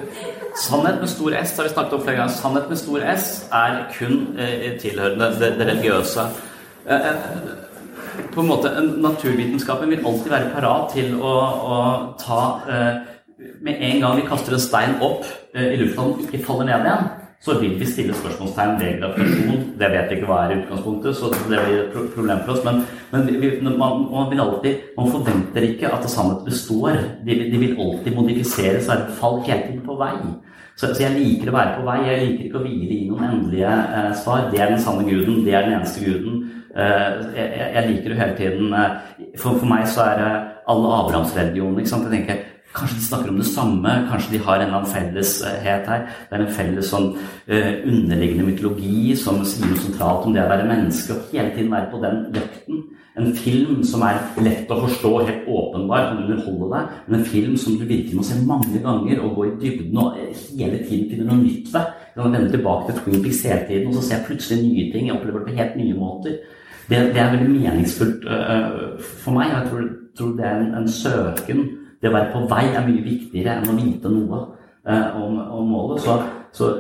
Sannhet med stor S har vi snakket om flere ganger. Sannhet med stor S er kun eh, tilhørende det, det religiøse. Eh, eh, på en måte, Naturvitenskapen vil alltid være parat til å, å ta eh, Med en gang vi kaster en stein opp i lufta den ikke faller ned igjen, så vil vi stille spørsmålstegn ved gravitasjon. Det vet vi ikke hva er i utgangspunktet, så det blir et problem for oss. Men, men vi, man, man, vil alltid, man forventer ikke at sannhet består. De, de vil alltid modifiseres og er et fall hele tiden på vei. Så, så, jeg liker å være på vei. Jeg liker ikke å hvile i noen endelige eh, svar. Det er den sanne guden. Det er den eneste guden. Eh, jeg, jeg, liker jo hele tiden eh, for, for, meg så er det alle Abrahamsreligioner. Jeg tenker Kanskje de snakker om det samme, kanskje de har en eller annen felleshet her. Det er en felles sånn uh, underliggende mytologi som sier noe sentralt om det å være menneske, og hele tiden være på den vekten. En film som er lett å forstå, helt åpenbar, kan underholde deg, men en film som du virkelig må se mange ganger og gå i dybden og hele tiden finne noe nytt ved. Du kan vende tilbake til Twin Peaks hele tiden, og så ser jeg plutselig nye ting. Jeg opplever det på helt nye måter. Det, det er veldig meningsfullt uh, for meg. Jeg tror, tror det er en, en søken det å være på vei er mye viktigere enn å vite noe eh, om, om, målet. Så, så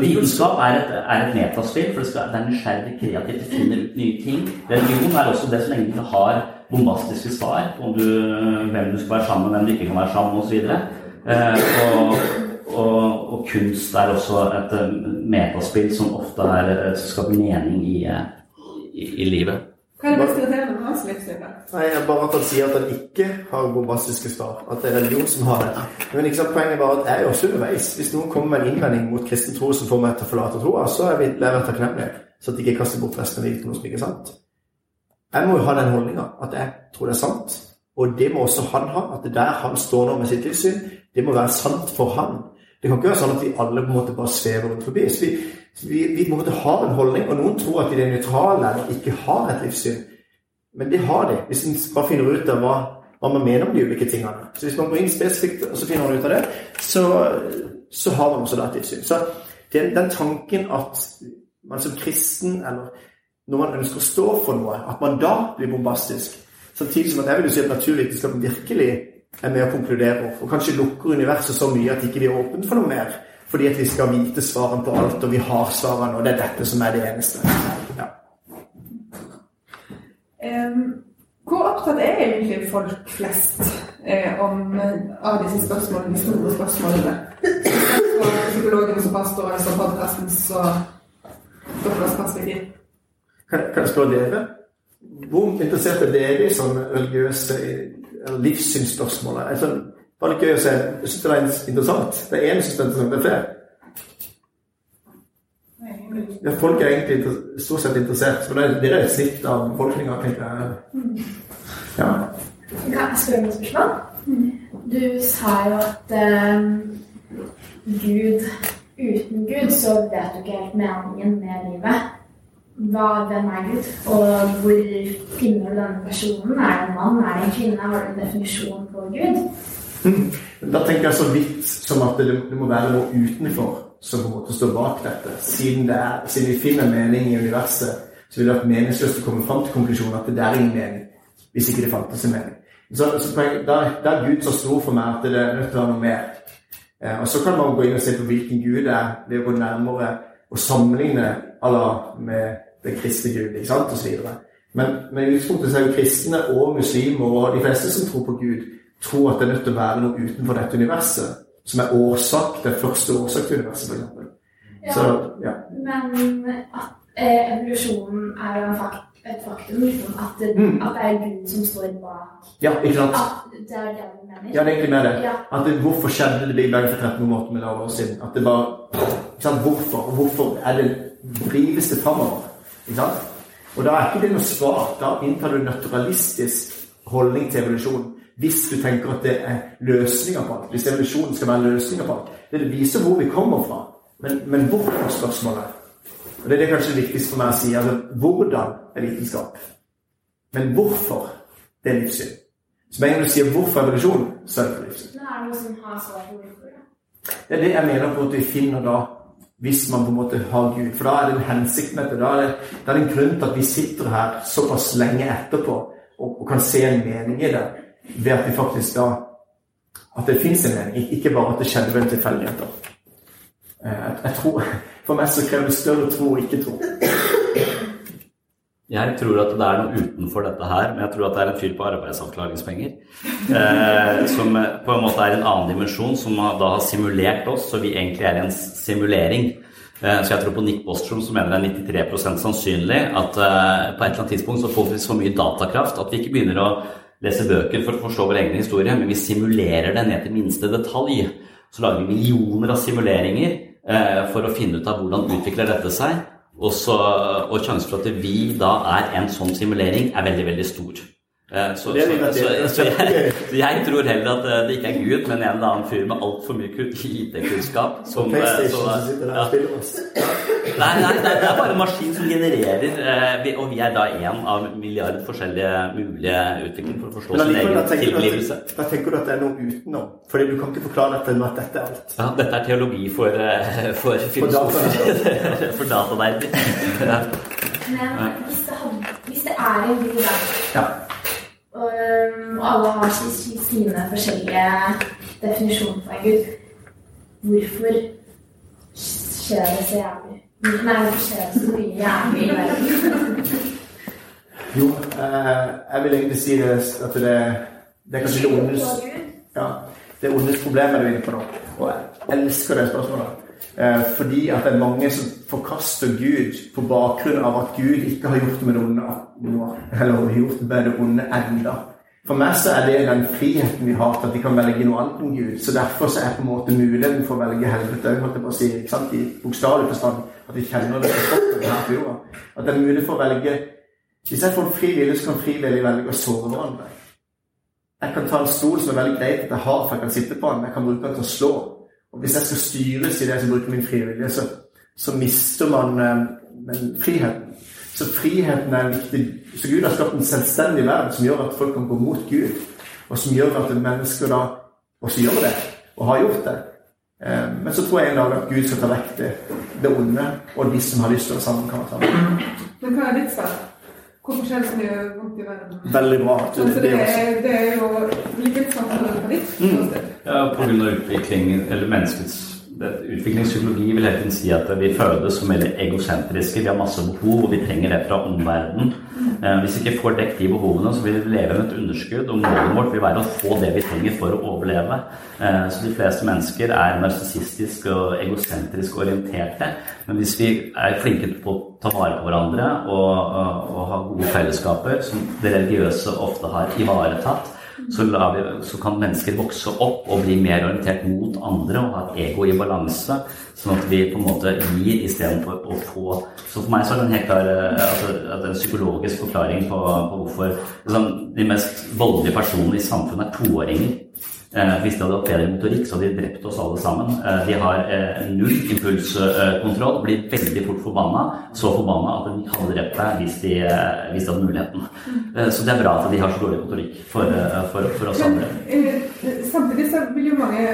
vitenskap er et, er et metaspill, for det, skal, det er nysgjerrig, kreativt, det finner ut nye ting. Religion er også det så lenge du ikke har bombastiske svar om du, hvem du skal være sammen med, hvem du ikke kan være sammen osv. Eh, og, og, og, kunst er også et eh, metaspill som ofte er, eh, skaper mening i, i, i livet. Hva er det mest irriterende med hans livsløp? Nei, Bare at han sier at han ikke har bombastiske svar. At det er religion som har det. Men ikke sant, poenget var at jeg er også underveis. Hvis noen kommer med en innvending mot kristen tro som får meg til å forlate troa, så er vi lærer takknemlige. Så at de ikke kaster bort resten av livet på noe som ikke er sant. Jeg må jo ha den holdninga at jeg tror det er sant. Og det må også han ha. At det der han står nå med sitt livssyn, det må være sant for han. Det kan ikke være sånn at vi alle på en måte bare svever rundt forbi. Så vi, vi, vi på en måte har en holdning, og noen tror at de er nøytrale eller ikke har et livssyn. Men det har de, hvis en bare finner ut av hva, hva, man mener om de ulike tingene. Så hvis man går inn spesifikt og så finner man ut av det, så, så har man også da et livssyn. Så den, den tanken at man som kristen, eller når man ønsker å stå for noe, at man da blir bombastisk. Samtidig som at jeg vil si at naturvitenskapen virkelig er med å konkludere, og kanskje lukker universet så mye at ikke blir åpne for noe mer. Fordi at vi skal vite svarene på alt, og vi har svarene, og det er dette som er det eneste. Ja. Um, hvor opptatt er egentlig folk flest eh, om, av disse spørsmålene, de store spørsmålene? Fra som pastorer, og podkastens og deres perspektiv? Kan, kan jeg spørre dere? Hvor interessert er dere i sånne religiøse livssynsspørsmål? Altså, bare litt gøy å se. Jeg syns det er interessant. Det er en som syns det er interessant. Det er flere. Ja, folk er egentlig stort sett interessert. For det er et snitt av befolkninga, tenker jeg. Ja. Kan jeg spørre om et spørsmål? Du sa jo at eh, Gud Uten Gud så vet du ikke helt meningen med livet hva, hvem er Gud, og hvor finner du denne personen? Er det en mann, er det en kvinne? Har du en definisjon på Gud? Da tenker jeg så vidt som at det, det, må være noe utenfor som på en måte står bak dette. Siden, det er, siden vi finner mening i universet, så vil det være meningsløst å komme fram til konklusjonen at det er ingen mening. Hvis ikke det fantes en mening. Så, så da, da, er Gud så stor for meg at det er nødt til å være noe mer. Eh, og Så kan man gå inn og se på hvilken Gud det er, ved å gå nærmere og sammenligne Allah med den kristne Gud, ikke sant, osv. Men i utgangspunktet er jo kristne og muslimer og de fleste som tror på Gud, tror at det er nødt til å være noe utenfor dette universet som er årsak, den første årsak til universet, f.eks. Ja, Så, ja. Men at eh, evolusjonen er jo et faktum, liksom, at, det, mm. at det er Gud som står bak. Ja, ikke sant? At det er det du mener. Ja, det er egentlig mer det. Ja. At det, hvorfor skjedde det Big Bang for 13,8 milliarder år siden? At det bare ikke sant? Hvorfor? Hvorfor er det drives det framover? Og da er ikke det noe svar. Da inntar du en naturalistisk holdning til evolusjon. Hvis du tenker at det er løsninger på alt. Hvis evolusjonen skal være løsninger på alt. Det viser hvor vi kommer fra. Men, men hvorfor spørsmålet? Og Det er det kanskje viktigste for meg å si. altså Hvordan er vitenskap? Men hvorfor det er livssyn? Så med en gang du sier 'hvorfor evolusjon', så er det for livssyn. Det er noe som har svar på hvorfor. Det er det jeg mener på at vi finner da hvis man på en måte har Gud. For da er det en hensikt med det. Da er det, da er det en grunn til at vi sitter her såpass lenge etterpå og, og kan se en mening i det, ved at vi faktisk da At det fins en mening, ikke bare at det skjedde ved tilfeldigheter. Eh, jeg, For meg så krever det større tro og ikke tro. Jeg tror at det er noe utenfor dette her, men jeg tror at det er en fyr på arbeidsavklaringspenger. Eh, som på en måte er en annen dimensjon, som da har simulert oss, så vi egentlig er i en simulering. Eh, så jeg tror på Nick Bostrom, som mener det er 93 sannsynlig at eh, på et eller annet tidspunkt så får vi så mye datakraft at vi ikke begynner å lese bøker for å forstå vår egen historie, men vi simulerer det ned til minste detalj. Så lager vi millioner av simuleringer eh, for å finne ut av hvordan utvikler dette seg. Og, så, og sjansen for at vi da er en sånn simulering, er veldig, veldig stor. Eh, Så, Det det, så, så, så, jeg, så jeg tror heller at eh, det ikke er Gud, men en eller annen fyr med altfor mye IT-kunnskap. som, eh, som ja. Nei, nei, nei, det er bare en maskin som genererer, eh, og vi er da en av milliard forskjellige mulige utviklinger for å forstå sin egen tilblivelse. da tenker du at det er noe utenom. Fordi du kan ikke forklare dette med at dette er alt. Ja, dette er teologi for, eh, for filosofer. For datanerder. Men hvis det, hadde, hvis det er en god verden Ja. Og um, alle har si- si- sine forskjellige definisjoner på en gud, hvorfor skjer det så jævlig? Hvorfor skjer det så mye jævlig i verden? Jo, eh, jeg vil egentlig si det at det, det er kanskje det ondes ja, det ondes problem er du inne på nå. Og jeg elsker det spørsmålet. Eh, fordi at det er mange som forkaster Gud på bakgrunn av at Gud ikke har gjort med det onde eller gjort med det onde enda. For meg så er det den friheten vi har til at vi kan velge noe annet enn Gud. Så derfor så er på en måte muligheten for å velge helvete òg, holdt jeg på å si, ikke sant? i bokstavelig forstand. At vi kjenner det på kroppen her på jorda. At det er mulig for å velge Hvis jeg får en fri vilje, så kan frivillig velge å såre hverandre. Jeg kan ta en stol som er veldig greit at jeg har, for jeg kan sitte på den, jeg kan bruke den til å slå. Og hvis jeg skal styres i det som bruker min frivillige, så, så mister man eh, friheten. Så friheten er viktig. Så Gud har skapt en selvstendig verden som gjør at folk kan gå mot Gud. Og som gjør at mennesker da også gjør det, og har gjort det. Eh, Men så tror jeg en dag at Gud skal ta vekk det, det onde, og de som har lyst til å sammen kan være sammen. Men hva er ditt svar? Hvorfor skjer det så mye vondt i verden? Veldig bra Det, Altså, det, er, det er jo like interessant som på ditt ståsted. Ja, på grunn av utviklingen, eller menneskets Utviklingspsykologi vil hele tiden si at vi fødes som veldig egosentriske. Vi har masse behov, og vi trenger det fra omverdenen. Eh, hvis vi ikke får dekket de behovene, så vil vi leve med et underskudd. Og målet vårt vil være å få det vi trenger for å overleve. Eh, så de fleste mennesker er narsissistisk og egosentrisk orienterte. Men hvis vi er flinke på å ta vare på hverandre og, og, og ha gode fellesskaper, som det religiøse ofte har ivaretatt, så, vi, så kan mennesker vokse opp og bli mer orientert mot andre og ha et ego i balanse. Sånn at vi på en måte gir istedenfor å få Så for meg så er det en helt klar eh, altså, en psykologisk forklaring på, på hvorfor liksom, de mest voldelige personene i samfunnet er toåringer. Eh, hvis de hadde hatt bedre motorikk, så hadde de drept oss alle sammen. Eh, de har eh, null impulskontroll, blir veldig fort forbanna. Så forbanna at de hadde drept deg hvis de, hvis de hadde muligheten. Så det er bra at de har så dårlig motorikk for, for, for oss andre. Men, Samtidig så vil jo mange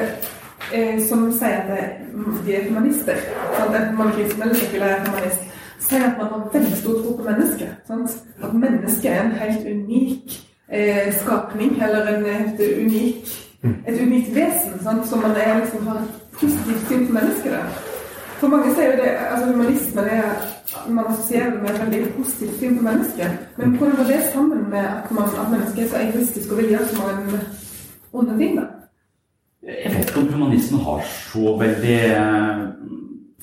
som sier at de er humanister, sant? enten man er kristen eller sekulær humanist, sier at man har veldig stor tro på mennesket. Sant? At mennesket er en helt unik eh, skapning, eller en helt unik, et unikt vesen. Sant? som man er, liksom, har et positivt syn på mennesket. Da. For mange sier jo det, altså humanisme er, man assosierer med et veldig positivt syn på mennesket. Men hvordan går det sammen med at, man, at mennesket er så egoistisk og vil gjøre så mange onde ting? da? Jeg vet ikke om humanismen har så veldig eh,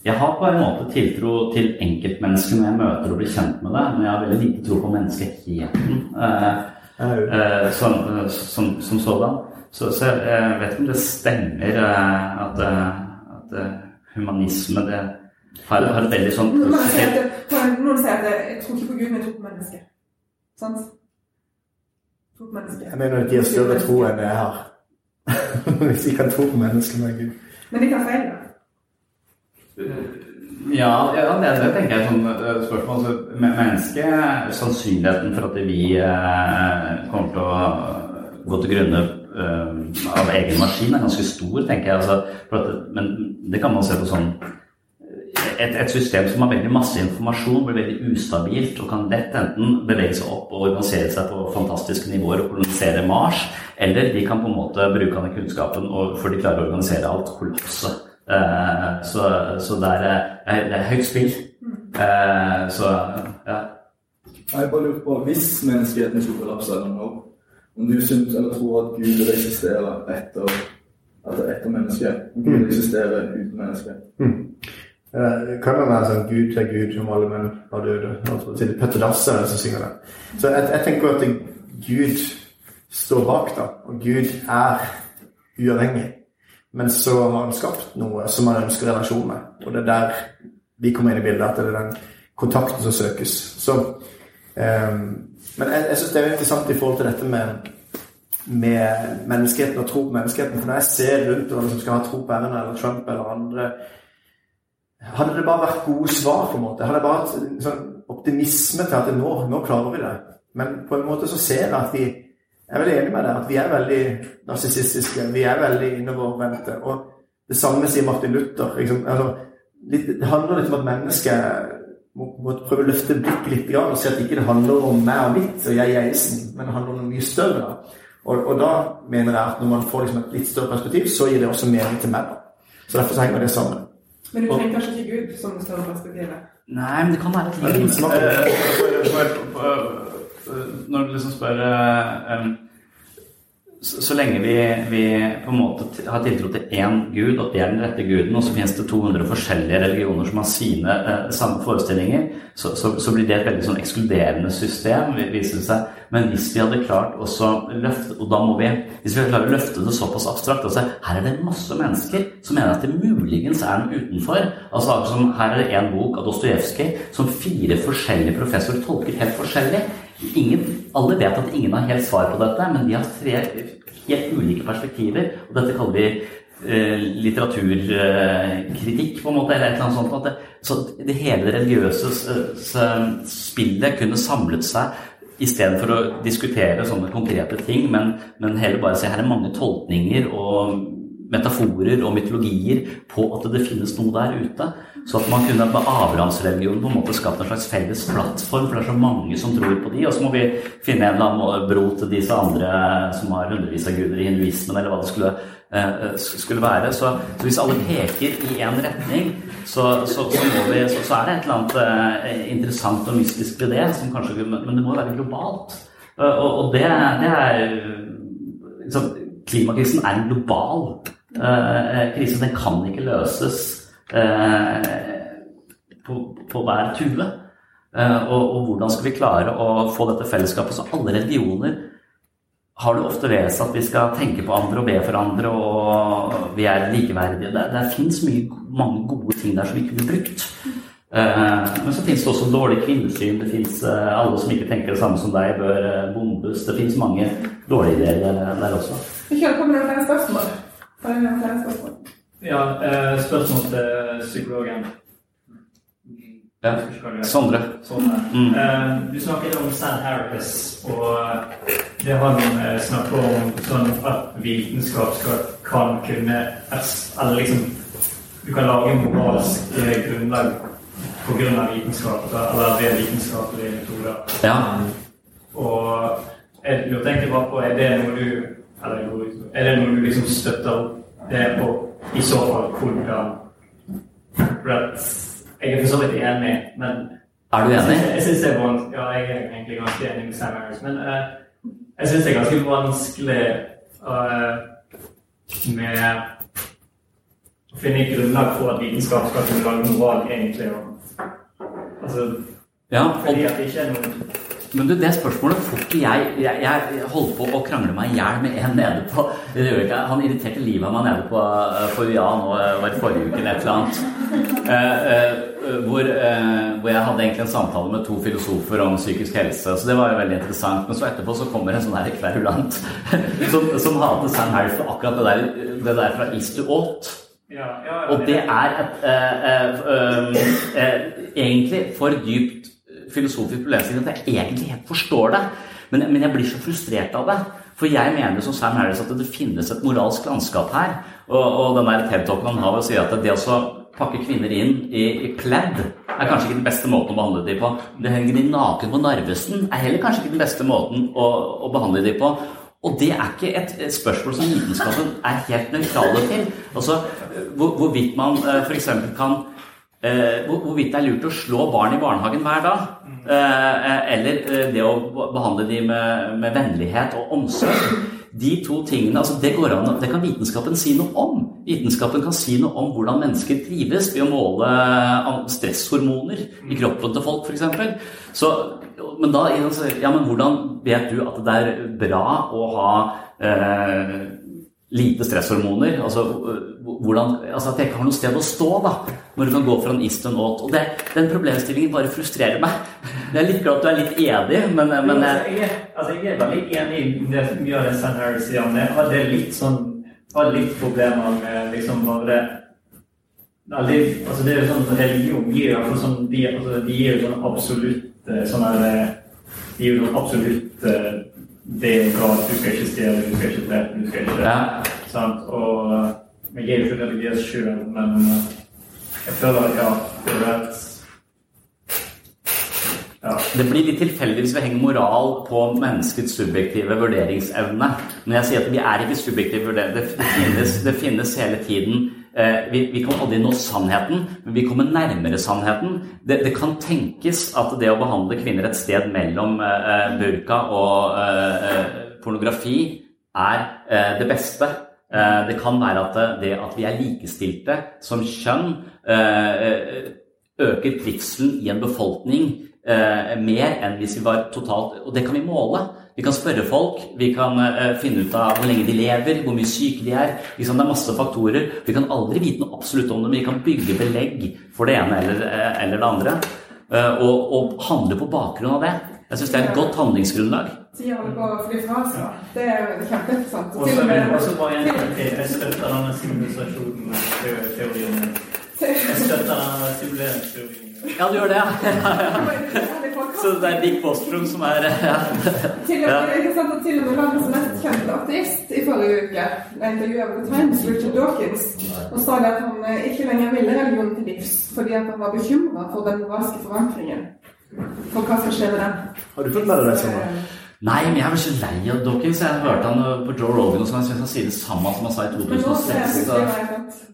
Jeg har på en måte tiltro til enkeltmennesket når jeg møter og blir kjent med det, men jeg har veldig lite tro på menneskeheten eh, eh, som, som, som sådan. Så, så jeg vet ikke om det stemmer eh, at, eh, at eh, humanisme det har, har et veldig sånn Noen sier at, noen sier at jeg tror ikke på Gud, men jeg tror på mennesket. Sant? tror på mennesket. Jeg mener at de har større tro enn jeg har. Hvis de kan tro på mennesket, med Gud. Men de tar feil, da. Ja, ja det, det tenker jeg er sånn eh, spørsmål. Altså, mennesket, sannsynligheten for at vi eh, kommer til å gå til grunne av egen maskin, er ganske stor, tenker jeg. Altså, men det kan man se på sånn et, et system som har veldig masse informasjon, blir veldig ustabilt og kan lett enten bevege seg opp og organisere seg på fantastiske nivåer og kolonisere Mars, eller de kan på en måte bruke denne kunnskapen og, for de klarer å organisere alt, kollapse. Eh, så, så det, er, eh, det er høyt spill. Eh, så ja. Jeg bare lurer på, Hvis menneskeheten skulle kollapse noe, om du syns eller tror at Gud vil eksistere etter at er etter mennesket? Gud Mm. eksisterer uten mennesket? Eh, Kan det være sånn Gud til Gud som alle menn var døde? Altså, til Petter Dasse som synger det. Så jeg, jeg tenker at Gud står bak, da. Og Gud er uavhengig. Men så har han skapt noe som han ønsker relasjon med. Og det er der vi kommer inn i bildet, at det er den kontakten som søkes. Så, eh, men jeg, jeg syns det er interessant i forhold til dette med, med menneskeheten og tro på menneskeheten. For når jeg ser rundt hvem som skal ha tro på Erna eller Trump eller andre Hadde det bare vært gode svar, på en måte, hadde det bare hatt sånn optimisme til at nå, nå klarer vi det. Men på en måte så ser jeg at vi jeg er veldig enig med deg at vi er veldig narsissistiske. Vi er veldig innovervendte. Og det samme sier Martin Luther. Liksom, altså, litt, det handler litt om at mennesket må, må prøve å løfte blikket litt og si at det ikke handler om meg og mitt og jeg Eisen, men det handler om noe mye større. Og, og, da mener jeg at når man får liksom et litt større perspektiv, så gir det også mening til meg. Da. Så derfor så henger det sammen. Men du trenger kanskje ikke Gud som det større perspektivet? Nei, men det kan være et litt Når du liksom spør um, så, så, lenge vi, vi, på en måte har tiltro til én gud, at det er den rette guden, og så finnes det 200 forskjellige religioner som har sine eh, samme forestillinger, så, så, så, blir det et veldig sånn ekskluderende system, viser det seg. Men hvis vi hadde klart også løfte, og da må vi, hvis vi klarer å løfte det såpass abstrakt altså Her er det masse mennesker som mener at det muligens er noe utenfor. altså Her er det én bok av Dostojevskij som fire forskjellige professorer tolker helt forskjellig. Ingen, alle vet at ingen har helt svar på dette, men de har tre helt ulike perspektiver. Og dette kaller vi eh, litteraturkritikk, på en måte, eller et eller annet sånt. Det, så det hele religiøse spillet kunne samlet seg istedenfor å diskutere sånne konkrete ting, men, men heller bare se her er mange tolkninger og metaforer og mytologier på at det finnes noe der ute. Så at man kunne med avlandsreligionen på en måte skapt en slags felles plattform, for det er så mange som tror på de, og så må vi finne en eller annen bro til disse andre som har hundrevis av guder i hinduismen, eller hva det skulle, eh, skulle være. Så, så, hvis alle peker i én retning, så, så, vi, så, er det et eller annet eh, interessant og mystisk ved det, kanskje, men det må være globalt. Og, og det, det, er liksom, Klimakrisen er en global uh, krise. Den kan ikke løses Eh, på, på, hver tue. Eh, og, og, hvordan skal vi klare å få dette fellesskapet? Så alle religioner har det ofte ved seg at vi skal tenke på andre og be for andre, og vi er likeverdige. Det, det fins mange gode ting der som vi kunne brukt. Men så fins det også dårlig kvinnesyn. Det fins alle som ikke tenker det samme som deg, bør bombes. Det fins mange dårlige ideer der, også. Vi kjører på med spørsmål. Ja, eh, spørsmål til psykologen. Ja. Sondre. Sondre. Mm. Eh, du snakket om Sam Harris, og det han eh, snakker om sånn at vitenskap skal, kan kunne Eller liksom Du kan lage moralsk grunnlag på grunn av vitenskap, eller ved vitenskapelige metoder. Ja. Og jeg lurte egentlig bare på Er det noe du eller, er det noe du liksom støtter det på i så fall hvordan Jeg er for så vidt enig, men Er du enig? Jeg syns det er vanskelig, ja, jeg er egentlig ganske enig med Sam Harris, men uh, jeg syns det er ganske vanskelig uh, med å finne grunnlag for at vitenskap skal kunne lage moral, egentlig. Og, altså, ja, og, fordi at det ikke er noe men du, det spørsmålet får ikke jeg Jeg, jeg holdt på å krangle meg i hjel med en nede på Han irriterte livet av meg nede på, For på UiA nå eh, var det forrige uke eller et eller annet. Eh, eh, hvor, eh, hvor, jeg hadde egentlig en samtale med to filosofer om psykisk helse. Så det var jo veldig interessant. Men så etterpå så kommer en sånn her kverulant som, som hater Sam Harris for akkurat det der, det der fra is to Ought. Ja, ja, og det er et, egentlig for dypt filosofisk problemstilling at jeg egentlig helt forstår det. Men, men, jeg blir så frustrert av det. For jeg mener som Sam Harris at det finnes et moralsk landskap her. Og, og den der TED-talken han har ved å si at det å pakke kvinner inn i, i pledd er kanskje ikke den beste måten å behandle dem på. Det henger de naken på Narvesen er heller kanskje ikke den beste måten å, å behandle dem på. Og det er ikke et, spørsmål som vitenskapen er helt nøytrale til. Altså, hvor, Hvorvidt man uh, f.eks. kan Eh, hvorvidt det er lurt å slå barn i barnehagen hver dag. Eh, eller eh, det å behandle dem med, med, vennlighet og omsorg. De to tingene, altså det, går an, det kan vitenskapen si noe om. Vitenskapen kan si noe om hvordan mennesker trives ved å måle stresshormoner i kroppen til folk, f.eks. Men da, ja, men hvordan vet du at det er bra å ha eh, lite stresshormoner. Altså, hvordan, altså at jeg ikke har noe sted å stå da, når du kan gå fra en is til en åt. Og det, den problemstillingen bare frustrerer meg. Jeg er litt glad at du er litt enig, men, men jeg, jeg, altså, jeg er veldig enig i det mye av det Sam Harris sier. det. jeg hadde litt sånn hadde litt problemer med liksom bare det altså det er jo sånn Religion gir jo sånn, de, altså, de gir jo sånn absolutt sånn her, De gir jo sånn absolutt det er bra. du skal ikke stjele, du skal ikke drepe, du skal ikke ja. Og jeg er jo ikke religiøs sjøl, men jeg føler at ja, det er rett ja. Det blir litt tilfeldig hvis vi henger moral på menneskets subjektive vurderingsevne. Når jeg sier at vi er ikke subjektive vurderinger. Det, finnes, det finnes hele tiden eh, vi, vi, kan aldri nå sannheten, men vi kommer nærmere sannheten. Det, det, kan tenkes at det å behandle kvinner et sted mellom eh, burka og eh, pornografi er eh, det beste. Eh, det kan være at det at vi er likestilte som kjønn, eh, øker trivselen i en befolkning eh, mer enn hvis vi var totalt Og det kan vi måle. Vi kan spørre folk, vi kan uh, finne ut av hvor lenge de lever, hvor mye syke de er. Liksom, det er masse faktorer. Vi kan aldri vite noe absolutt om dem. vi kan bygge belegg for det ene eller, uh, eller det andre. Uh, og, og, handle på bakgrunn av det. Jeg syns det er et godt handlingsgrunnlag. Tida holder på å fly fra. Det er kjempeinteressant. Og så bare en ting til. Jeg støtter denne sivilisasjonen-teorien. Jeg støtter denne simuleringsteorien. Ja, du gjør det, ja. Så det er Dick Bostrom som er ja. Til og med, ikke sant, til og med verdens mest kjente ateist i forrige uke intervjuet av Times, Richard Dawkins, og sa at han eh, ikke lenger ville religionen til livs fordi at han var bekymra for den moralske forankringen. For hva skal skje med den? Har du fått med deg det? Sånn? Nei, men jeg er vel så lei av Dawkins. Jeg hørte han på Joe Rogan og sånn. Jeg syns han sier det samme som han sa i 2006. Så...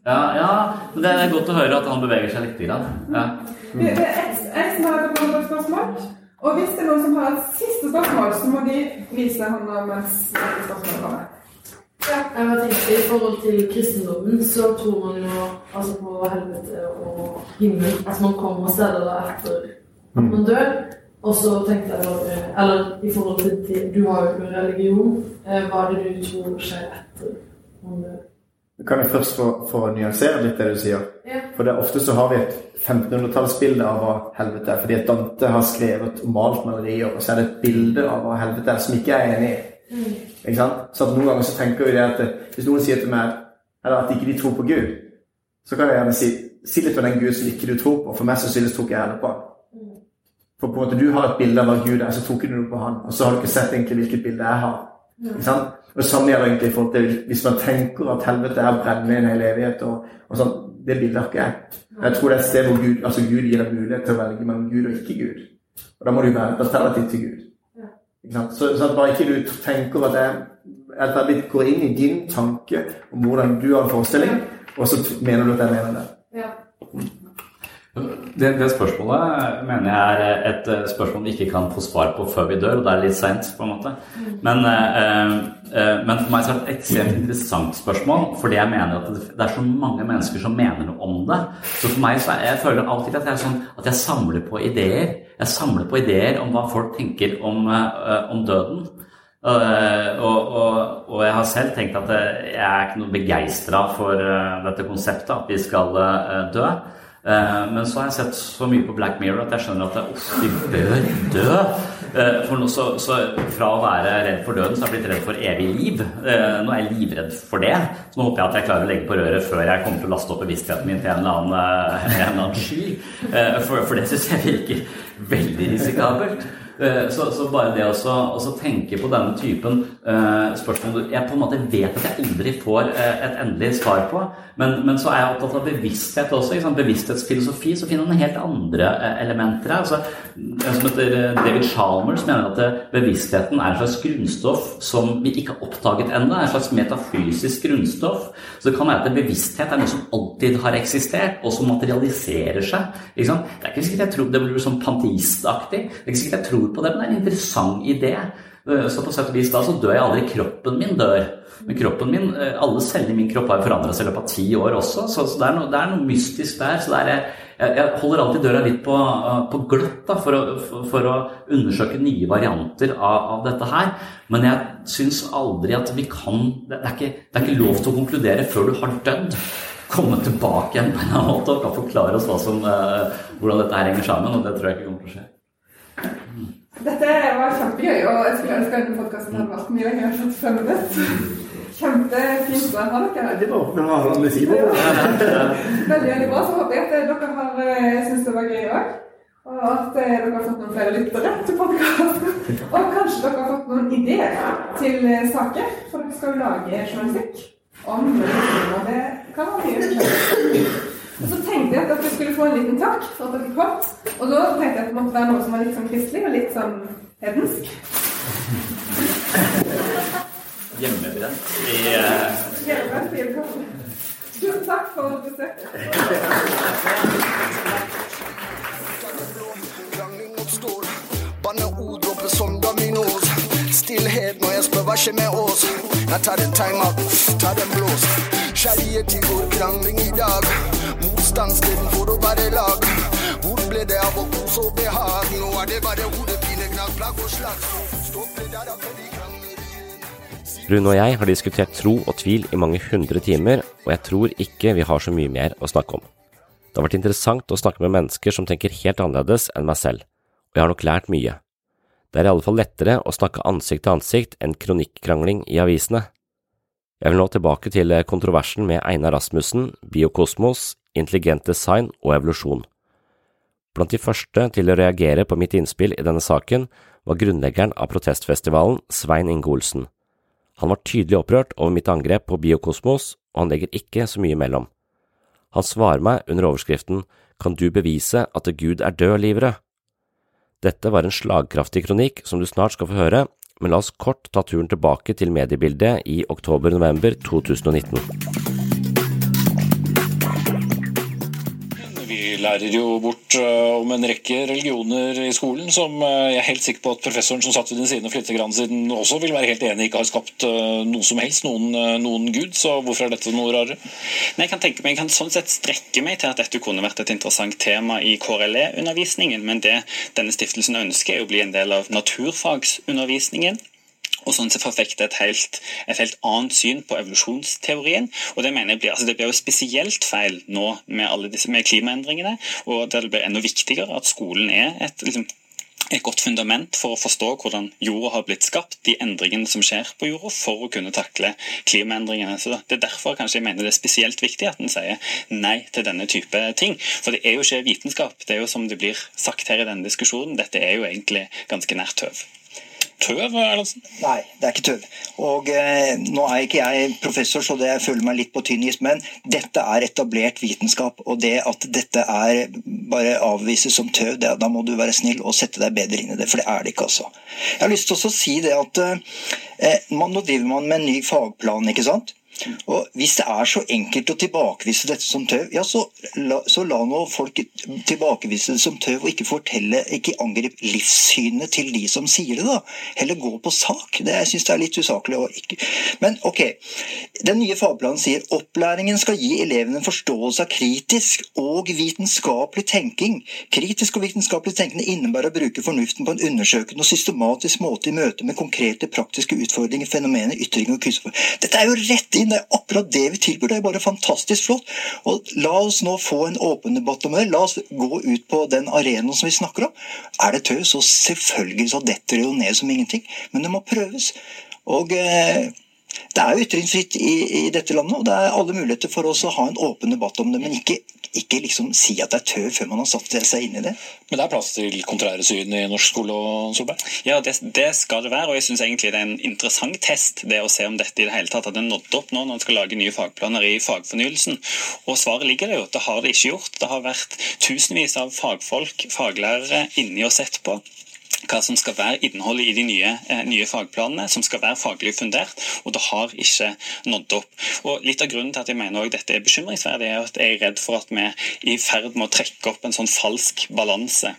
Ja, ja, men det er godt å høre at han beveger seg litt. Ja. Det er jeg som har et spørsmål. Og hvis det er noen som har et siste spørsmål, så må de vise hånda mens spørsmålet kommer. Ja, jeg har tenkt I forhold til kristendommen så tror man jo altså på helvete og himmel. Altså man kommer steder der etter at man dør. Og så tenkte jeg Eller i forhold til Du har jo ikke religion. Eh, hva er det du tror skjer etter man dør? Kan jeg først få, få nyansere litt det du sier? Ja. For det er Ofte så har vi et 1500-tallsbilde av hva helvete er. Fordi at Dante har skrevet og malt malerier, og så er det et bilde av hva helvete er, som ikke er enig i. Mm. Ikke sant? Så at noen ganger så tenker vi det at hvis noen sier til meg eller at ikke de tror på Gud, så kan jeg gjerne si si litt om den Gud som ikke du tror på. For meg så synes ikke jeg heller på han. For på en måte du har et bilde av hva Gud er, så ikke du noe på han. Og så har du ikke sett egentlig hvilket bilde jeg har. Ikke sant? Og det samme gjelder egentlig forhold til hvis man tenker at helvete er brennende en hel evighet. og, og sånn, Det bildet har ikke jeg. Jeg tror det er et sted hvor Gud, altså Gud gir deg mulighet til å velge mellom Gud og ikke Gud. Og da må du være et alternativ til Gud. Så, så bare ikke du tenker at jeg, jeg litt går inn i din tanke om hvordan du har en forestilling, og så mener du at jeg mener det. Ja. Det, det, spørsmålet mener jeg er et spørsmål vi ikke kan få svar på før vi dør, og det er litt seint, på en måte. Men, eh, eh, men, for meg så er det et ekstremt interessant spørsmål, fordi jeg mener at det er så mange mennesker som mener noe om det. Så for meg så er, jeg føler alltid at jeg, sånn, at jeg samler på ideer. Jeg samler på ideer om hva folk tenker om, eh, om døden. Og, og, og, jeg har selv tenkt at jeg er ikke noe begeistra for dette konseptet, at vi skal dø. Men så har jeg sett så mye på Black Mirror at jeg skjønner at de bør dø. For nå, så, så, fra å være redd for døden, så har jeg blitt redd for evig liv. Nå er jeg livredd for det. Så nå håper jeg at jeg klarer å legge på røret før jeg kommer til å laste opp bevisstheten min til en eller annen, en eller annen sky. For, for det syns jeg virker veldig risikabelt. Så, så, bare det å tenke på denne typen uh, spørsmål Jeg på en måte vet at jeg aldri får uh, et endelig svar på, men, men, så er jeg opptatt av bevissthet også. Bevissthetsfilosofi, så finner man helt andre elementer her. Altså, en som heter David Chalmers mener at bevisstheten er en slags grunnstoff som vi ikke har oppdaget ennå. En slags metafysisk grunnstoff. Så det kan være at bevissthet er noe som alltid har eksistert, og som materialiserer seg. Det er ikke sikkert jeg tror det blir sånn panteistaktig. Det er ikke sikkert jeg tror på det, men det er en interessant idé. Så på sett og vis da så dør jeg aldri. Kroppen min dør. Men kroppen min, alle cellene i min kropp har forandra seg i løpet av ti år også, så, så det, er noe, det, er noe, mystisk der. Så det er, jeg, holder alltid døra litt på, på gløtt da, for, å, for, for, å, undersøke nye varianter av, av dette her. Men jeg syns aldri at vi kan det er, ikke, det er ikke lov til å konkludere før du har dødd. Komme tilbake igjen på en annen måte og forklare oss som, hvordan dette her henger sammen. Og det tror jeg ikke kommer til å skje. Dette var kjempegøy, og jeg skulle ønske denne podkasten hadde vært mye lenger enn fem minutter. Kjempefint å ha dere her. Det var alle sider. Veldig, veldig bra. Så håper jeg at dere har eh, syntes det var gøy òg. Og at eh, dere har fått noen flere lyttere til podkasten. Og kanskje dere har fått noen ideer til eh, saker, for dere skal lage journalistikk om det kan være mye forskjellig. Og så tenkte jeg at dere skulle få en liten takk for at dere kom. Og da tenkte jeg at det måtte være noe som var litt sånn kristelig og litt sånn hedensk hjemmebrent i uh... Tusen takk for besøket. Hva skjer med oss. Jeg tar en timeout, tar en blås. Kjærlighet i går, krangling i dag. Motstand for å være lag. Hvor ble det av å kose og behag? Nå er det bare hodepine, gnag, plagg og slag. Stopp det der, for vi krangler. Rune og jeg har diskutert tro og tvil i mange hundre timer, og jeg tror ikke vi har så mye mer å snakke om. Det har vært interessant å snakke med mennesker som tenker helt annerledes enn meg selv, og jeg har nok lært mye. Det er i alle fall lettere å snakke ansikt til ansikt enn kronikkrangling i avisene. Jeg vil nå tilbake til kontroversen med Einar Rasmussen, biokosmos, intelligent design og evolusjon. Blant de første til å reagere på mitt innspill i denne saken var grunnleggeren av protestfestivalen, Svein Inge Olsen. Han var tydelig opprørt over mitt angrep på Biokosmos, og han legger ikke så mye imellom. Han svarer meg under overskriften Kan du bevise at Gud er død, livere? Dette var en slagkraftig kronikk som du snart skal få høre, men la oss kort ta turen tilbake til mediebildet i oktober-november 2019. lærer jo bort uh, om en rekke religioner i skolen som uh, jeg er helt sikker på at professoren som satt ved din side for litt siden også vil være helt enig ikke har skapt uh, noe som helst, noen, noen, gud. Så hvorfor er dette noe rarere? Nei, jeg kan tenke meg, jeg kan sånn sett strekke meg til at dette kunne vært et interessant tema i KRLE-undervisningen, men det denne stiftelsen ønsker, er å bli en del av naturfagsundervisningen og sånn sett forfekte et helt, et helt annet syn på evolusjonsteorien. og Det mener jeg blir, altså det blir jo spesielt feil nå med, alle disse, med klimaendringene, og det blir enda viktigere at skolen er et liksom, et godt fundament for å forstå hvordan jorda har blitt skapt, de endringene som skjer på jorda, for å kunne takle klimaendringene. Så Det er derfor kanskje jeg mener det er spesielt viktig at en sier nei til denne type ting. For det er jo ikke vitenskap. Det er jo som det blir sagt her i denne diskusjonen, dette er jo egentlig ganske nært tøv tøv? Erlandsen? Nei, det er ikke tøv. Og eh, Nå er ikke jeg professor, så det føler meg litt på tynn is, men dette er etablert vitenskap. Og det at dette er bare avvises som tøv, det, da må du være snill og sette deg bedre inn i det, for det er det ikke, altså. Jeg har lyst til å si det at eh, man, nå driver man med en ny fagplan, ikke sant? Og Hvis det er så enkelt å tilbakevise dette som tøv, ja, så la, så la nå folk tilbakevise det som tøv, og ikke fortelle, ikke angrip livssynet til de som sier det. da. Heller gå på sak. Det, jeg syns det er litt usaklig. Ikke. Men ok, den nye fagplanen sier opplæringen skal gi elevene en forståelse av kritisk og vitenskapelig tenking. Kritisk og vitenskapelig tenkende innebærer å bruke fornuften på en undersøkende og systematisk måte i møte med konkrete praktiske utfordringer, fenomener, ytringer og kunstformer. Dette er jo rett inn Det er akkurat det vi tilbyr. Det er bare fantastisk flott. Og La oss nå få en åpen debatt om det. La oss gå ut på den arenaen som vi snakker om. Er det tøv, så selvfølgelig så detter det jo ned som ingenting. Men det må prøves. Og eh, det er jo ytringsfritt i, i, dette landet, og det er alle muligheter for oss å ha en åpen debatt om det. Men ikke, ikke liksom si at det er tøv før man har satt seg inn i det. Men det er plass til kontrære syn i norsk skole? Solberg? Ja, det, det, skal det være. Og jeg syns egentlig det er en interessant test det å se om dette i det hele tatt hadde nådd opp nå når en skal lage nye fagplaner i fagfornyelsen. Og svaret ligger det jo. Det har det ikke gjort. Det har vært tusenvis av fagfolk, faglærere, inni og sett på hva som skal være innholdet i de nye, eh, nye, fagplanene, som skal være faglig fundert, og det har ikke nådd opp. Og Litt av grunnen til at jeg mener også dette er bekymringsverdig, er at jeg er redd for at vi er i ferd med å trekke opp en sånn falsk balanse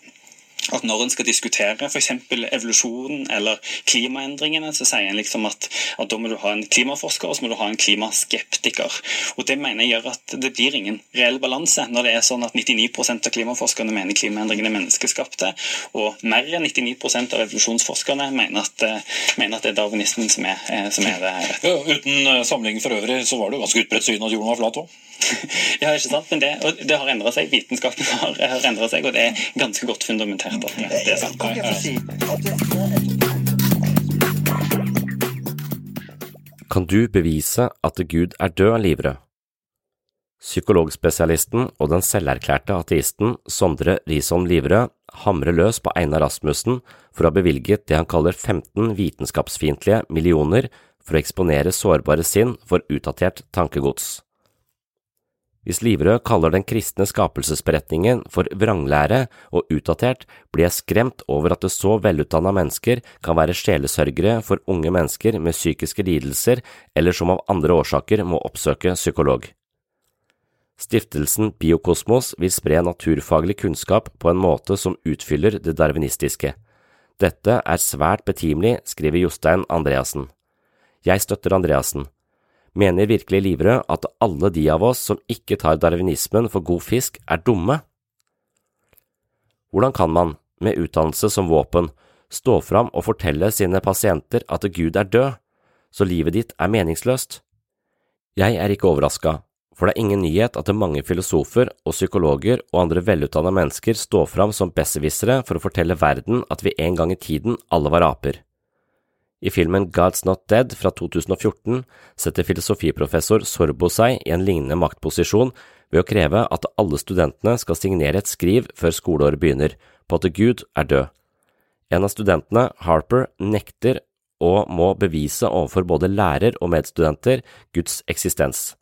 at når en skal diskutere f.eks. evolusjonen eller klimaendringene, så sier en liksom at, at, da må du ha en klimaforsker og så må du ha en klimaskeptiker. Og Det mener jeg gjør at det blir ingen reell balanse når det er sånn at 99% av klimaforskerne mener klimaendringene er menneskeskapte, og mer enn 99% av evolusjonsforskerne mener at, mener at det er darwinismen som er, som er det rette. Ja, uten sammenligning for øvrig så var det jo ganske utbredt syn at jorden var flat òg. ja, ikke sant? Men det, det har endra seg. Vitenskapen har, har endra seg, og det er ganske godt fundamentert at det, det er sant. Kan du bevise at Gud er død, Livrød? Psykologspesialisten og den selverklærte ateisten Sondre Risholm Livrød hamrer løs på Einar Rasmussen for å ha bevilget det han kaller 15 vitenskapsfiendtlige millioner for å eksponere sårbare sinn for utdatert tankegods. Hvis Livrød kaller den kristne skapelsesberetningen for vranglære og utdatert, blir jeg skremt over at det så velutdanna mennesker kan være sjelesørgere for unge mennesker med psykiske lidelser eller som av andre årsaker må oppsøke psykolog. Stiftelsen Biokosmos vil spre naturfaglig kunnskap på en måte som utfyller det darwinistiske. Dette er svært betimelig, skriver Jostein Andreassen. Jeg støtter Andreassen. Mener virkelig Livrød at alle de av oss som ikke tar darwinismen for god fisk, er dumme? Hvordan kan man, med utdannelse som våpen, stå fram og fortelle sine pasienter at Gud er død, så livet ditt er meningsløst? Jeg er ikke overraska, for det er ingen nyhet at mange filosofer og psykologer og andre velutdanna mennesker står fram som besserwissere for å fortelle verden at vi en gang i tiden alle var aper. I filmen God's Not Dead fra 2014 setter filosofiprofessor Sorbo seg i en lignende maktposisjon ved å kreve at alle studentene skal signere et skriv før skoleåret begynner, på at Gud er død. En av studentene, Harper, nekter og må bevise overfor både lærer og medstudenter Guds eksistens.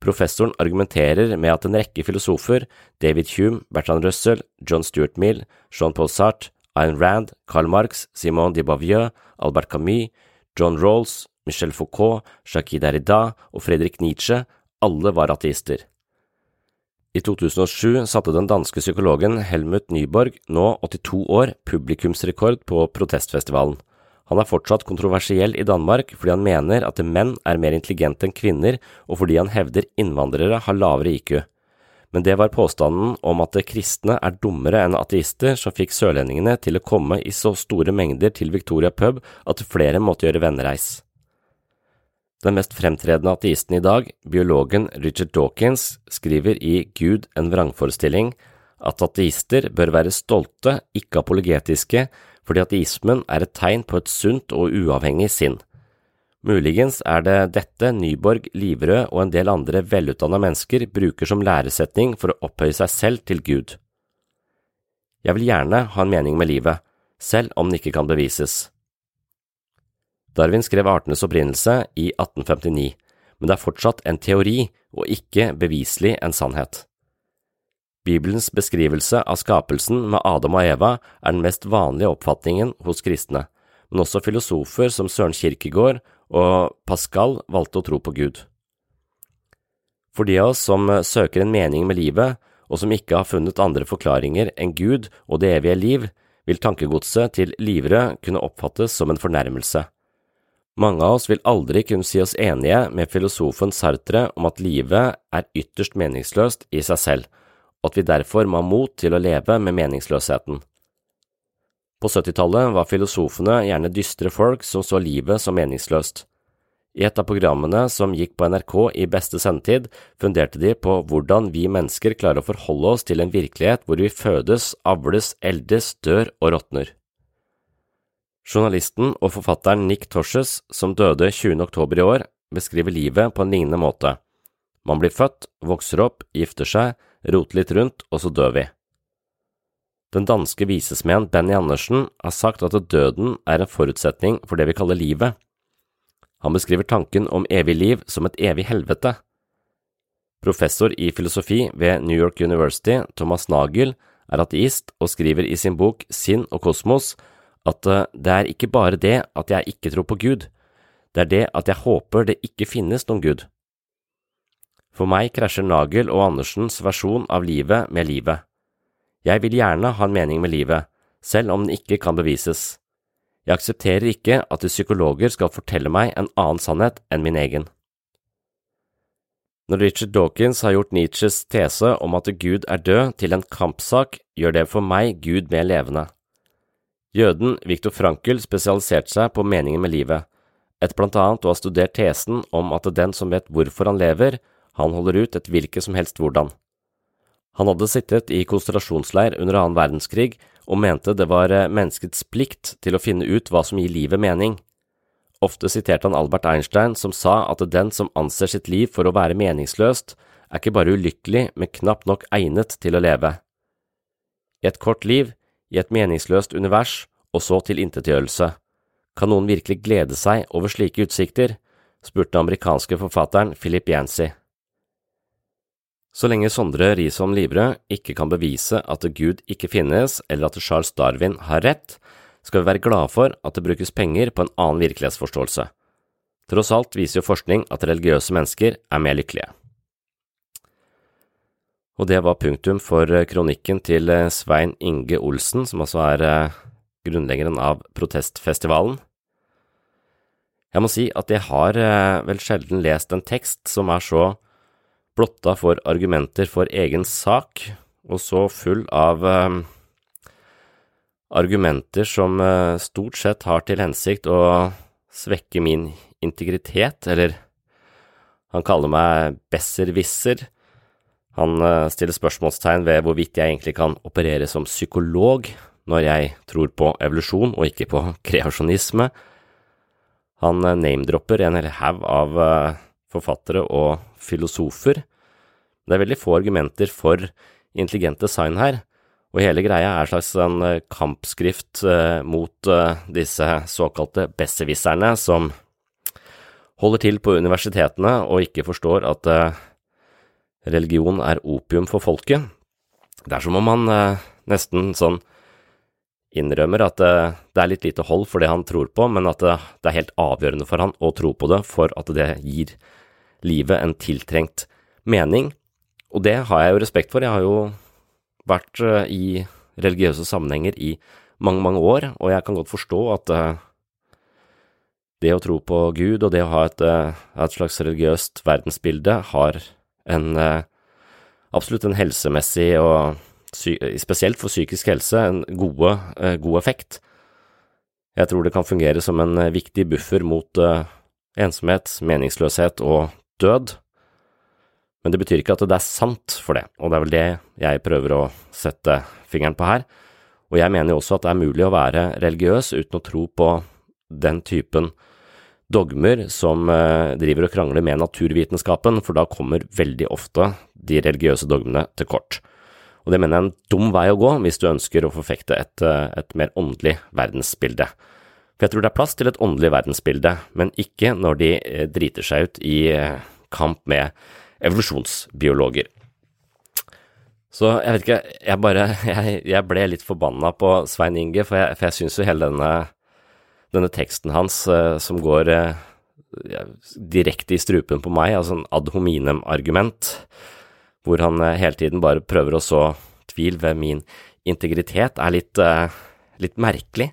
Professoren argumenterer med at en rekke filosofer, David Hume, Bertrand Russell, John Stuart Mill, Jean Paul Sartre, Ayn Rand, Karl Marx, Simone de Bavieux, Albert Camus, John Rawls, Michel Foucault, Jacques Derrida og Fredrik Nietzsche, alle var ateister. I 2007 satte den danske psykologen Helmut Nyborg, nå 82 år, publikumsrekord på protestfestivalen. Han er fortsatt kontroversiell i Danmark fordi han mener at menn er mer intelligente enn kvinner, og fordi han hevder innvandrere har lavere IQ men det var påstanden om at kristne er dummere enn ateister som fikk sørlendingene til å komme i så store mengder til Victoria pub at flere måtte gjøre vennereis. Den mest fremtredende ateisten i dag, biologen Richard Dawkins, skriver i Gud en vrangforestilling at ateister bør være stolte, ikke apologetiske, fordi ateismen er et tegn på et sunt og uavhengig sinn. Muligens er det dette Nyborg, Livrød og en del andre velutdanna mennesker bruker som læresetning for å opphøye seg selv til Gud. Jeg vil gjerne ha en mening med livet, selv om den ikke kan bevises. Darwin skrev artenes opprinnelse i 1859, men det er fortsatt en teori og ikke beviselig en sannhet. Bibelens beskrivelse av skapelsen med Adam og Eva er den mest vanlige oppfatningen hos kristne, men også filosofer som Søren Kierkegaard og Pascal valgte å tro på Gud. For de av oss som søker en mening med livet, og som ikke har funnet andre forklaringer enn Gud og det evige liv, vil tankegodset til Livrød kunne oppfattes som en fornærmelse. Mange av oss vil aldri kunne si oss enige med filosofen Sartre om at livet er ytterst meningsløst i seg selv, og at vi derfor må ha mot til å leve med meningsløsheten. På 70-tallet var filosofene gjerne dystre folk som så livet som meningsløst. I et av programmene som gikk på NRK i beste sendetid, funderte de på hvordan vi mennesker klarer å forholde oss til en virkelighet hvor vi fødes, avles, eldes, dør og råtner. Journalisten og forfatteren Nick Torses, som døde 20. oktober i år, beskriver livet på en lignende måte. Man blir født, vokser opp, gifter seg, roter litt rundt, og så dør vi. Den danske visesmeden Benny Andersen har sagt at døden er en forutsetning for det vi kaller livet. Han beskriver tanken om evig liv som et evig helvete. Professor i filosofi ved New York University, Thomas Nagel, er ateist og skriver i sin bok Sinn og kosmos at eh, det er ikke bare det at jeg ikke tror på Gud, det er det at jeg håper det ikke finnes noen Gud. For meg krasjer Nagel og Andersens versjon av livet med livet. Jeg vil gjerne ha en mening med livet, selv om den ikke kan bevises. Jeg aksepterer ikke at psykologer skal fortelle meg en annen sannhet enn min egen. Når Richard Dawkins har gjort Nietzsches tese om at Gud er død til en kampsak, gjør det for meg Gud mer levende. Jøden Viktor Frankel spesialiserte seg på meningen med livet, etter blant annet å ha studert tesen om at den som vet hvorfor han lever, han holder ut et hvilket som helst hvordan. Han hadde sittet i konsentrasjonsleir under annen verdenskrig og mente det var eh, menneskets plikt til å finne ut hva som gir livet mening. Ofte siterte han Albert Einstein, som sa at den som anser sitt liv for å være meningsløst, er ikke bare ulykkelig, men knapt nok egnet til å leve. I et kort liv, i et meningsløst univers, og så tilintetgjørelse. Kan noen virkelig glede seg over slike utsikter? spurte den amerikanske forfatteren Philip Yancey. Så lenge Sondre Risholm Livrød ikke kan bevise at Gud ikke finnes, eller at Charles Darwin har rett, skal vi være glade for at det brukes penger på en annen virkelighetsforståelse. Tross alt viser jo forskning at religiøse mennesker er mer lykkelige. Og det var punktum for kronikken til Svein Inge Olsen, som altså er eh, grunnleggeren av protestfestivalen. Jeg må si at jeg har eh, vel sjelden lest en tekst som er så blotta for argumenter for egen sak, og så full av uh, argumenter som uh, stort sett har til hensikt å svekke min integritet, eller han kaller meg besserwisser. Han uh, stiller spørsmålstegn ved hvorvidt jeg egentlig kan operere som psykolog når jeg tror på evolusjon og ikke på kreasjonisme. Han name-dropper en hel haug av forfattere og filosofer. Det er veldig få argumenter for intelligent design her, og hele greia er slags en eh, kampskrift eh, mot eh, disse såkalte besserwisserne som holder til på universitetene og ikke forstår at religion er opium for folket. Det er som om han nesten sånn innrømmer at det er litt lite hold for det han tror på, men at det er helt avgjørende for han å tro på det for at det gir livet en tiltrengt mening. Og det har jeg jo respekt for. Jeg har jo vært eh, i religiøse sammenhenger i mange, mange år, og jeg kan godt forstå at uh, det å tro på Gud og det å ha et, uh, et slags religiøst verdensbilde har en absolutt en helsemessig og spesielt for psykisk helse en gode, god effekt. Jeg tror det kan fungere som en viktig buffer mot ensomhet, meningsløshet og død. Men det betyr ikke at det er sant for det, og det er vel det jeg prøver å sette fingeren på her. Og jeg mener jo også at det er mulig å være religiøs uten å tro på den typen dogmer som eh, driver og krangler med naturvitenskapen, for da kommer veldig ofte de religiøse dogmene til kort. Og det mener jeg er en dum vei å gå hvis du ønsker å forfekte et, eh, et mer åndelig verdensbilde. For jeg tror det er plass til et åndelig verdensbilde, men ikke når de eh, driter seg ut i kamp med evolusjonsbiologer. Så jeg vet ikke, jeg bare Jeg, jeg ble litt forbanna på Svein Inge, for jeg, for jeg syns jo hele denne, denne teksten hans uh, som går direkte i strupen på meg, altså en ad hominem-argument, hvor han hele tiden bare prøver å så tvil ved min integritet, er litt, litt merkelig.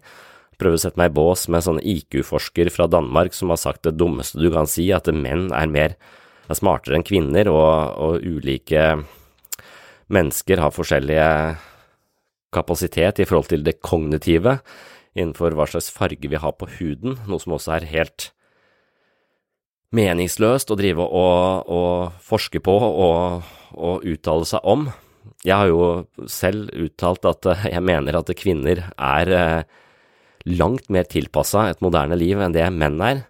Prøver å sette meg i bås med sånne IQ-forsker fra Danmark som har sagt det dummeste du kan si, at menn er mer er smartere enn kvinner, og, og ulike mennesker har forskjellige kapasitet i forhold til det kognitive innenfor hva slags farge vi har på huden, noe som også er helt meningsløst å drive og, og forske på og, og, uttale seg om. Jeg har jo selv uttalt at jeg mener at kvinner er eh, langt mer tilpassa et moderne liv enn det menn er.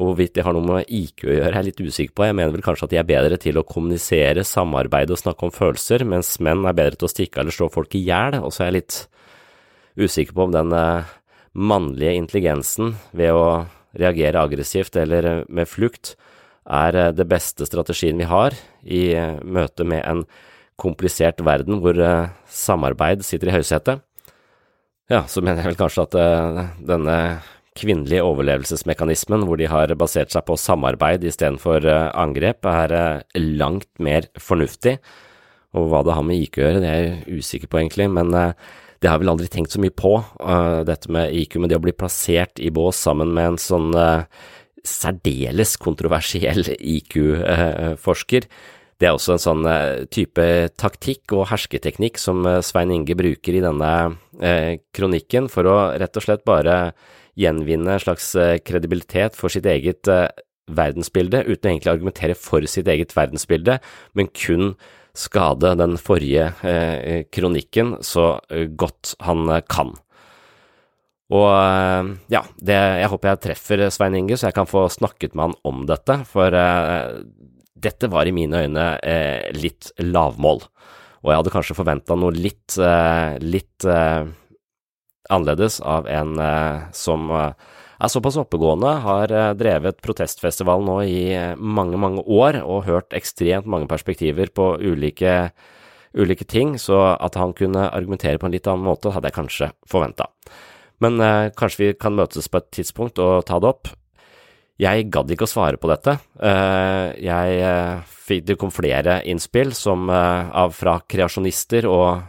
Og hvorvidt det har noe med IQ å gjøre, er jeg litt usikker på. Jeg mener vel kanskje at de er bedre til å kommunisere, samarbeide og snakke om følelser, mens menn er bedre til å stikke eller slå folk i hjel. Og så er jeg litt usikker på om den eh, mannlige intelligensen ved å reagere aggressivt eller eh, med flukt er eh, det beste strategien vi har i møte med en komplisert verden hvor samarbeid sitter i høysetet. Ja, så mener jeg vel kanskje at denne kvinnelige overlevelsesmekanismen, hvor de har basert seg på samarbeid istedenfor eh, angrep, er eh, langt mer fornuftig. Og hva det har med IQ å gjøre, det er jeg usikker på, egentlig, men eh, Det har jeg vel aldri tenkt så mye på, uh, dette med IQ, men det å bli plassert i bås sammen med en sånn uh, særdeles kontroversiell IQ-forsker, det er også en sånn type taktikk og hersketeknikk som Svein Inge bruker i denne kronikken for å rett og slett bare gjenvinne en slags kredibilitet for sitt eget verdensbilde, uten å egentlig argumentere for sitt eget verdensbilde, men kun skade den forrige eh, kronikken så eh, godt han eh, kan. Og eh, ja, det, jeg håper jeg treffer Svein Inge, så jeg kan få snakket med han om dette, for eh, dette var i mine øyne eh, litt lavmål. Og jeg hadde kanskje forventa noe litt, litt annerledes av en som er såpass oppegående, har eh, drevet protestfestival nå i eh, mange, mange år og hørt ekstremt mange perspektiver på ulike, ulike ting, så at han kunne argumentere på en litt annen måte, hadde jeg kanskje forventa. Men eh, kanskje vi kan møtes på et tidspunkt og ta det opp. Jeg gadd ikke å svare på dette. Eh, jeg fikk, det kom flere innspill som, av fra kreasjonister og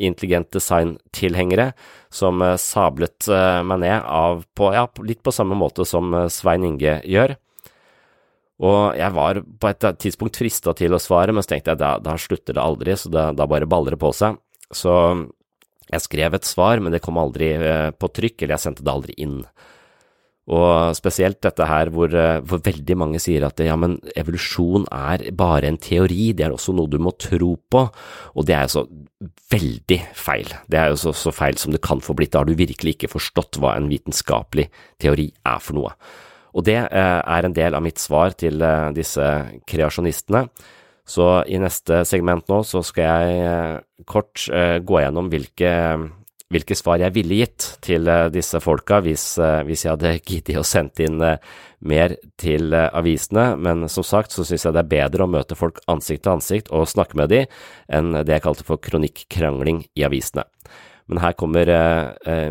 intelligent design-tilhengere som eh, sablet eh, meg ned av på, ja, litt på samme måte som eh, Svein Inge gjør. Og jeg var på et tidspunkt frista til å svare, men så tenkte jeg da, da slutter det aldri, så da, da bare baller det på seg. Så jeg skrev et svar, men det kom aldri på trykk, eller jeg sendte det aldri inn. Og spesielt dette her hvor, eh, hvor, veldig mange sier at ja, men evolusjon er bare en teori, det er også noe du må tro på, og det er jo så veldig feil. Det er jo så, så feil som det kan få blitt, da har du virkelig ikke forstått hva en vitenskapelig teori er for noe. Og det eh, er en del av mitt svar til eh, disse kreasjonistene. Så i neste segment nå så skal jeg eh, kort eh, gå gjennom hvilke hvilke svar jeg ville gitt til eh, disse folka hvis, eh, hvis jeg hadde giddet å sende inn eh, mer til avisene, men som sagt så synes jeg det er bedre å møte folk ansikt til ansikt og snakke med dem enn det jeg kalte for kronikkrangling i avisene. Men her kommer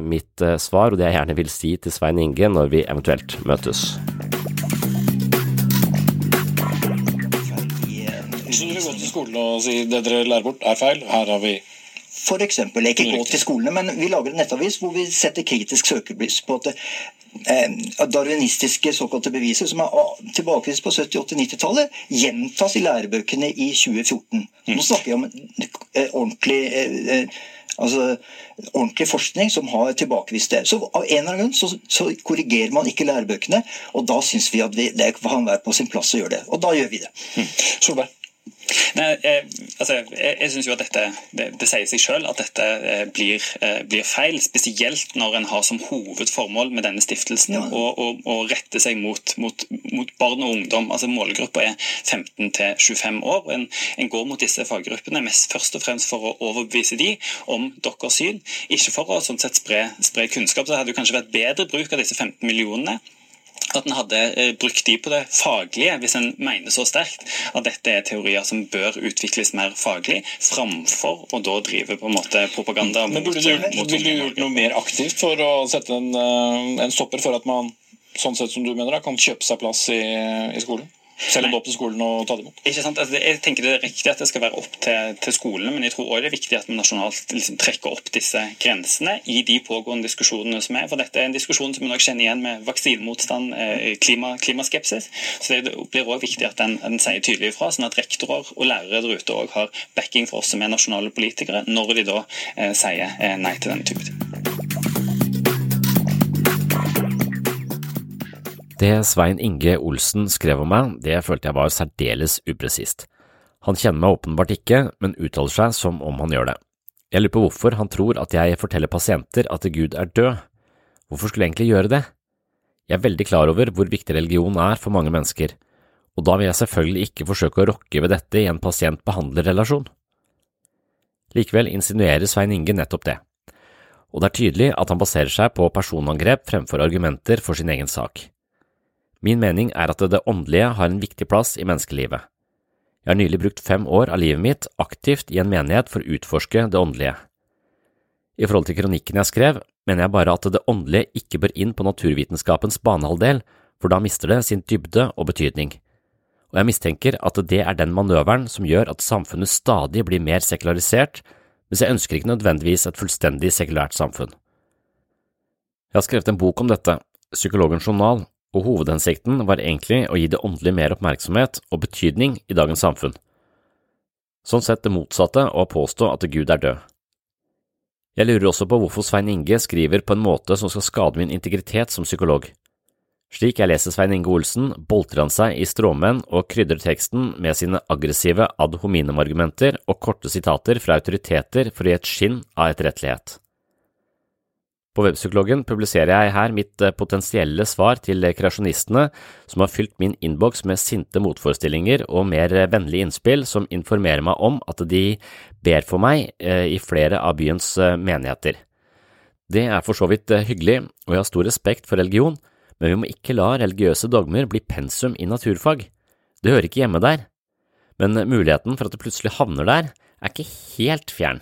mitt svar, og det jeg gjerne vil si til Svein Inge når vi eventuelt møtes. Så du vi gå til skolen og si det dere lærer bort er feil, her har vi F.eks. ikke gå til skolene, men vi lager en nettavis hvor vi setter kritisk søkelys på at eh, darwinistiske såkalte beviser som er tilbakevist på 70-, 80-, 90-tallet, gjentas i lærebøkene i 2014. Nå snakker jeg om eh, ordentlig eh, altså ordentlig forskning som har tilbakevist det. Så Av en eller annen grunn så, så korrigerer man ikke lærebøkene, og da syns vi at vi, det kan være på sin plass å gjøre det. Og da gjør vi det. Mm. Solberg. Nei, jeg, altså, jeg, jeg synes jo at dette, det, det sier seg selv at dette eh, blir, eh, blir, feil. Spesielt når en har som hovedformål med denne stiftelsen ja. å, å, å, rette seg mot, mot, mot, barn og ungdom. altså Målgruppa er 15 til 25 år. og en, en, går mot disse faggruppene mest først og fremst for å overbevise de om deres syn, ikke for å sånn sett spre, spre kunnskap. Så det hadde jo kanskje vært bedre bruk av disse 15 millionene at en hadde eh, brukt de på det faglige, hvis en mener så sterkt at dette er teorier som bør utvikles mer faglig, framfor å da drive på en måte propaganda. Men burde du, mot, Ville du gjort noe mer aktivt for å sette en, eh, en stopper for at man sånn sett som du mener, kan kjøpe seg plass i, i skolen? Selv om du opp til skolen og ta det imot? Ikke sant? Altså, jeg tenker Det er riktig at det skal være opp til, til skolene, men jeg tror også det er viktig at vi nasjonalt liksom, trekker opp disse grensene i de pågående diskusjonene som er. For dette er en diskusjon som vi nok kjenner igjen med vaksinemotstand, eh, klima, klimaskepsis. Så det blir også viktig at den, den sier tydelig ifra, sånn at rektorer og lærere der ute også har backing for oss som er nasjonale politikere, når de da eh, sier eh, nei til denne typen ting. Det Svein Inge Olsen skrev om meg, det følte jeg var særdeles upresist. Han kjenner meg åpenbart ikke, men uttaler seg som om han gjør det. Jeg lurer på hvorfor han tror at jeg forteller pasienter at Gud er død. Hvorfor skulle jeg egentlig gjøre det? Jeg er veldig klar over hvor viktig religion er for mange mennesker, og da vil jeg selvfølgelig ikke forsøke å rokke ved dette i en pasient-behandler-relasjon. Likevel insinuerer Svein Inge nettopp det, og det er tydelig at han baserer seg på personangrep fremfor argumenter for sin egen sak. Min mening er at det åndelige har en viktig plass i menneskelivet. Jeg har nylig brukt fem år av livet mitt aktivt i en menighet for å utforske det åndelige. I forhold til kronikken jeg skrev, mener jeg bare at det åndelige ikke bør inn på naturvitenskapens banehalvdel, for da mister det sin dybde og betydning. Og jeg mistenker at det er den manøveren som gjør at samfunnet stadig blir mer sekularisert, mens jeg ønsker ikke nødvendigvis et fullstendig sekulært samfunn. Jeg har skrevet en bok om dette, Psykologens journal, og hovedhensikten var egentlig å gi det åndelige mer oppmerksomhet og betydning i dagens samfunn. Sånn sett det motsatte å påstå at Gud er død. Jeg lurer også på hvorfor Svein Inge skriver på en måte som skal skade min integritet som psykolog. Slik jeg leser Svein Inge Olsen, boltrer han seg i stråmenn og krydrer teksten med sine aggressive ad hominem-argumenter og korte sitater fra autoriteter for å gi et skinn av etterrettelighet. På Webpsykologen publiserer jeg her mitt eh, potensielle svar til kreasjonistene som har fylt min innboks med sinte motforestillinger og mer vennlige innspill som informerer meg om at de ber for meg eh, i flere av byens eh, menigheter. Det er for så vidt hyggelig, og jeg har stor respekt for religion, men vi må ikke la religiøse dogmer bli pensum i naturfag. Det hører ikke hjemme der. Men muligheten for at det plutselig havner der, er ikke helt fjern.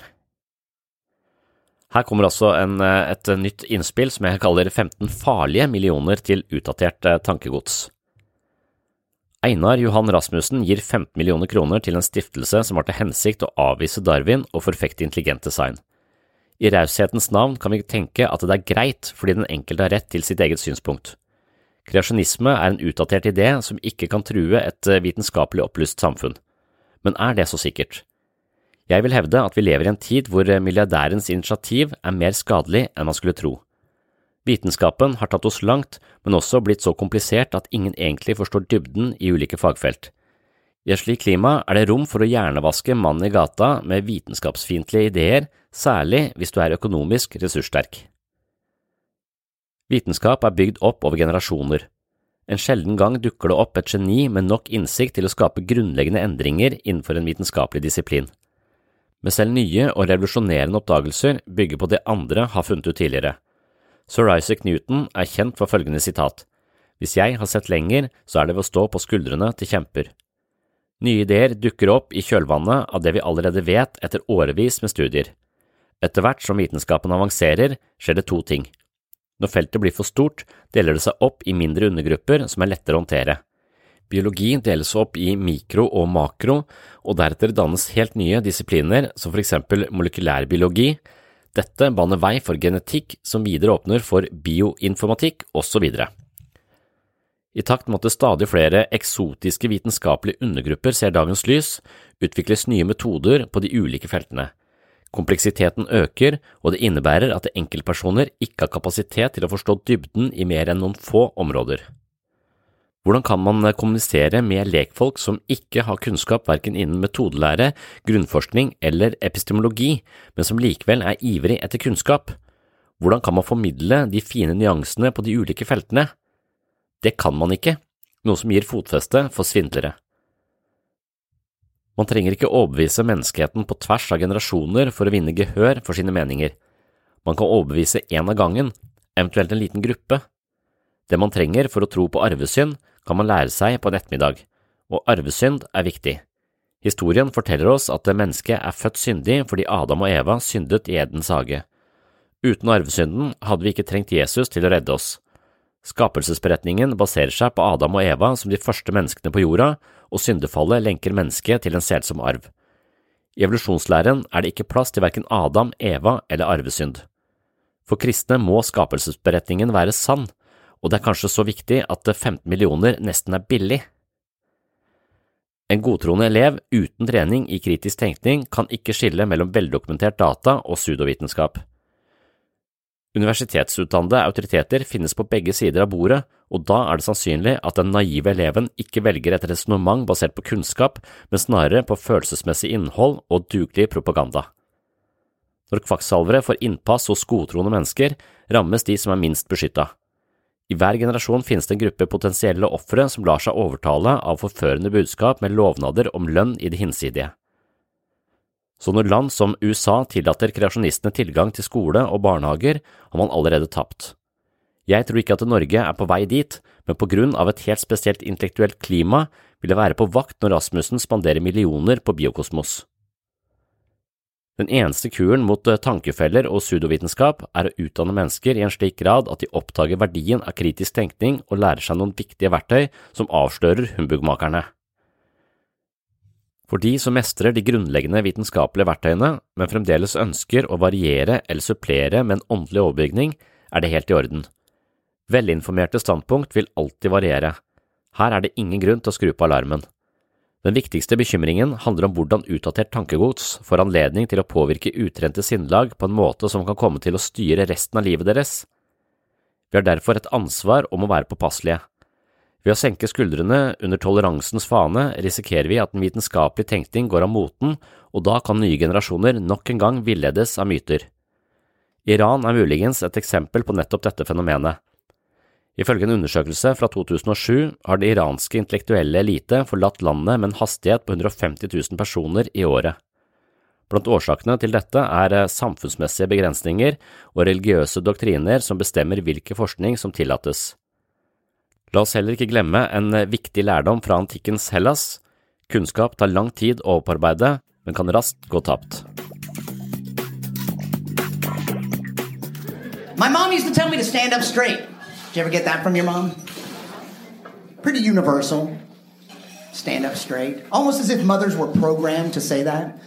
Her kommer altså en, et nytt innspill som jeg kaller 15 farlige millioner til utdatert eh, tankegods. Einar Johan Rasmussen gir 15 millioner kroner til en stiftelse som har til hensikt å avvise Darwin og forfekte intelligent design. I raushetens navn kan vi tenke at det er greit fordi den enkelte har rett til sitt eget synspunkt. Kreasjonisme er en utdatert idé som ikke kan true et eh, vitenskapelig opplyst samfunn. Men er det så sikkert? Jeg vil hevde at vi lever i en tid hvor eh, milliardærens initiativ er mer skadelig enn man skulle tro. Vitenskapen har tatt oss langt, men også blitt så komplisert at ingen egentlig forstår dybden i ulike fagfelt. I et slikt klima er det rom for å hjernevaske mannen i gata med vitenskapsfiendtlige ideer, særlig hvis du er økonomisk ressurssterk. Vitenskap er bygd opp over generasjoner. En sjelden gang dukker det opp et geni med nok innsikt til å skape grunnleggende endringer innenfor en vitenskapelig disiplin. Men selv nye og revolusjonerende oppdagelser bygger på det andre har funnet ut tidligere. Sir Isaac Newton er kjent for følgende sitat. Hvis jeg har sett lenger, så er det ved å stå på skuldrene til kjemper. Nye ideer dukker opp i kjølvannet av det vi allerede vet etter årevis med studier. Etter hvert som vitenskapen avanserer, skjer det to ting. Når feltet blir for stort, deler det seg opp i mindre undergrupper som er lettere å håndtere. Biologi deles opp i mikro og makro, og deretter dannes helt nye disipliner som for eksempel molekylærbiologi. Dette baner vei for genetikk, som videre åpner for bioinformatikk, osv. I takt med at stadig flere eksotiske vitenskapelige undergrupper ser dagens lys, utvikles nye metoder på de ulike feltene. Kompleksiteten øker, og det innebærer at enkeltpersoner ikke har kapasitet til å forstå dybden i mer enn noen få områder. Hvordan kan man kommunisere med lekfolk som ikke har kunnskap verken innen metodelære, grunnforskning eller epistemologi, men som likevel er ivrig etter kunnskap? Hvordan kan man formidle de fine nyansene på de ulike feltene? Det kan man ikke, noe som gir fotfeste for svindlere. Man trenger ikke overbevise menneskeheten på tvers av generasjoner for å vinne gehør for sine meninger. Man kan overbevise én av gangen, eventuelt en liten gruppe. Det man trenger for å tro på arvesynd, kan man lære seg på en ettermiddag, og arvesynd er viktig. Historien forteller oss at mennesket er født syndig fordi Adam og Eva syndet i Edens hage. Uten arvesynden hadde vi ikke trengt Jesus til å redde oss. Skapelsesberetningen baserer seg på Adam og Eva som de første menneskene på jorda, og syndefallet lenker mennesket til en selsom arv. I evolusjonslæren er det ikke plass til verken Adam, Eva eller arvesynd. For kristne må skapelsesberetningen være sann, og det er kanskje så viktig at 15 millioner nesten er billig. En godtroende elev uten trening i kritisk tenkning kan ikke skille mellom veldokumentert data og pseudovitenskap. Universitetsutdannede autoriteter finnes på begge sider av bordet, og da er det sannsynlig at den naive eleven ikke velger et resonnement basert på kunnskap, men snarere på følelsesmessig innhold og dugelig propaganda. Når kvakksalvere får innpass hos godtroende mennesker, rammes de som er minst beskytta. I hver generasjon finnes det en gruppe potensielle ofre som lar seg overtale av forførende budskap med lovnader om lønn i det hinsidige. Så når land som USA tillater kreasjonistene tilgang til skole og barnehager, har man allerede tapt. Jeg tror ikke at Norge er på vei dit, men på grunn av et helt spesielt intellektuelt klima vil jeg være på vakt når Rasmussen spanderer millioner på biokosmos. Den eneste kuren mot eh, tankefeller og pseudovitenskap er å utdanne mennesker i en slik grad at de oppdager verdien av kritisk tenkning og lærer seg noen viktige verktøy som avslører humbugmakerne. For de som mestrer de grunnleggende vitenskapelige verktøyene, men fremdeles ønsker å variere eller supplere med en åndelig overbygning, er det helt i orden. Velinformerte standpunkt vil alltid variere. Her er det ingen grunn til å skru på alarmen. Den viktigste bekymringen handler om hvordan utdatert tankegods får anledning til å påvirke utrente sinnlag på en måte som kan komme til å styre resten av livet deres. Vi har derfor et ansvar om å være påpasselige. Ved å senke skuldrene under toleransens fane risikerer vi at den vitenskapelige tenkning går av moten, og da kan nye generasjoner nok en gang villedes av myter. Iran er muligens et eksempel på nettopp dette fenomenet. Ifølge en undersøkelse fra 2007 har det iranske intellektuelle elite forlatt landet med en hastighet på 150 000 personer i året. Blant årsakene til dette er samfunnsmessige begrensninger og religiøse doktriner som bestemmer hvilke forskning som tillates. La oss heller ikke glemme en viktig lærdom fra antikkens Hellas. Kunnskap tar lang tid å opparbeide, men kan raskt gå tapt. My mom used to tell me to stand up straight. You ever get that from your mom? Pretty universal. Stand up straight. Almost as if mothers were programmed to say that.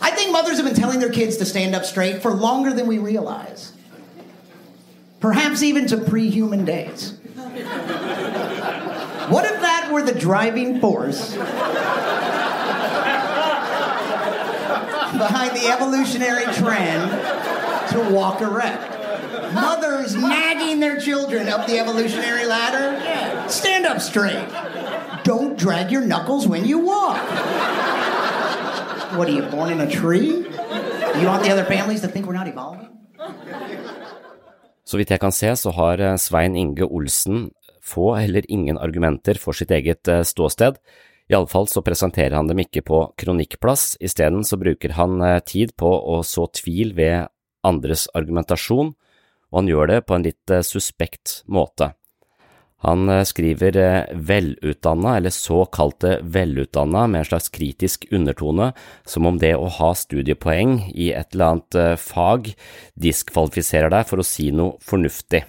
I think mothers have been telling their kids to stand up straight for longer than we realize. Perhaps even to pre human days. What if that were the driving force behind the evolutionary trend to walk erect? Mothers nagging their children up the evolutionary ladder? Stand up straight. Don't drag your knuckles when you walk. What are you, born in a tree? You want the other families to think we're not evolving? Så vidt jeg kan se, så har eh, Svein Inge Olsen få eller ingen argumenter for sitt eget eh, ståsted. Iallfall så presenterer han dem ikke på kronikkplass, isteden så bruker han eh, tid på å så tvil ved andres argumentasjon, og han gjør det på en litt suspekt måte. Han skriver velutdanna, eller såkalte velutdanna, med en slags kritisk undertone, som om det å ha studiepoeng i et eller annet fag diskvalifiserer deg for å si noe fornuftig.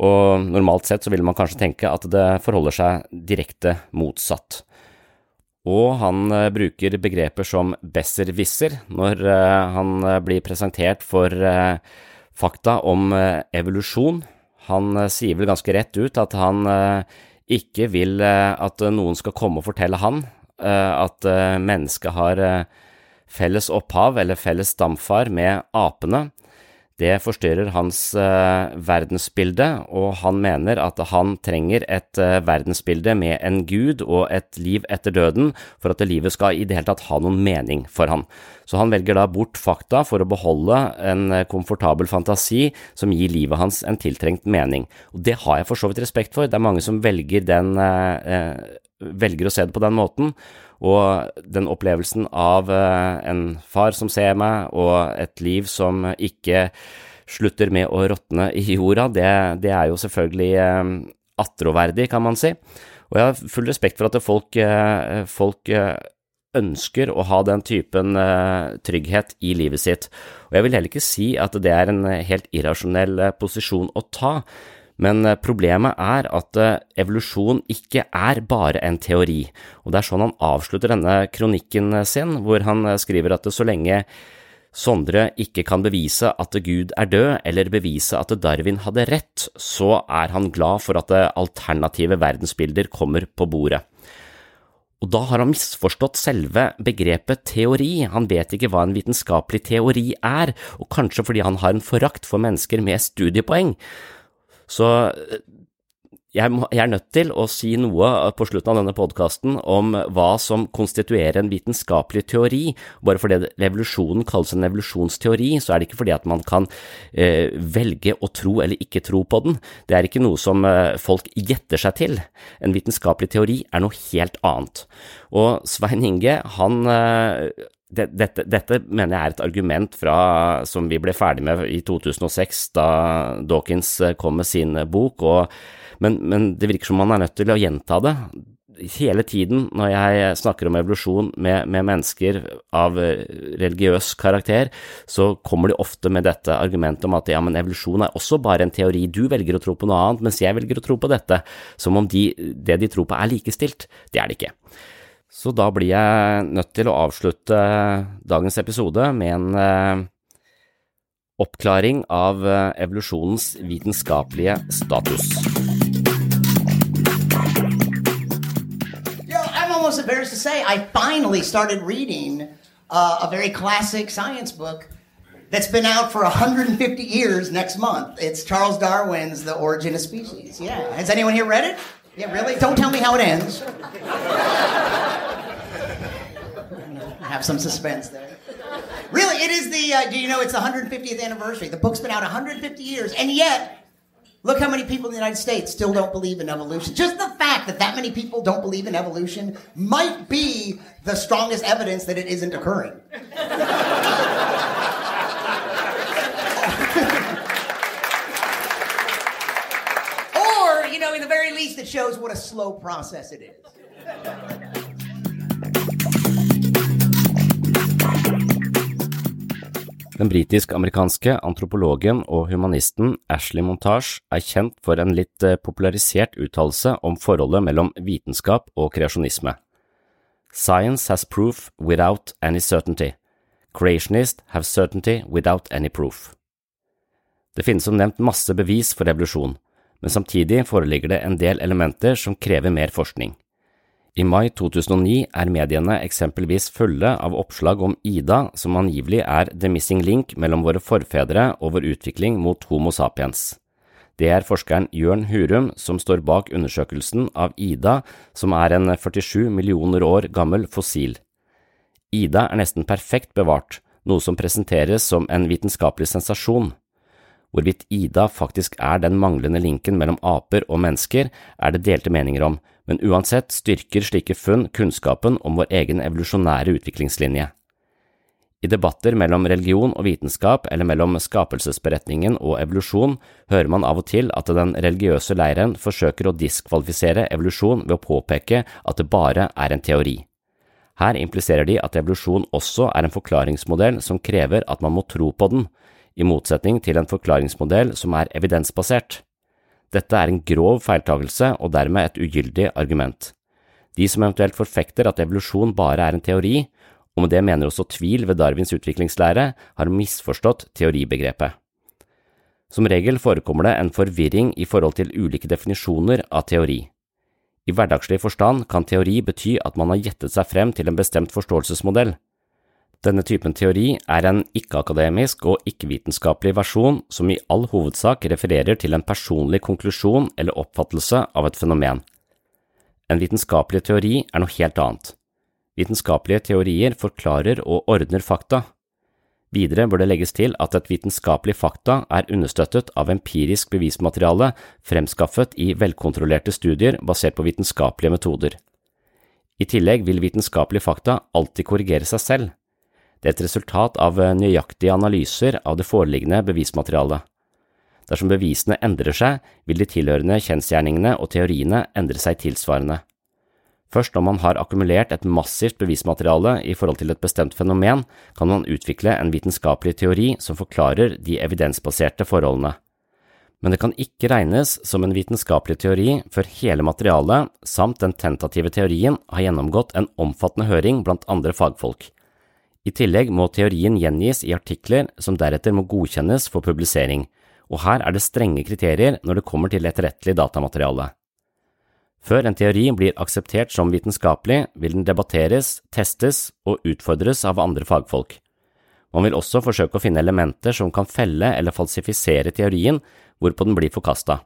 Og normalt sett så vil man kanskje tenke at det forholder seg direkte motsatt. Og han bruker begreper som besserwisser når han blir presentert for fakta om evolusjon. Han sier vel ganske rett ut at han ikke vil at noen skal komme og fortelle han at mennesket har felles opphav eller felles stamfar med apene. Det forstyrrer hans uh, verdensbilde, og han mener at han trenger et uh, verdensbilde med en gud og et liv etter døden for at livet skal i det hele tatt ha noen mening for han. Så han velger da bort fakta for å beholde en uh, komfortabel fantasi som gir livet hans en tiltrengt mening. Og det har jeg for så vidt respekt for, det er mange som velger den velger å se det på den måten, og den opplevelsen av en far som ser meg, og et liv som ikke slutter med å råtne i jorda, det, det er jo selvfølgelig attråverdig, kan man si. Og jeg har full respekt for at folk, folk ønsker å ha den typen trygghet i livet sitt. Og jeg vil heller ikke si at det er en helt irrasjonell posisjon å ta. Men problemet er at evolusjon ikke er bare en teori, og det er sånn han avslutter denne kronikken sin, hvor han skriver at så lenge Sondre ikke kan bevise at Gud er død, eller bevise at Darwin hadde rett, så er han glad for at alternative verdensbilder kommer på bordet. Og da har han misforstått selve begrepet teori, han vet ikke hva en vitenskapelig teori er, og kanskje fordi han har en forakt for mennesker med studiepoeng. Så jeg, må, jeg, er nødt til å si noe på slutten av denne podkasten om hva som konstituerer en vitenskapelig teori. Bare fordi revolusjonen kalles en evolusjonsteori, så er det ikke fordi at man kan eh, velge å tro eller ikke tro på den. Det er ikke noe som eh, folk gjetter seg til. En vitenskapelig teori er noe helt annet. Og Svein Inge, han eh, dette, dette, mener jeg er et argument fra, som vi ble ferdig med i 2006, da Dawkins eh, kom med sin bok, og, men, men, det virker som man er nødt til å gjenta det. Hele tiden når jeg snakker om evolusjon med, med mennesker av eh, religiøs karakter, så kommer de ofte med dette argumentet om at ja, men evolusjon er også bare en teori, du velger å tro på noe annet, mens jeg velger å tro på dette, som om de, det de tror på er likestilt. Det er det ikke. Så da blir jeg nødt til å avslutte dagens episode med en eh, oppklaring av eh, evolusjonens vitenskapelige status. I'm almost embarrassed to say I finally started reading uh, a very classic science book that's been out for 150 years next month. It's Charles Darwin's The Origin of Species. Yeah. Has anyone here read it? Yeah, really? Don't tell me how it ends. Have some suspense there. Really, it is the, uh, do you know, it's the 150th anniversary. The book's been out 150 years, and yet, look how many people in the United States still don't believe in evolution. Just the fact that that many people don't believe in evolution might be the strongest evidence that it isn't occurring. or, you know, in the very least, it shows what a slow process it is. Den britisk-amerikanske antropologen og humanisten Ashley Montage er kjent for en litt eh, popularisert uttalelse om forholdet mellom vitenskap og kreasjonisme. Science has proof without any certainty. Creationists have certainty without any proof. Det finnes som nevnt masse bevis for evolusjon, men samtidig foreligger det en del elementer som krever mer forskning. I mai 2009 er mediene eksempelvis fulle av oppslag om Ida, som angivelig er the missing link mellom våre forfedre og vår utvikling mot Homo sapiens. Det er forskeren Jørn Hurum som står bak undersøkelsen av Ida, som er en 47 millioner år gammel fossil. Ida er nesten perfekt bevart, noe som presenteres som en vitenskapelig sensasjon. Hvorvidt Ida faktisk er den manglende linken mellom aper og mennesker, er det delte meninger om, men uansett styrker slike funn kunnskapen om vår egen evolusjonære utviklingslinje. I debatter mellom religion og vitenskap eller mellom skapelsesberetningen og evolusjon hører man av og til at den religiøse leiren forsøker å diskvalifisere evolusjon ved å påpeke at det bare er en teori. Her impliserer de at evolusjon også er en forklaringsmodell som krever at man må tro på den, i motsetning til en forklaringsmodell som er evidensbasert. Dette er en grov feiltagelse og dermed et ugyldig argument. De som eventuelt forfekter at evolusjon bare er en teori, og med det mener også tvil ved Darwins utviklingslære, har misforstått teoribegrepet. Som regel forekommer det en forvirring i forhold til ulike definisjoner av teori. I hverdagslig forstand kan teori bety at man har gjettet seg frem til en bestemt forståelsesmodell. Denne typen teori er en ikke-akademisk og ikke-vitenskapelig versjon som i all hovedsak refererer til en personlig konklusjon eller oppfattelse av et fenomen. En vitenskapelig teori er noe helt annet. Vitenskapelige teorier forklarer og ordner fakta. Videre bør det legges til at et vitenskapelig fakta er understøttet av empirisk bevismateriale fremskaffet i velkontrollerte studier basert på vitenskapelige metoder. I tillegg vil vitenskapelige fakta alltid korrigere seg selv. Det er et resultat av eh, nøyaktige analyser av det foreliggende bevismaterialet. Dersom bevisene endrer seg, vil de tilhørende kjensgjerningene og teoriene endre seg tilsvarende. Først når man har akkumulert et massivt bevismateriale i forhold til et bestemt fenomen, kan man utvikle en vitenskapelig teori som forklarer de evidensbaserte forholdene. Men det kan ikke regnes som en vitenskapelig teori før hele materialet, samt den tentative teorien, har gjennomgått en omfattende høring blant andre fagfolk. I tillegg må teorien gjengis i artikler som deretter må godkjennes for publisering, og her er det strenge kriterier når det kommer til etterrettelig datamateriale. Før en teori blir akseptert som vitenskapelig, vil den debatteres, testes og utfordres av andre fagfolk. Man vil også forsøke å finne elementer som kan felle eller falsifisere teorien, hvorpå den blir forkasta.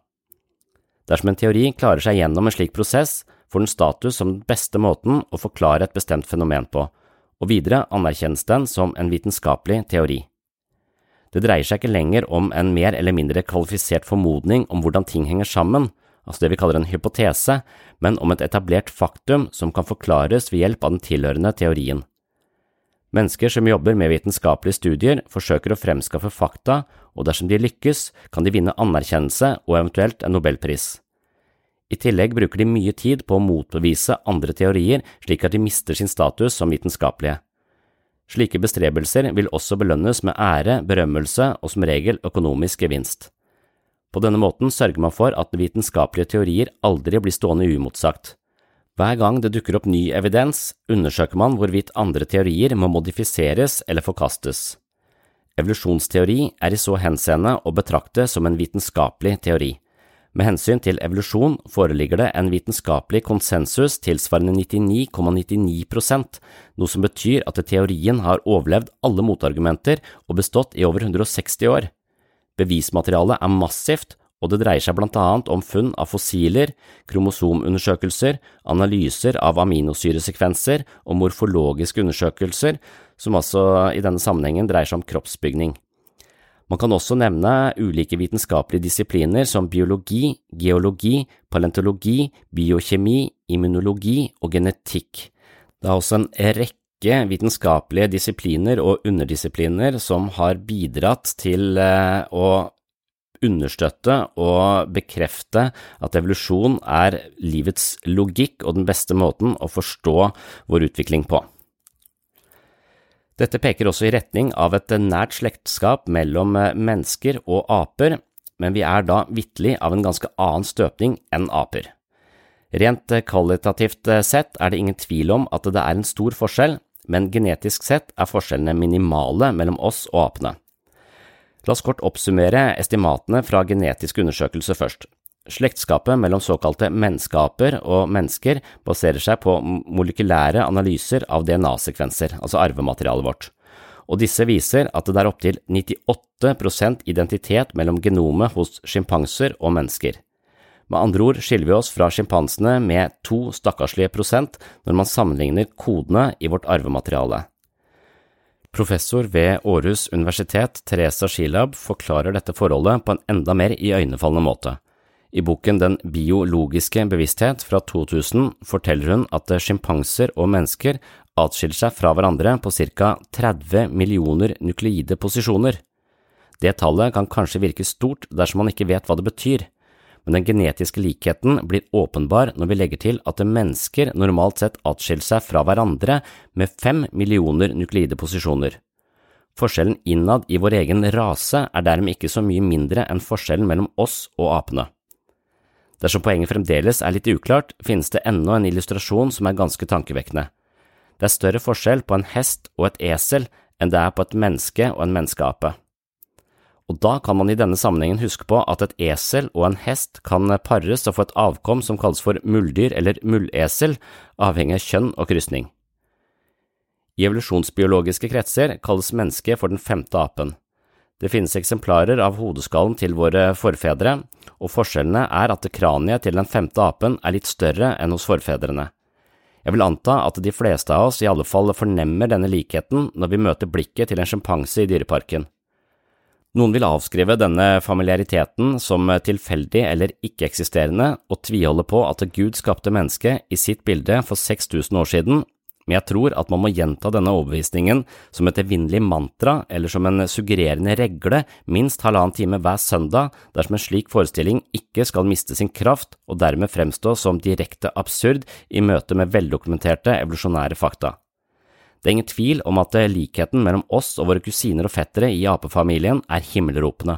Dersom en teori klarer seg gjennom en slik prosess, får den status som den beste måten å forklare et bestemt fenomen på, og videre anerkjennes den som en vitenskapelig teori. Det dreier seg ikke lenger om en mer eller mindre kvalifisert formodning om hvordan ting henger sammen, altså det vi kaller en hypotese, men om et etablert faktum som kan forklares ved hjelp av den tilhørende teorien. Mennesker som jobber med vitenskapelige studier, forsøker å fremskaffe fakta, og dersom de lykkes, kan de vinne anerkjennelse og eventuelt en nobelpris. I tillegg bruker de mye tid på å motbevise andre teorier slik at de mister sin status som vitenskapelige. Slike bestrebelser vil også belønnes med ære, berømmelse og som regel økonomisk gevinst. På denne måten sørger man for at vitenskapelige teorier aldri blir stående uimotsagt. Hver gang det dukker opp ny evidens, undersøker man hvorvidt andre teorier må modifiseres eller forkastes. Evolusjonsteori er i så henseende å betrakte som en vitenskapelig teori. Med hensyn til evolusjon foreligger det en vitenskapelig konsensus tilsvarende 99,99% noe som betyr at teorien har overlevd alle motargumenter og bestått i over 160 år. Bevismaterialet er massivt, og det dreier seg blant annet om funn av fossiler, kromosomundersøkelser, analyser av aminosyresekvenser og morfologiske undersøkelser, som altså i denne sammenhengen dreier seg om kroppsbygning. Man kan også nevne ulike vitenskapelige disipliner som biologi, geologi, paleontologi, biokjemi, immunologi og genetikk. Det er også en rekke vitenskapelige disipliner og underdisipliner som har bidratt til eh, å understøtte og bekrefte at evolusjon er livets logikk og den beste måten å forstå vår utvikling på. Dette peker også i retning av et nært slektskap mellom eh, mennesker og aper, men vi er da vitterlig av en ganske annen støpning enn aper. Rent eh, kvalitativt eh, sett er det ingen tvil om at det er en stor forskjell, men genetisk sett er forskjellene minimale mellom oss og apene. La oss kort oppsummere estimatene fra genetisk undersøkelse først. Slektskapet mellom såkalte menneskeaper og mennesker baserer seg på molekylære analyser av DNA-sekvenser, altså arvematerialet vårt, og disse viser at det er opptil 98% identitet mellom genomet hos sjimpanser og mennesker. Med andre ord skiller vi oss fra sjimpansene med to stakkarslige prosent når man sammenligner kodene i vårt arvemateriale. Professor ved Aarhus universitet, Teresa Shilab, forklarer dette forholdet på en enda mer iøynefallende måte. I boken Den biologiske bevissthet fra 2000 forteller hun at sjimpanser og mennesker atskiller seg fra hverandre på ca. 30 millioner nukleide posisjoner. Det tallet kan kanskje virke stort dersom man ikke vet hva det betyr, men den genetiske likheten blir åpenbar når vi legger til at mennesker normalt sett atskiller seg fra hverandre med fem millioner nukleide posisjoner. Forskjellen innad i vår egen rase er dermed ikke så mye mindre enn forskjellen mellom oss og apene. Dersom poenget fremdeles er litt uklart, finnes det ennå en illustrasjon som er ganske tankevekkende. Det er større forskjell på en hest og et esel enn det er på et menneske og en menneskeape. Og da kan man i denne sammenhengen huske på at et esel og en hest kan pares og få et avkom som kalles for muldyr eller mullesel, avhengig av kjønn og krysning. I evolusjonsbiologiske kretser kalles mennesket for den femte apen. Det finnes eksemplarer av hodeskallen til våre forfedre, og forskjellene er at kraniet til den femte apen er litt større enn hos forfedrene. Jeg vil anta at de fleste av oss i alle fall fornemmer denne likheten når vi møter blikket til en sjimpanse i dyreparken. Noen vil avskrive denne familiariteten som tilfeldig eller ikke-eksisterende og tviholde på at Gud skapte mennesket i sitt bilde for 6000 år siden men jeg tror at man må gjenta denne overbevisningen som et evinnelig mantra eller som en suggererende regle minst halvannen time hver søndag dersom en slik forestilling ikke skal miste sin kraft og dermed fremstå som direkte absurd i møte med veldokumenterte evolusjonære fakta. Det er ingen tvil om at likheten mellom oss og våre kusiner og fettere i apefamilien er himmelropende,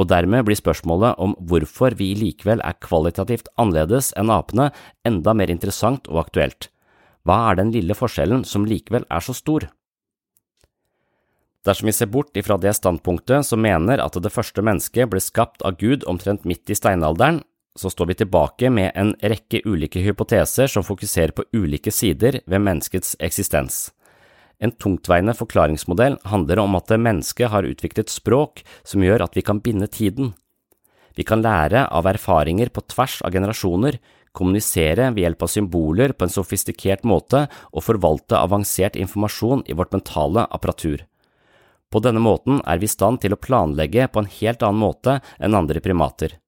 og dermed blir spørsmålet om hvorfor vi likevel er kvalitativt annerledes enn apene enda mer interessant og aktuelt. Hva er den lille forskjellen som likevel er så stor? Dersom vi ser bort ifra det standpunktet som mener at det første mennesket ble skapt av Gud omtrent midt i steinalderen, så står vi tilbake med en rekke ulike hypoteser som fokuserer på ulike sider ved menneskets eksistens. En tungtveiende forklaringsmodell handler om at mennesket har utviklet språk som gjør at vi kan binde tiden. Vi kan lære av erfaringer på tvers av generasjoner, kommunisere ved hjelp av symboler på en sofistikert måte og forvalte avansert informasjon i vårt mentale apparatur. På denne måten er vi i stand til å planlegge på en helt annen måte enn andre primater.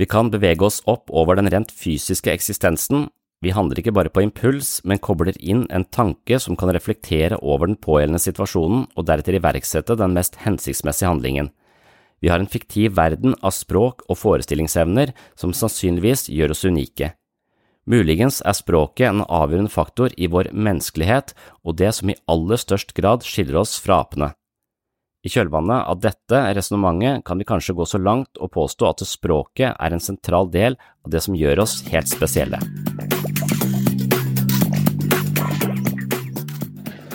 Vi kan bevege oss opp over den rent fysiske eksistensen, vi handler ikke bare på impuls, men kobler inn en tanke som kan reflektere over den pågjeldende situasjonen og deretter iverksette den mest hensiktsmessige handlingen. Vi har en fiktiv verden av språk og forestillingsevner som sannsynligvis gjør oss unike. Muligens er språket en avgjørende faktor i vår menneskelighet og det som i aller størst grad skiller oss fra apene. I kjølvannet av dette resonnementet kan vi kanskje gå så langt og påstå at språket er en sentral del av det som gjør oss helt spesielle.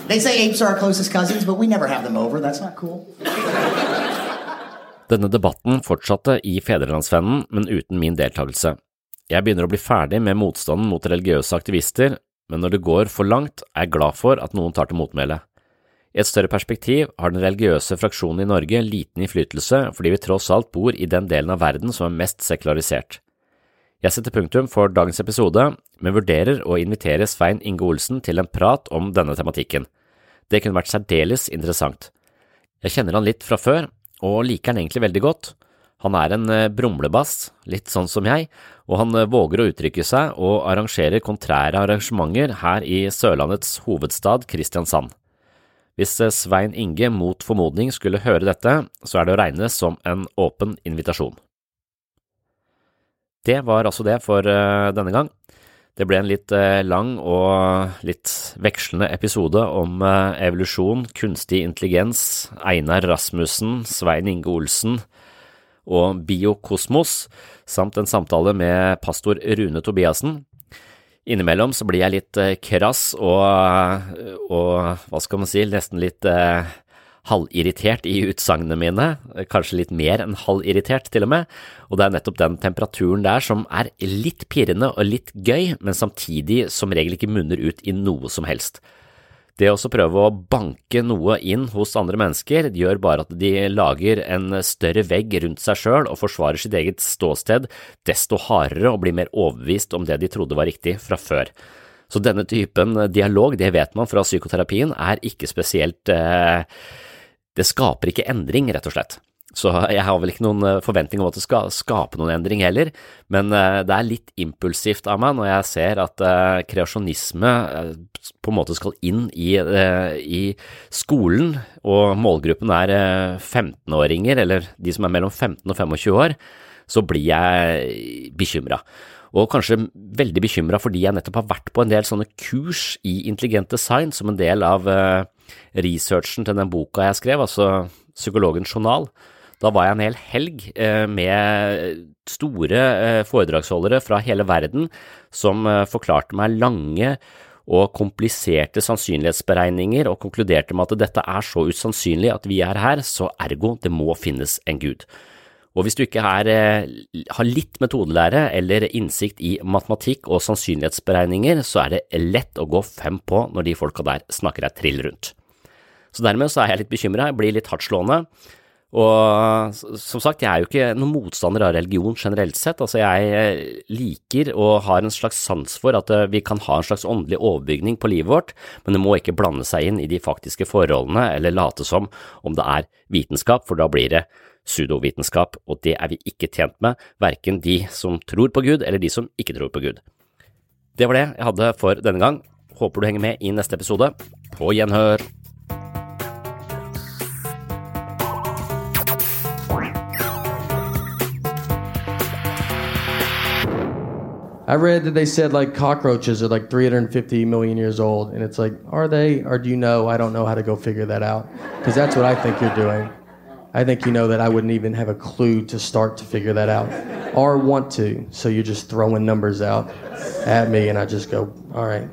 They say apes are our closest cousins, but we never have them over. That's not cool. Denne debatten fortsatte i Fedrelandsvennen, men uten min deltakelse. Jeg begynner å bli ferdig med motstanden mot religiøse aktivister, men når det går for langt, er jeg glad for at noen tar til motmæle. I et større perspektiv har den religiøse fraksjonen i Norge liten innflytelse fordi vi tross alt bor i den delen av verden som er mest sekularisert. Jeg setter punktum for dagens episode, men vurderer å invitere Svein Inge Olsen til en prat om denne tematikken. Det kunne vært særdeles interessant. Jeg kjenner han litt fra før, og liker han egentlig veldig godt. Han er en eh, brumlebass, litt sånn som jeg, og han eh, våger å uttrykke seg og arrangerer kontrære arrangementer her i Sørlandets hovedstad, Kristiansand. Hvis eh, Svein Inge mot formodning skulle høre dette, så er det å regne som en åpen invitasjon. Det var altså det for denne gang. Det ble en litt lang og litt vekslende episode om evolusjon, kunstig intelligens, Einar Rasmussen, Svein Inge Olsen, og Biokosmos, samt en samtale med pastor Rune Tobiassen. Innimellom så blir jeg litt eh, krass og, og hva skal man si, nesten litt eh, halvirritert i utsagnene mine, kanskje litt mer enn halvirritert til og med, og det er nettopp den temperaturen der som er litt pirrende og litt gøy, men samtidig som regel ikke munner ut i noe som helst. Det å prøve å banke noe inn hos andre mennesker gjør bare at de lager en større vegg rundt seg sjøl og forsvarer sitt eget ståsted desto hardere og blir mer overbevist om det de trodde var riktig fra før. Så denne typen dialog, det vet man fra psykoterapien, er ikke spesielt eh, Det skaper ikke endring, rett og slett. Så jeg har vel ikke noen eh, forventning om at det skal skape noen endring heller, men eh, det er litt impulsivt av meg når jeg ser at eh, kreasjonisme på en måte skal inn i, i skolen, og målgruppen er 15-åringer, eller de som er mellom 15 og 25 år, så blir jeg bekymra. Og kanskje veldig bekymra fordi jeg nettopp har vært på en del sånne kurs i intelligent design som en del av researchen til den boka jeg skrev, altså Psykologens journal. Da var jeg en hel helg eh, med store eh, foredragsholdere fra hele verden som eh, forklarte meg lange og kompliserte sannsynlighetsberegninger og konkluderte med at dette er så usannsynlig at vi er her, så ergo det må finnes en gud. Og hvis du ikke er, har litt metodelære eller innsikt i matematikk og sannsynlighetsberegninger, så er det lett å gå fem på når de folka der snakker deg trill rundt. Så dermed så er jeg litt bekymra, jeg blir litt hardtslående. Og som sagt, jeg er jo ikke noen motstander av religion generelt sett. Altså, jeg eh, liker og har en slags sans for at eh, vi kan ha en slags åndelig overbygning på livet vårt, men det må ikke blande seg inn i de faktiske forholdene eller late som om det er vitenskap, for da blir det pseudovitenskap, og det er vi ikke tjent med, verken de som tror på Gud eller de som ikke tror på Gud. Det var det jeg hadde for denne gang. Håper du henger med i neste episode. På gjenhør! I read that they said like cockroaches are like 350 million years old, and it's like, are they, or do you know? I don't know how to go figure that out because that's what I think you're doing. I think you know that I wouldn't even have a clue to start to figure that out or want to. So you're just throwing numbers out at me, and I just go, all right.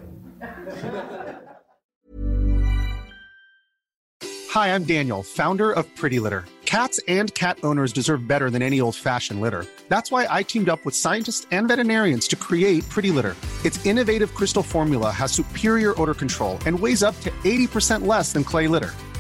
Hi, I'm Daniel, founder of Pretty Litter. Cats and cat owners deserve better than any old fashioned litter. That's why I teamed up with scientists and veterinarians to create Pretty Litter. Its innovative crystal formula has superior odor control and weighs up to 80% less than clay litter.